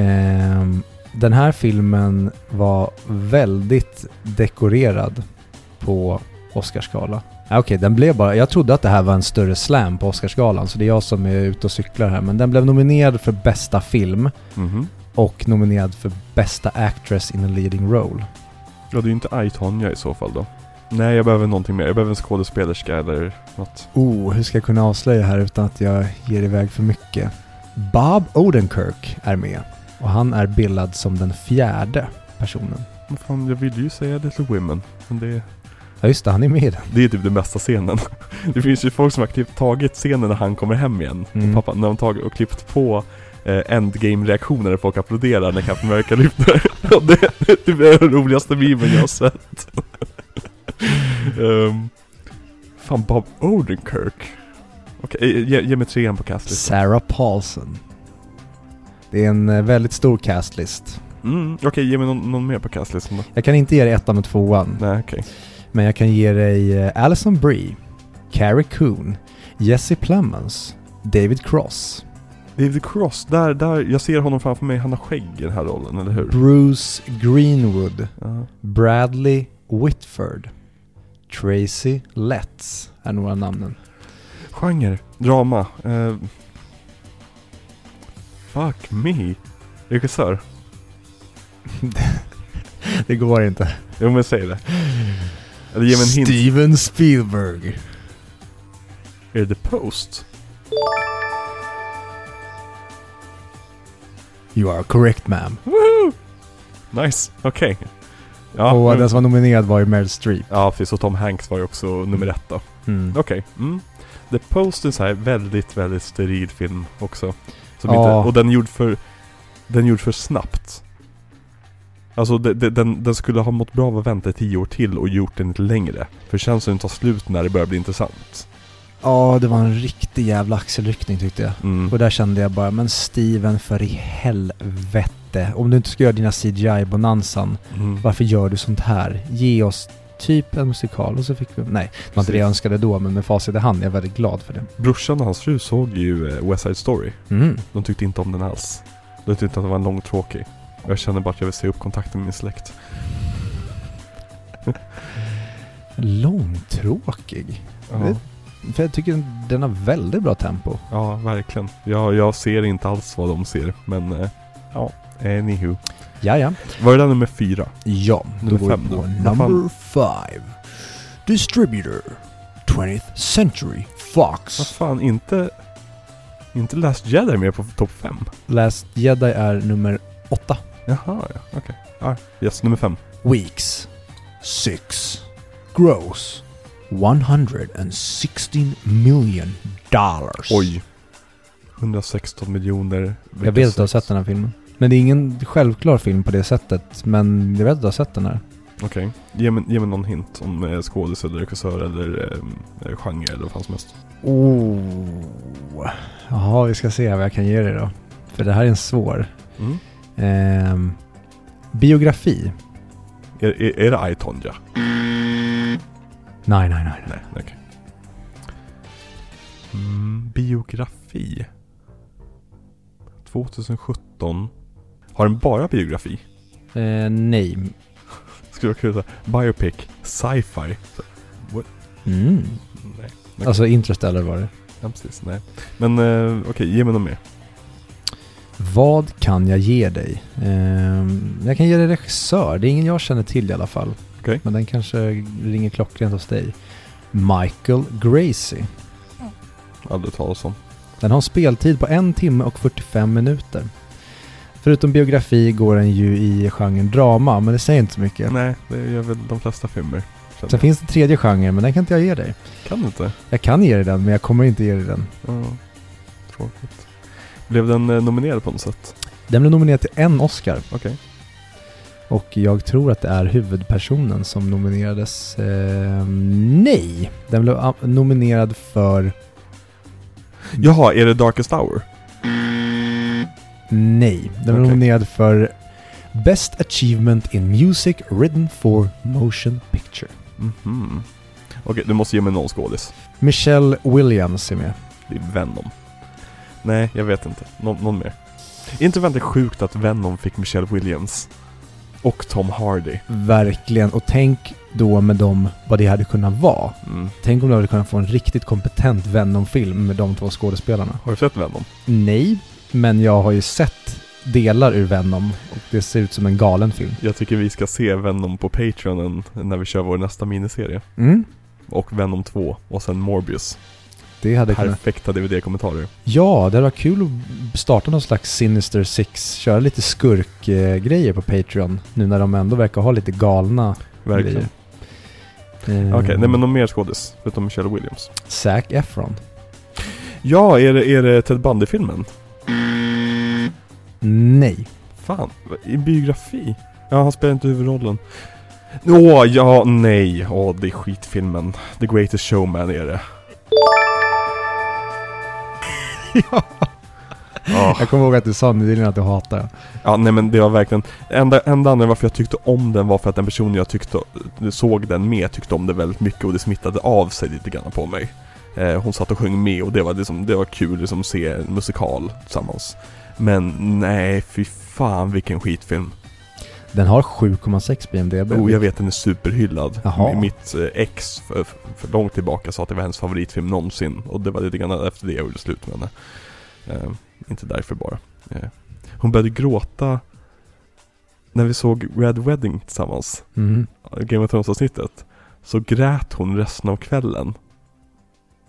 Ehm, den här filmen var väldigt dekorerad på Oscarsgala. Ah, Okej, den blev bara... Jag trodde att det här var en större slam på Oscarsgalan, så det är jag som är ute och cyklar här. Men den blev nominerad för bästa film Mhm. och nominerad för bästa actress in a leading role. Ja, det är ju inte I, Tonya i så fall då. Nej, jag behöver någonting mer. Jag behöver en skådespelerska eller något. Oh, hur ska jag kunna avslöja här utan att jag ger iväg för mycket? Bob Odenkirk är med och han är bildad som den fjärde personen. Men fan, jag ville ju säga Little Women. Men det, Ja just det, han är med i den. det är typ den bästa scenen. Det finns ju folk som har aktivt tagit scenen när han kommer hem igen. Mm. Pappa, när de tagit och klippt på eh, endgame-reaktioner när folk applåderar när Captain America lyfter. Det, det är den roligaste memen jag har sett. um, fan, Bob Odenkirk. Okej, ge, ge mig trean på castlistan. Sarah Paulson. Det är en eh, väldigt stor castlist. Mm, Okej, ge mig någon, någon mer på castlistan då. Jag kan inte ge dig ettan och tvåan, Nej, okej. men jag kan ge dig eh, Alison Brie, Carrie Coon, Jesse Plemons, David Cross, David Cross, där, där, jag ser honom framför mig, han har skägg i den här rollen, eller hur? Bruce Greenwood, Ja. Bradley Whitford, Tracy Letts är några namnen. Genre, drama. Eh, fuck me. Regissör. Det går inte. Jo men säg det. Eller ge mig en hint. Steven Spielberg. Är det The Post? You are correct ma'am. Woohoo! Nice, okej. Ja, och men- den som var nominerad var ju Meryl Streep. ja, precis. Och Tom Hanks var ju också nummer ett då. Mm. Okej. Mm. The Post är så här väldigt, väldigt steril film också. Som Ja. inte, och den gjord för, den gjord för snabbt. Alltså de, de, den, den skulle ha mått bra av att vänta tio år till och gjort den lite längre. För känslan tar slut när det börjar bli intressant. Ja, det var en riktig jävla axelryckning tyckte jag. Mm. Och där kände jag bara, men Steven för i helvete. Om du inte ska göra dina CGI-bonanzan, Mm. varför gör du sånt här? Ge oss typ en musikal och så fick vi... Nej, det var inte det jag önskade då, men med facit i hand är jag väldigt glad för det. Brorsan och hans fru såg ju eh, West Side Story. Mm. De tyckte inte om den alls. De tyckte att den var långtråkig. Och jag känner bara att jag vill se upp kontakten med min släkt. Långtråkig. Ja, Det- För jag tycker den har väldigt bra tempo. ja verkligen. Jag, jag ser inte alls vad de ser, men eh, ja, anywho. Ja, ja. Var det där nummer fyra? Ja, då Nummer går fem vi på då. Vad number five. Distributor. 20th Century Vad Fox. fan, inte... Inte Last Jedi med på topp fem? Last Jedi är nummer åtta. Jaha, ja, okej. Ja, yes, nummer fem. Weeks. Six. Gross. 116 million dollars. Oj. 116 miljoner. Jag vet att du har sett den här filmen. Men det är ingen självklar film på det sättet. Men jag vet att du har sett den här. Okej. Ge, mig, ge mig någon hint om eh, skådis eller regissör eller eh, genre eller vad fan som helst. Oh. Jaha, vi ska se vad jag kan ge dig då. För det här är en svår. Mm. Ehm, biografi. Är, är, är det I, Tonya? Nej, nej, nej. nej. Nej, okej. Mm, biografi. 2017. Har den bara biografi? Eh, nej. Skulle vara kul såhär, biopic, sci-fi. Så, Mm. nej, okej. Alltså Interstellar var det. ja, precis, nej. Men eh, okej, ge mig något mer. Vad kan jag ge dig? Ehm, jag kan ge dig regissör. Det är ingen jag känner till i alla fall. Okej. Men den kanske ringer klockrent hos dig. Michael Gracie. Aldrig talas om. Den har en speltid på en timme och 45 minuter. Förutom biografi går den ju i genren drama, men det säger inte så mycket. Nej, det gör väl de flesta filmer. Sen jag. finns det tredje genren, men den kan inte jag ge dig. Kan du inte? Jag kan ge dig den, men jag kommer inte ge dig den. Ja, tråkigt. Blev den eh, nominerad på något sätt? Den blev nominerad till en Oscar. Okej. Och jag tror att det är huvudpersonen som nominerades. Eh, nej! Den blev am- nominerad för... Jaha, är det Darkest Hour? Nej. Den blev Okej. nominerad för Best Achievement in Music Written for Motion Picture. Mhm. Okej, du måste ge mig någon skådis. Michelle Williams är med. Det är Venom. Nej, jag vet inte. Nå- någon mer. Inte väldigt sjukt att Venom fick Michelle Williams? Och Tom Hardy. Verkligen. Och tänk då med dem vad det hade kunnat vara. Mm. Tänk om du hade kunnat få en riktigt kompetent Venom-film med de två skådespelarna. Har du sett Venom? Nej, men jag har ju sett delar ur Venom och det ser ut som en galen film. Jag tycker vi ska se Venom på Patreon när vi kör vår nästa miniserie. Mm. Och Venom 2 och sen Morbius. Det hade kunnat... Perfekta DVD-kommentarer. Ja, det varit kul att starta någon slags Sinister Six, köra lite skurkgrejer på Patreon nu när de ändå verkar ha lite galna Verkligen. grejer. Eh, Okej, nej men någon mer skådis? Förutom Michelle Williams. Zac Efron. Ja, är det, är det Ted Bundy-filmen? Nej. Fan, i biografi? Ja, han spelar inte huvudrollen. Åh, ja, nej. Åh, det är skitfilmen. The Greatest Showman är det. ja. Ja, Jag kommer ihåg att du sa nyligen att du hatar den. ja, nej men det var verkligen... Enda, enda anledningen varför jag tyckte om den var för att den personen jag tyckte, såg den med tyckte om det väldigt mycket och det smittade av sig lite grann på mig. Eh, hon satt och sjöng med och det var, liksom, det var kul liksom, att se en musikal tillsammans. Men nej, fy fan vilken skitfilm. Den har 7,6 på IMDB. Oh, jag vet den är superhyllad. Jaha. Mitt eh, ex för, för långt tillbaka sa att det var hennes favoritfilm någonsin. Och det var lite grann efter det jag gjorde slut med henne. Eh, inte därför bara. Eh, hon började gråta när vi såg Red Wedding tillsammans. Mhm. Game of Thrones avsnittet. Så grät hon resten av kvällen.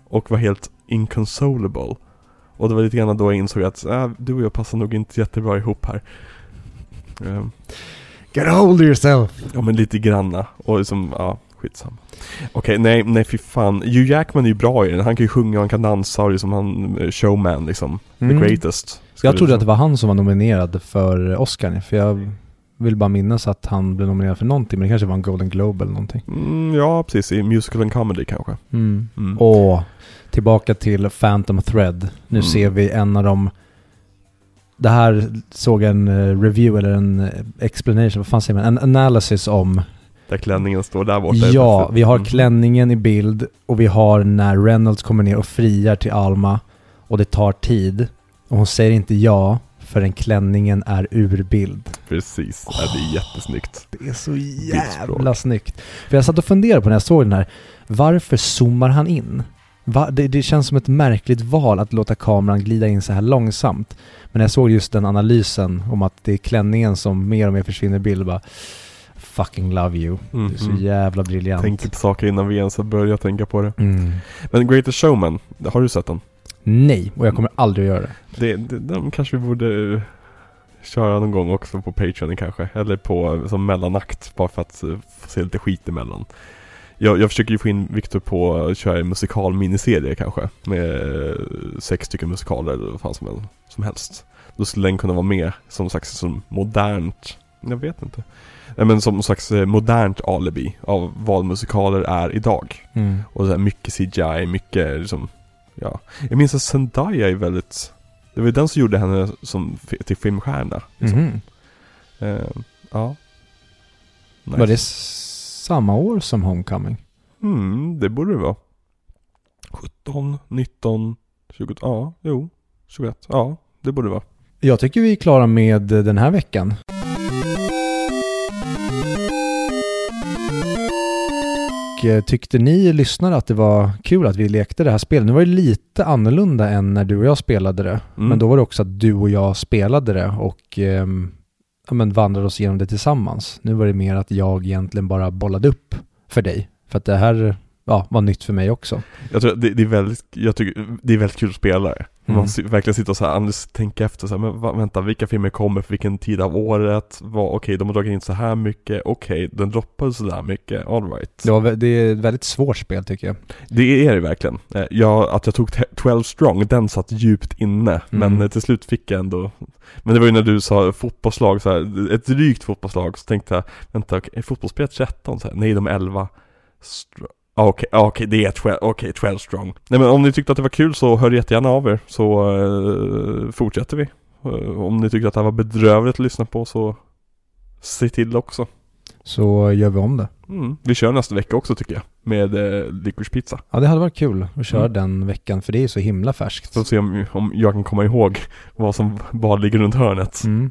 Och var helt inconsolable. Och det var lite grann då jag insåg att äh, du och jag passar nog inte jättebra ihop här. Eh, Get a hold of yourself! Ja men lite granna, och liksom, ja, skitsamma. Okej, nej, nej fy fan. Hugh Jackman är ju bra i den, han kan ju sjunga och han kan dansa och liksom han, eh, showman liksom. Mm. The greatest. Jag trodde att det var han som var nominerad för Oscar, för jag vill bara minnas att han blev nominerad för någonting, men det kanske var en Golden Globe eller någonting. Mm, ja, precis. I musical and comedy kanske. Mm. Mm. Och tillbaka till Phantom Thread. Nu Mm. ser vi en av de... Det här såg en eh, review eller en eh, explanation, vad fan säger man? En analysis om. Där klänningen står där borta. Ja, vi har Mm. klänningen i bild och vi har när Reynolds kommer ner och friar till Alma och det tar tid. Och hon säger inte ja förrän klänningen är ur bild. Precis, ja, det är jättesnyggt. Det är så Bildspråk. jävla snyggt. För jag satt och funderade på när jag såg den här, varför zoomar han in? Va? Det, det känns som ett märkligt val att låta kameran glida in så här långsamt. Men jag såg just den analysen om att det är klänningen som mer och mer försvinner i bild, bara fucking love you. Det är så Mhm. jävla briljant. Tänker på saker innan vi ens har börjat tänka på det. Mm. Men Greatest Showman, har du sett den? Nej, och jag kommer aldrig att göra det. Det, det, den kanske vi borde eh, köra någon gång också på Patreon kanske. Eller på som mellanakt, bara för att eh, få se lite skit emellan. Jag, jag försöker ju få in Viktor på att köra en musikal miniserie kanske. Med eh, sex stycken musikaler eller vad fan som, som helst. Då skulle den kunna vara med som slags som modernt, jag vet inte. Nej men som slags eh, modernt alibi av vad musikaler är idag. Mm. Och så här mycket CGI, mycket liksom, ja. Jag minns att Zendaya är väldigt, det var ju den som gjorde henne som, till filmstjärna. Liksom. Mhm. Eh, ja. Nice. Var det samma år som Homecoming? Mm, det borde det vara. 17, 19, 20, ja, jo, 21, ja, det borde det vara. Jag tycker vi är klara med den här veckan. Och, eh, Tyckte ni lyssnare att det var kul att vi lekte det här spelet? Nu var det lite annorlunda än när du och jag spelade det. Mm. Men då var det också att du och jag spelade det och ehm, ja, men vandrade oss igenom det tillsammans. Nu var det mer att jag egentligen bara bollade upp för dig. För att det här ja, var nytt för mig också. Jag tror det, det är väldigt, jag tycker, det är väldigt kul spelare. Mm. Man verkligen sitter och så här, analys- tänka efter så här, men va, vänta, vilka filmer kommer för vilken tid av året? Okej, de har dragit in så här mycket, okej, den droppade så där mycket, alright. Det, var, det är ett väldigt svårt spel tycker jag. Det är det verkligen. Eh, Jag, att jag tog te- 12 strong, den satt djupt inne. Men Mm. eh, till slut fick jag ändå Men det var ju när du sa fotbollslag så här, ett drygt fotbollslag, så tänkte jag Vänta, okej, är fotbollsspelet 13? Så här, nej, de är 11 Str- ah, Okej, ah, okej, det är 12, okej, 12 strong Nej men om ni tyckte att det var kul så hör jättegärna av er Så eh, fortsätter vi Eh, Om ni tyckte att det här var bedrövligt att lyssna på så Se till också Så gör vi om det. mm. Vi kör nästa vecka också tycker jag Med eh, Pizza Ja, det hade varit kul att köra Mm. den veckan, för det är så himla färskt. Så se om, om jag kan komma ihåg vad som bara ligger runt hörnet. Mm.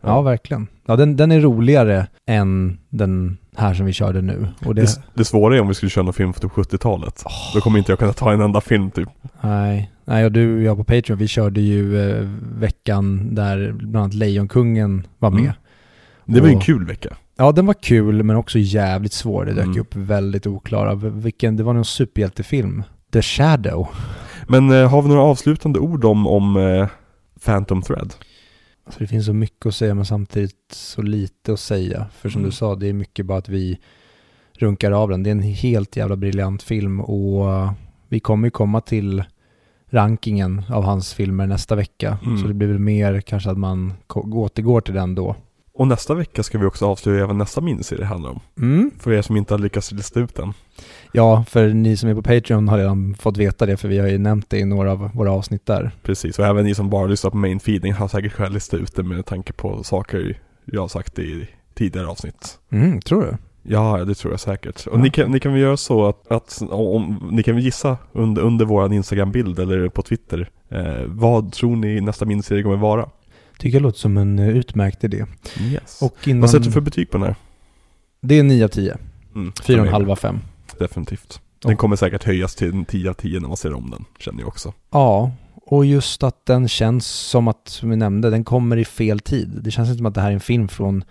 Ja, Ja. verkligen. Ja, den, den är roligare än den här som vi körde nu. Och det, Det, det svåra är om vi skulle köra någon film från typ 70-talet. Då kommer inte jag kunna ta en enda film typ. nej, nej, och du och jag på Patreon, vi körde ju eh, veckan där bland annat Lejonkungen var med. Mm. Det var ju en Och- kul vecka. Ja, den var kul men också jävligt svår. Det dök Mm. upp väldigt oklara. Vilken, det var någon superhjältefilm. The Shadow. Men eh, har vi några avslutande ord om, om eh, Phantom Thread? Alltså det finns så mycket att säga men samtidigt så lite att säga. För som Mm. du sa, det är mycket bara att vi runkar av den. Det är en helt jävla briljant film och uh, vi kommer ju komma till rankingen av hans filmer nästa vecka. Mm. Så det blir väl mer kanske att man återgår till den då. Och nästa vecka ska vi också avslöja vad nästa miniserie handlar om. Mm. För er som inte har lyckats lista ut den. Ja, för ni som är på Patreon har redan fått veta det för vi har ju nämnt det i några av våra avsnitt där. Precis, och även ni som bara lyssnar på main feeding har säkert själv listat ut det med tanke på saker jag har sagt i tidigare avsnitt. Mm, tror du? Ja, det tror jag säkert. Och Ja. ni, kan, ni kan väl göra så att, att om, ni kan väl gissa under, under vår Instagram-bild eller på Twitter. Eh, vad tror ni nästa miniserie kommer vara? Tycker jag låter som en eh, utmärkt idé. Yes. Och innan... Vad sätter du för betyg på den här? Det är 9 av 10. Mm, 4,5 av 5. Definitivt. Den kommer säkert höjas till en 10 av 10 när man ser om den, känner jag också. Ja, och just att den känns som att, som vi nämnde, den kommer i fel tid. Det känns inte som att det här är en film från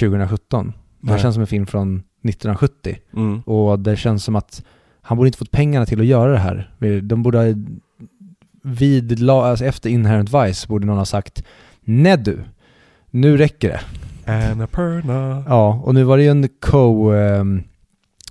2017. Det här känns som en film från 1970. Mm. Och det känns som att han borde inte fått pengarna till att göra det här. De borde ha, vid, alltså efter Inherent Vice borde någon ha sagt Nej du, nu räcker det. Annapurna. Ja, och nu var det ju en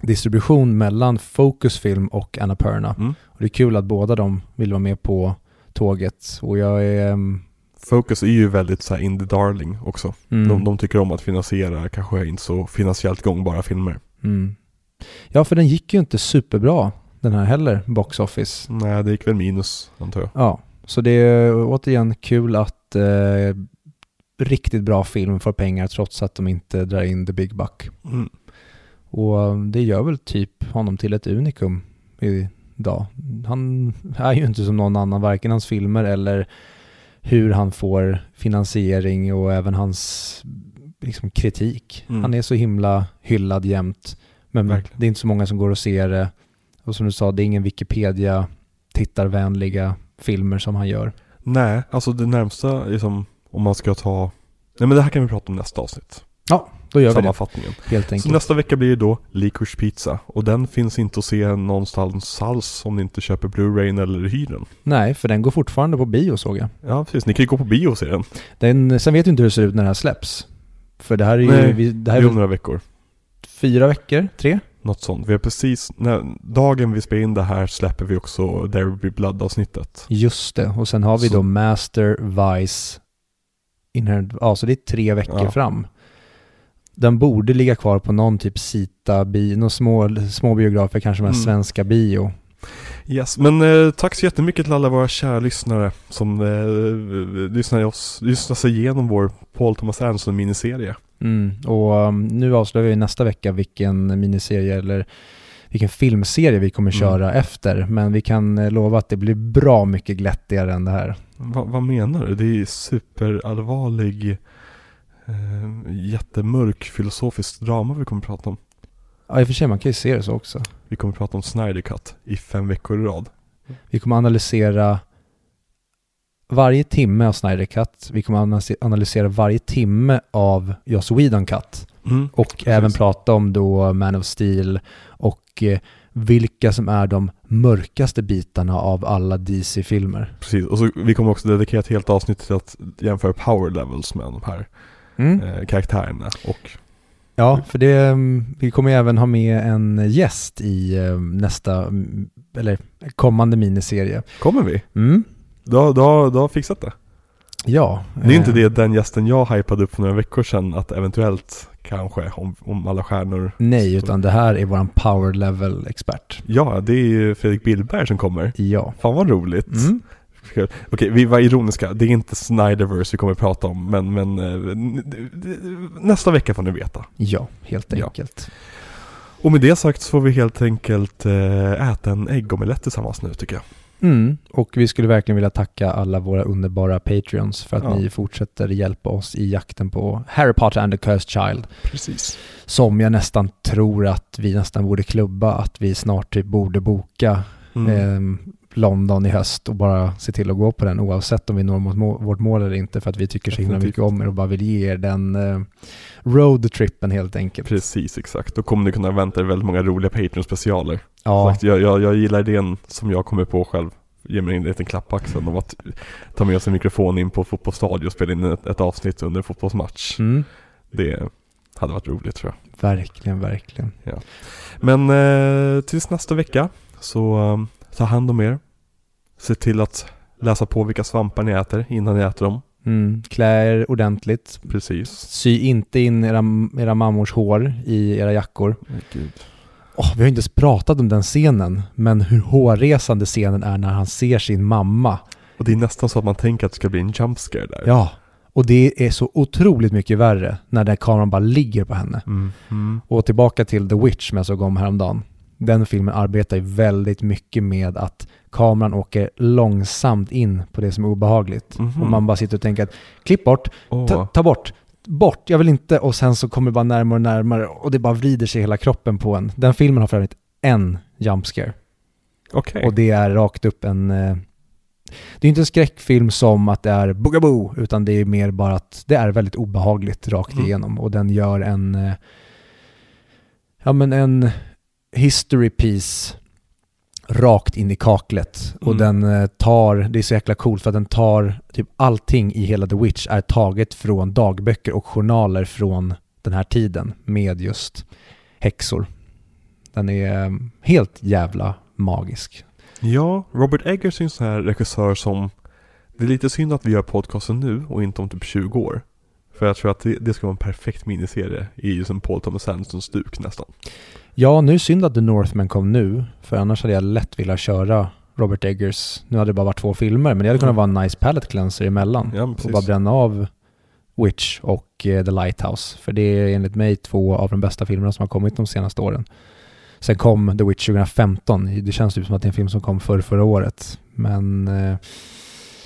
co-distribution mellan Focus Film och Annapurna. Mm. Och det är kul att båda de vill vara med på tåget. Och jag är... ehm, Focus är ju väldigt så här indie darling också. mm, De, de tycker om att finansiera kanske inte så finansiellt gångbara filmer. mm. Ja, för den gick ju inte superbra den här heller, Box Office. Nej, det gick väl minus antar jag. Ja, så det är återigen kul att eh, riktigt bra film får pengar trots att de inte drar in the big buck. Mm. Och det gör väl typ honom till ett unikum idag. Han är ju inte som någon annan, varken hans filmer eller hur han får finansiering och även hans liksom, kritik. Mm. Han är så himla hyllad jämt. Men Verkligen. det är inte så många som går och ser det. Och som du sa, det är ingen Wikipedia tittarvänliga filmer som han gör. Nej, alltså det närmsta är som om man ska ta... Nej men det här kan vi prata om nästa avsnitt. Då gör vi det, Sammanfattningen. helt Så enkelt. nästa vecka blir det då Licorice Pizza. Och den finns inte att se någonstans alls om ni inte köper Blu-ray eller hyr den. Nej, för den går fortfarande på bio såg jag. Ja precis, ni kan ju gå på bio och se den. Den, sen vet jag inte hur det ser ut när det här släpps. För det här är ju, Nej, vi, det här Det är om några veckor. fyra veckor, tre? Något sånt. Vi har precis, när, dagen vi spelar in det här släpper vi också There Will Be Blood avsnittet. Just det, och sen har vi Så- då Master, Vice, Inherent, ja så det är tre veckor Ja. fram. Den borde ligga kvar på någon typ Sita, bi, några små, små biografer, kanske med Mm. svenska bio. Yes, men eh, tack så jättemycket till alla våra kära lyssnare som eh, lyssnar, oss, lyssnar sig igenom vår Paul Thomas Anderson miniserie. Mm. Och um, nu avslöjar vi nästa vecka vilken miniserie eller vilken filmserie vi kommer Mm. köra efter. Men vi kan eh, lova att det blir bra mycket glättigare än det här. Va, vad menar du? Det är superallvarlig, eh, jättemörk filosofisk drama vi kommer prata om. Ja, i och för sig, man kan ju se det så också. Vi kommer prata om Snyder Cut i fem veckor i rad. Vi kommer analysera varje timme av Snyder Cut. Vi kommer analys- analysera varje timme av Joss Whedon Cut. Mm. Och Precis. även prata om då Man of Steel och eh, vilka som är de mörkaste bitarna av alla DC-filmer. Precis, och så vi kommer också dedikera ett helt avsnitt till att jämföra power levels med de här Mm. eh, karaktärerna. Och Ja, för det, mm, vi kommer även ha med en gäst i eh, nästa, mm, eller kommande miniserie. kommer vi? Mm. Du har, du, har, du har fixat det? Ja. Det är inte eh, det den gästen jag hypade upp för några veckor sedan att eventuellt kanske om, om alla stjärnor Nej, utan det här är våran power level-expert. Ja, det är ju Fredrik Billberg som kommer. Ja. Fan vad roligt. Mm. Okej, vi var ironiska. Det är inte Snyderverse vi kommer att prata om, men, men eh, nästa vecka får ni veta. Ja, helt Ja. enkelt. Och med det sagt så får vi helt enkelt eh, äta en äggomelett tillsammans nu tycker jag. Mm. Och vi skulle verkligen vilja tacka alla våra underbara Patreons för att Ja. ni fortsätter hjälpa oss i jakten på Harry Potter and the Cursed Child. Precis. Som jag nästan tror att vi nästan borde klubba, att vi snart typ borde boka Mm. ehm, London i höst och bara se till att gå på den oavsett om vi når mot vårt mål eller inte för att vi tycker så himla mycket om er och bara vill ge er den eh, roadtrippen helt enkelt. Precis, exakt. Då kommer ni kunna vänta er väldigt många roliga Patreon-specialer. Ja, Sagt, jag, jag, jag gillar idén som jag kommer på själv. Ge mig en liten klapp på axeln om att ta med en mikrofon in på fotbollsstadion och spela in ett, ett avsnitt under en fotbollsmatch. mm, Det hade varit roligt tror jag. verkligen, verkligen. Men eh, tills nästa vecka så um, ta hand om er. Se till att läsa på vilka svampar ni äter innan ni äter dem. Mm, klä er ordentligt. Precis. Sy inte in era, era mammors hår i era jackor. Gud. Åh, vi har inte ens pratat om den scenen, men hur hårresande scenen är när han ser sin mamma. Och det är nästan så att man tänker att det ska bli en jump scare där. Ja, och det är så otroligt mycket värre när den kameran bara ligger på henne. Mm. Mm. Och tillbaka till The Witch som jag såg om häromdagen. Den filmen arbetar ju väldigt mycket med att kameran åker långsamt in på det som är obehagligt. Mhm. Och man bara sitter och tänker att klipp bort, ta, ta bort, bort, jag vill inte och sen så kommer det bara närmare och närmare och det bara vrider sig hela kroppen på en. Den filmen har för övrigt en jump scare. Okej. Och det är rakt upp en... eh, Det är inte en skräckfilm som att det är boogaboo, utan det är mer bara att det är väldigt obehagligt rakt Mm. igenom. Och den gör en... eh, Ja men en history piece rakt in i kaklet. Och Mm. den eh, tar, det är så jäkla coolt för att den tar, typ allting i hela The Witch är taget från dagböcker och journaler från den här tiden med just häxor. Den är eh, helt jävla magisk. Ja, Robert Eggers är en sån här regissör som Det är lite synd att vi gör podcasten nu och inte om typ 20 år. För jag tror att det, det ska vara en perfekt miniserie i just en Paul Thomas Anderson stuk nästan. Ja, nu är synd att The Northman kom nu, för annars hade jag lätt velat köra Robert Eggers. Nu hade det bara varit två filmer, men det hade kunnat vara en nice palette cleanser emellan. Ja, och bara bränna av Witch och eh, The Lighthouse. För det är enligt mig två av de bästa filmerna som har kommit de senaste åren. Sen kom The Witch 2015. Det känns typ som att det är en film som kom för förra året. Men eh,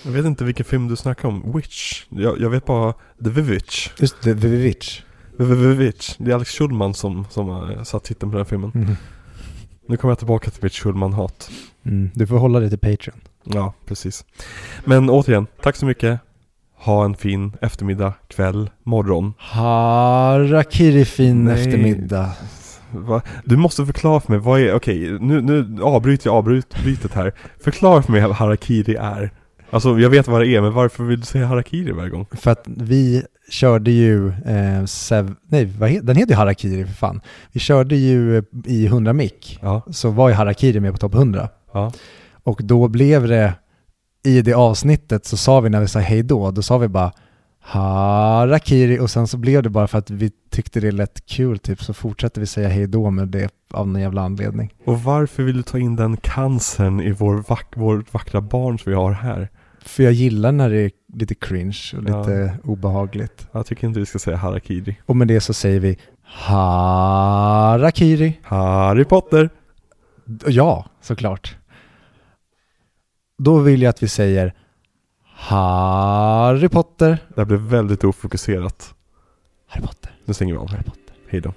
Jag vet inte vilken film du snackar om. Witch? Jag, jag vet bara The Vivitch. just The, The Vvvvitch. Det är Alex Schulman som, som har satt titeln på den här filmen. Mm. Nu kommer jag tillbaka till mitt Schulman-hat. Mm. Du får hålla dig till Patreon. Ja, precis. Men återigen, tack så mycket. Ha en fin eftermiddag, kväll, morgon. Harakiri fin Nej. eftermiddag. Va? Du måste förklara för mig, vad är, okej, nu, nu avbryter jag avbrytet här. Förklara för mig vad harakiri är. Alltså jag vet vad det är, men varför vill du säga harakiri varje gång? För att vi körde ju, eh, sev, nej he, den heter ju Harakiri för fan. Vi körde ju eh, i 100 mick, Ja, så var ju Harakiri med på topp 100. ja. Och då blev det, i det avsnittet så sa vi när vi sa hej då, då sa vi bara Harakiri och sen så blev det bara för att vi tyckte det lät kul typ så fortsatte vi säga hej då med det av någon jävla anledning. Och varför vill du ta in den cancern i vår, vack, vår vackra barn som vi har här? För jag gillar när det är lite cringe och Ja. lite obehagligt. Jag tycker inte vi ska säga harakiri. Och med det så säger vi Harakiri. Harry Potter! Ja, såklart. Då vill jag att vi säger Harry Potter. Det här blev väldigt ofokuserat. Harry Potter. Nu stänger vi av. Harry Potter. Hej då.